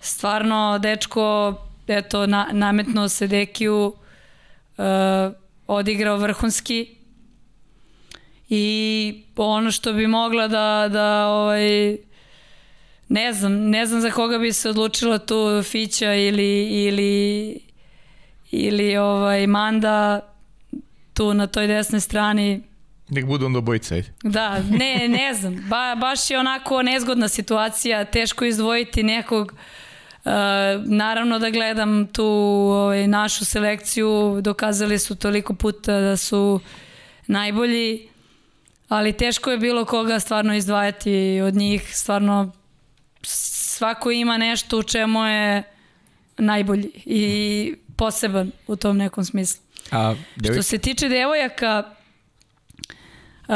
Stvarno, dečko, eto, na, nametno se Dekiju, uh, odigrao vrhunski i ono što bi mogla da, da ovaj, ne znam, ne znam za koga bi se odlučila tu Fića ili, ili, ili ovaj Manda tu na toj desnoj strani. Nek budu onda obojica, Da, ne, ne znam. Ba, baš je onako nezgodna situacija, teško izdvojiti nekog. Uh, naravno da gledam tu ovaj, našu selekciju, dokazali su toliko puta da su najbolji, ali teško je bilo koga stvarno izdvajati od njih, stvarno svako ima nešto u čemu je najbolji i poseban u tom nekom smislu. A, devojka? Što se tiče devojaka, uh,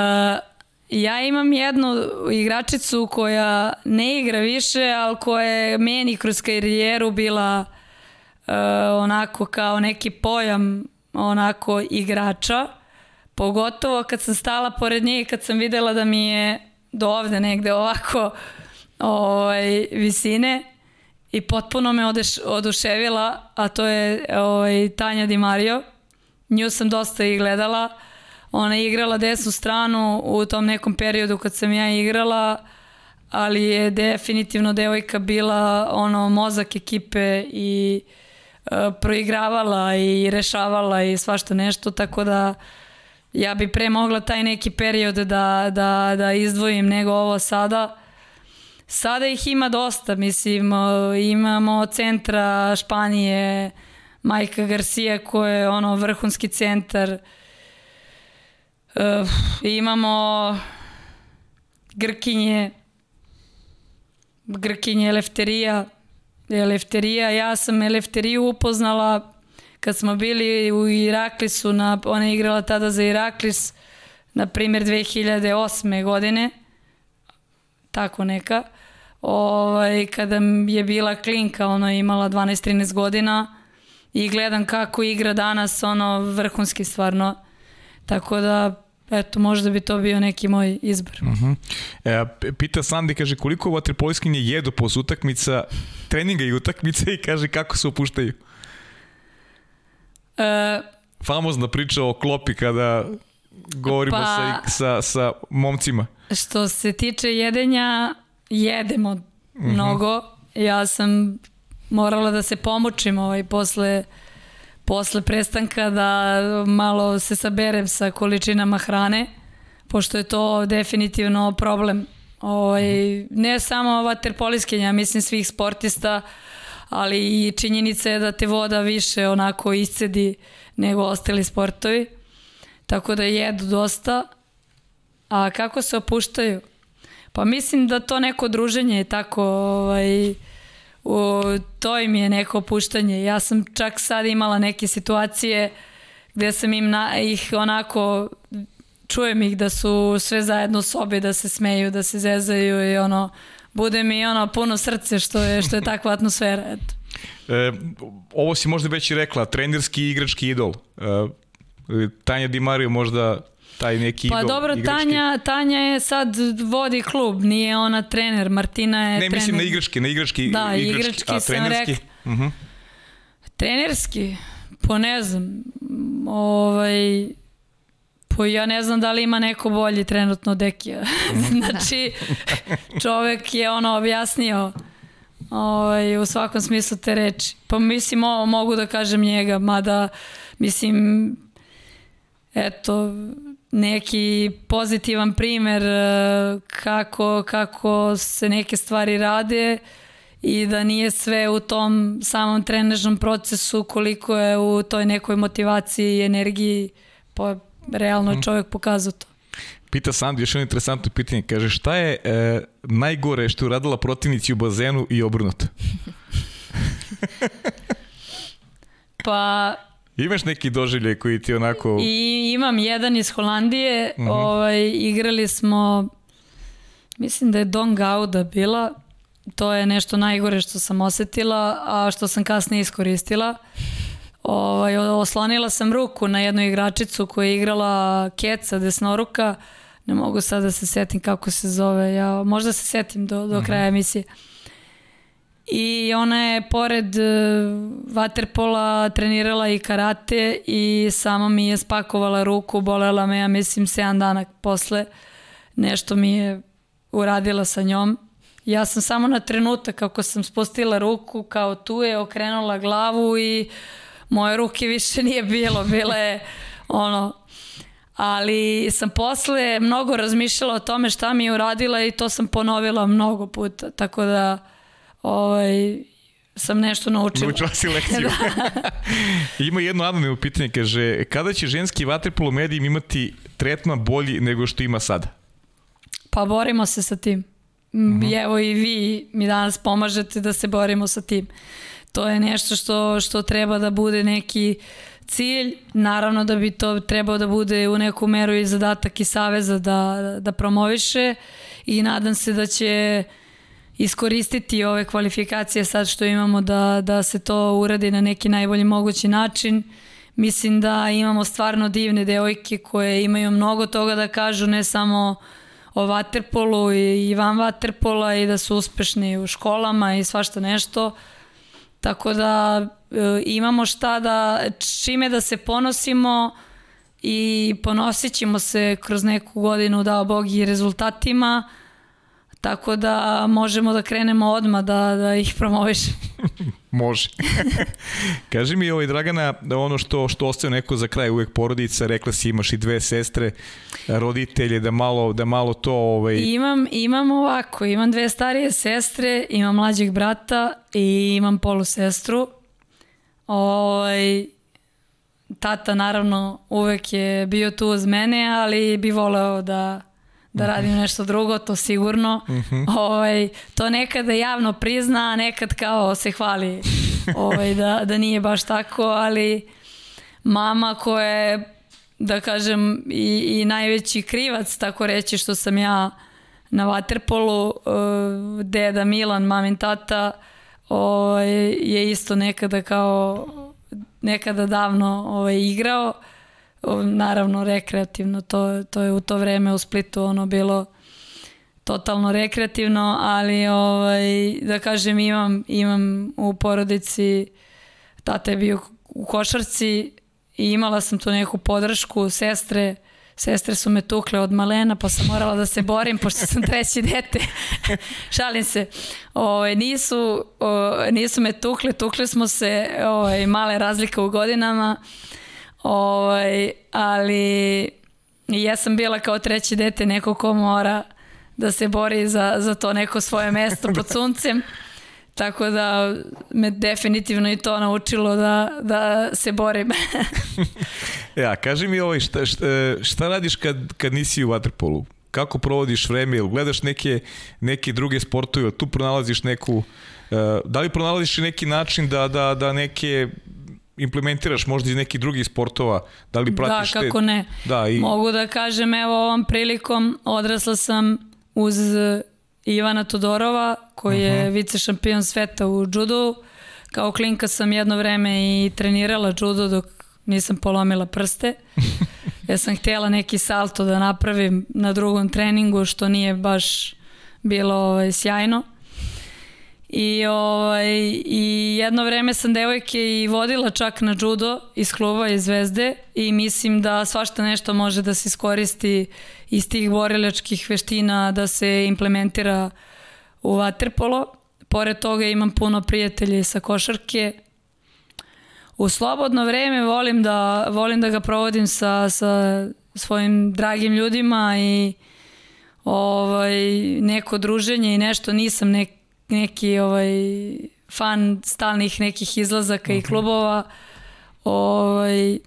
ja imam jednu igračicu koja ne igra više, ali koja je meni kroz karijeru bila uh, onako kao neki pojam onako igrača. Pogotovo kad sam stala pored nje i kad sam videla da mi je do ovde negde ovako ovaj, visine i potpuno me odeš, oduševila, a to je ovaj, Tanja Di Mario. Nju sam dosta i gledala. Ona je igrala desnu stranu u tom nekom periodu kad sam ja igrala, ali je definitivno devojka bila ono mozak ekipe i uh, proigravala i rešavala i svašta nešto, tako da ja bi pre mogla taj neki period da, da, da izdvojim nego ovo sada Sada ih ima dosta, mislim, imamo centra Španije, Majka Garcia koja je ono vrhunski centar. Uh, imamo Grkinje, Grkinje Elefterija, Elefterija, ja sam Elefteriju upoznala kad smo bili u Iraklisu, na, ona je igrala tada za Iraklis, na primjer 2008. godine, tako neka ovaj, kada je bila klinka, ono je imala 12-13 godina i gledam kako igra danas, ono vrhunski stvarno. Tako da eto, možda bi to bio neki moj izbor. Uh -huh. e, pita Sandi, kaže, koliko vaterpolskinje jedu posle utakmica, treninga i utakmice i kaže kako se opuštaju? E, famozna priča o klopi kada govorimo Pa- sa, sa, sa momcima. Što se tiče jedenja, jedemo mnogo. Ja sam morala da se pomučim ovaj, posle, posle prestanka da malo se saberem sa količinama hrane, pošto je to definitivno problem. Ovaj, ne samo vaterpoliskenja, mislim svih sportista, ali i činjenica je da te voda više onako iscedi nego ostali sportovi. Tako da jedu dosta, A kako se opuštaju? Pa mislim da to neko druženje je tako, ovaj, u, to im je neko opuštanje. Ja sam čak sad imala neke situacije gde sam im na, ih onako, čujem ih da su sve zajedno u sobi, da se smeju, da se zezaju i ono, bude mi ono puno srce što je, što je takva atmosfera. Eto. E, ovo si možda već i rekla, trenerski igrački idol. E, Tanja Di Mario možda taj neki Pa dobro, igrački. Tanja, Tanja je sad vodi klub, nije ona trener, Martina je Ne, trener. mislim na igrački, na igrački. Da, igrački a, sam trenerski? rekla. Mhm. Trenerski, po ne znam, ovaj, po ja ne znam da li ima neko bolji trenutno od Dekija. znači, čovek je ono objasnio ovaj, u svakom smislu te reči. Pa mislim, ovo mogu da kažem njega, mada, mislim, eto, neki pozitivan primer eh, kako, kako se neke stvari rade i da nije sve u tom samom trenažnom procesu koliko je u toj nekoj motivaciji i energiji pa realno je čovjek pokazao to. Pita Sandi još jedno interesantno pitanje. Kaže, šta je e, najgore što je uradila protivnici u bazenu i obrnuto? Pa Imaš neki doživljaj koji ti onako... I imam jedan iz Holandije, ovaj, igrali smo, mislim da je Don Gauda bila, to je nešto najgore što sam osetila, a što sam kasnije iskoristila. Ovaj, oslonila sam ruku na jednu igračicu koja je igrala Keca, desnoruka, ne mogu sad da se setim kako se zove, ja možda se setim do, do kraja emisije. I ona je pored e, vaterpola trenirala i karate i samo mi je spakovala ruku, bolela me, ja mislim, 7 dana posle. Nešto mi je uradila sa njom. Ja sam samo na trenutak kako sam spustila ruku, kao tu je okrenula glavu i moje ruke više nije bilo, bila je ono, ali sam posle mnogo razmišljala o tome šta mi je uradila i to sam ponovila mnogo puta, tako da ovaj, sam nešto naučila. Naučila si lekciju. Ima jedno anonimno pitanje, kaže, kada će ženski vaterpolo medijim imati tretman bolji nego što ima sada? Pa borimo se sa tim. Mm, Evo i vi mi danas pomažete da se borimo sa tim. To je nešto što, što treba da bude neki cilj. Naravno da bi to trebao da bude u neku meru i zadatak i saveza da, da promoviše i nadam se da će iskoristiti ove kvalifikacije sad što imamo da, da se to uradi na neki najbolji mogući način. Mislim da imamo stvarno divne devojke koje imaju mnogo toga da kažu, ne samo o vaterpolu i van vaterpola i da su uspešni u školama i svašta nešto. Tako da e, imamo šta da, čime da se ponosimo i ponosit ćemo se kroz neku godinu, dao Bog, i rezultatima. Tako da možemo da krenemo odmah da, da ih promovišemo. Može. Kaži mi, ovaj, Dragana, da ono što, što ostaje neko za kraj, uvek porodica, rekla si imaš i dve sestre, roditelje, da malo, da malo to... Ovaj, Imam, imam ovako, imam dve starije sestre, imam mlađeg brata i imam polusestru. Ovaj, tata naravno uvek je bio tu uz mene, ali bi voleo da da radim nešto drugo, to sigurno. ovaj, to nekada javno prizna, a nekad kao se hvali ovaj, da, da nije baš tako, ali mama koja je, da kažem, i, i najveći krivac, tako reći, što sam ja na vaterpolu, uh, deda Milan, mamin tata, ovaj, je isto nekada kao nekada davno ovaj, igrao naravno rekreativno to, to je u to vreme u Splitu ono bilo totalno rekreativno ali ovaj, da kažem imam, imam u porodici tata je bio u košarci i imala sam tu neku podršku, sestre, sestre su me tukle od malena, pa sam morala da se borim, pošto sam treći dete. Šalim se. O, ovaj, nisu, o, nisu me tukle, tukle smo se, o, ovaj, male razlike u godinama, ovaj, ali ja sam bila kao treći dete neko ko mora da se bori za, za to neko svoje mesto pod suncem. Tako da me definitivno i to naučilo da, da se borim. ja, kaži mi ovaj, šta, šta, šta radiš kad, kad nisi u waterpolu? Kako provodiš vreme? Ili gledaš neke, neke druge sportove? Tu pronalaziš neku... Uh, da li pronalaziš neki način da, da, da neke implementiraš možda iz nekih drugih sportova? Da li pratiš da, kako te... ne. Da, i... Mogu da kažem, evo ovom prilikom odrasla sam uz Ivana Todorova, koji je uh mhm. -huh. vice šampion sveta u judu. Kao klinka sam jedno vreme i trenirala judo dok nisam polomila prste. Ja sam htjela neki salto da napravim na drugom treningu, što nije baš bilo ovaj, sjajno. I, ovaj, I jedno vreme sam devojke i vodila čak na judo iz kluba iz Zvezde i mislim da svašta nešto može da se iskoristi iz tih borilačkih veština da se implementira u vaterpolo. Pored toga imam puno prijatelja sa košarke. U slobodno vreme volim da, volim da ga provodim sa, sa svojim dragim ljudima i ovaj, neko druženje i nešto nisam nek, neki ovaj, fan stalnih nekih izlazaka -huh. i mhm. klubova. Ovaj,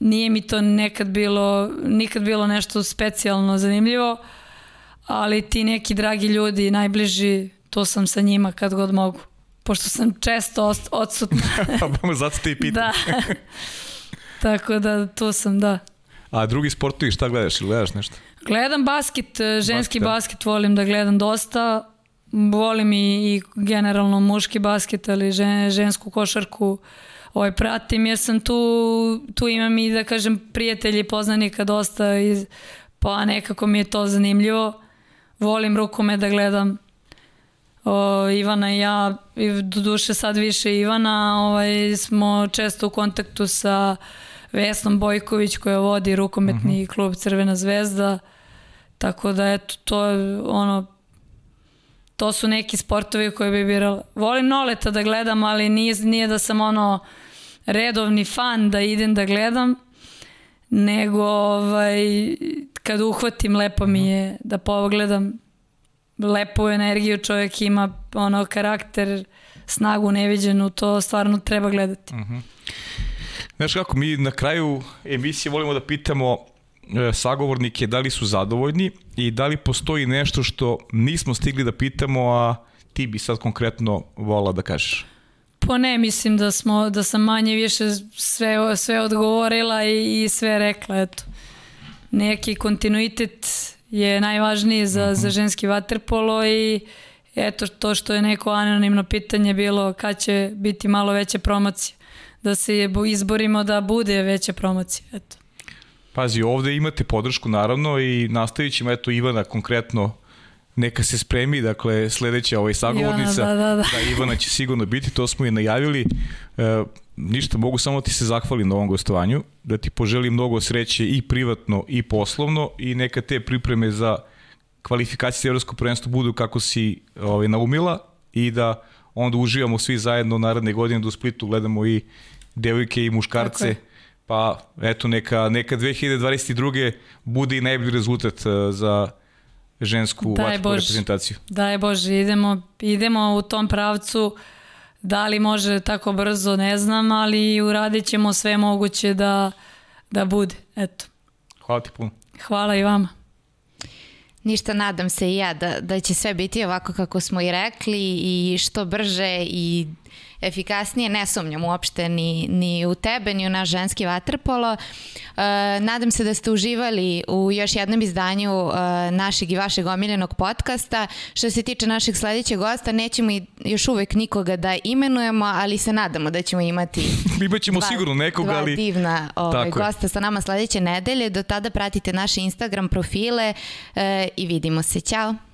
nije mi to nekad bilo, nikad bilo nešto specijalno zanimljivo, ali ti neki dragi ljudi, najbliži, to sam sa njima kad god mogu. Pošto sam često odsutna. Pa zato te i pitam. da. Tako da, to sam, da. A drugi sportovi, šta gledaš? Ili gledaš nešto? Gledam basket, e, ženski basket, da. basket volim da gledam dosta. Volim i, i generalno muški basket, ali žen, žensku košarku ovaj, pratim jer sam tu, tu imam i da kažem prijatelji, poznanika dosta iz, pa nekako mi je to zanimljivo. Volim rukome da gledam o, Ivana i ja, i do duše sad više Ivana, ovaj, smo često u kontaktu sa Vesnom Bojković koja vodi rukometni uh mhm. -huh. klub Crvena zvezda. Tako da eto, to je ono, to su neki sportovi koje bi birala. Volim noleta da gledam, ali nije, nije da sam ono redovni fan da idem da gledam, nego ovaj, kad uhvatim lepo mi je da pogledam lepu energiju čovjek ima ono karakter snagu neviđenu to stvarno treba gledati uh mhm. -huh. Znaš kako, mi na kraju emisije volimo da pitamo sagovornike da li su zadovoljni i da li postoji nešto što nismo stigli da pitamo, a ti bi sad konkretno volala da kažeš. Pa ne, mislim da smo da sam manje više sve sve odgovorila i, i sve rekla, eto. Neki kontinuitet je najvažniji za, uh -huh. za mhm. ženski vaterpolo i eto to što je neko anonimno pitanje bilo kad će biti malo veće promocije. Da se izborimo da bude veća promocija, eto. Pazi, ovde imate podršku naravno i nastavit ćemo, eto Ivana konkretno neka se spremi, dakle sledeća ovaj sagovornica, Ivana, da, da, da. da Ivana će sigurno biti, to smo je najavili. E, ništa, mogu samo ti se zahvalim na ovom gostovanju, da ti poželim mnogo sreće i privatno i poslovno i neka te pripreme za kvalifikacije za evropsko prvenstvo budu kako si ovaj, naumila i da onda uživamo svi zajedno naredne godine da u Splitu gledamo i devojke i muškarce. Pa eto neka, neka 2022. bude i najbolji rezultat uh, za žensku Daj reprezentaciju. Daj Bože, idemo, idemo u tom pravcu. Da li može tako brzo, ne znam, ali uradit ćemo sve moguće da, da bude. Eto. Hvala ti puno. Hvala i vama. Ništa, nadam se i ja da, da će sve biti ovako kako smo i rekli i što brže i efikasnije, ne sumnjam uopšte ni, ni u tebe, ni u naš ženski vaterpolo. E, nadam se da ste uživali u još jednom izdanju e, našeg i vašeg omiljenog podcasta. Što se tiče našeg sledećeg gosta, nećemo i još uvek nikoga da imenujemo, ali se nadamo da ćemo imati Imaćemo dva, sigurno nekoga, dva ali... divna ovaj, gosta sa nama sledeće nedelje. Do tada pratite naše Instagram profile e, i vidimo se. Ćao!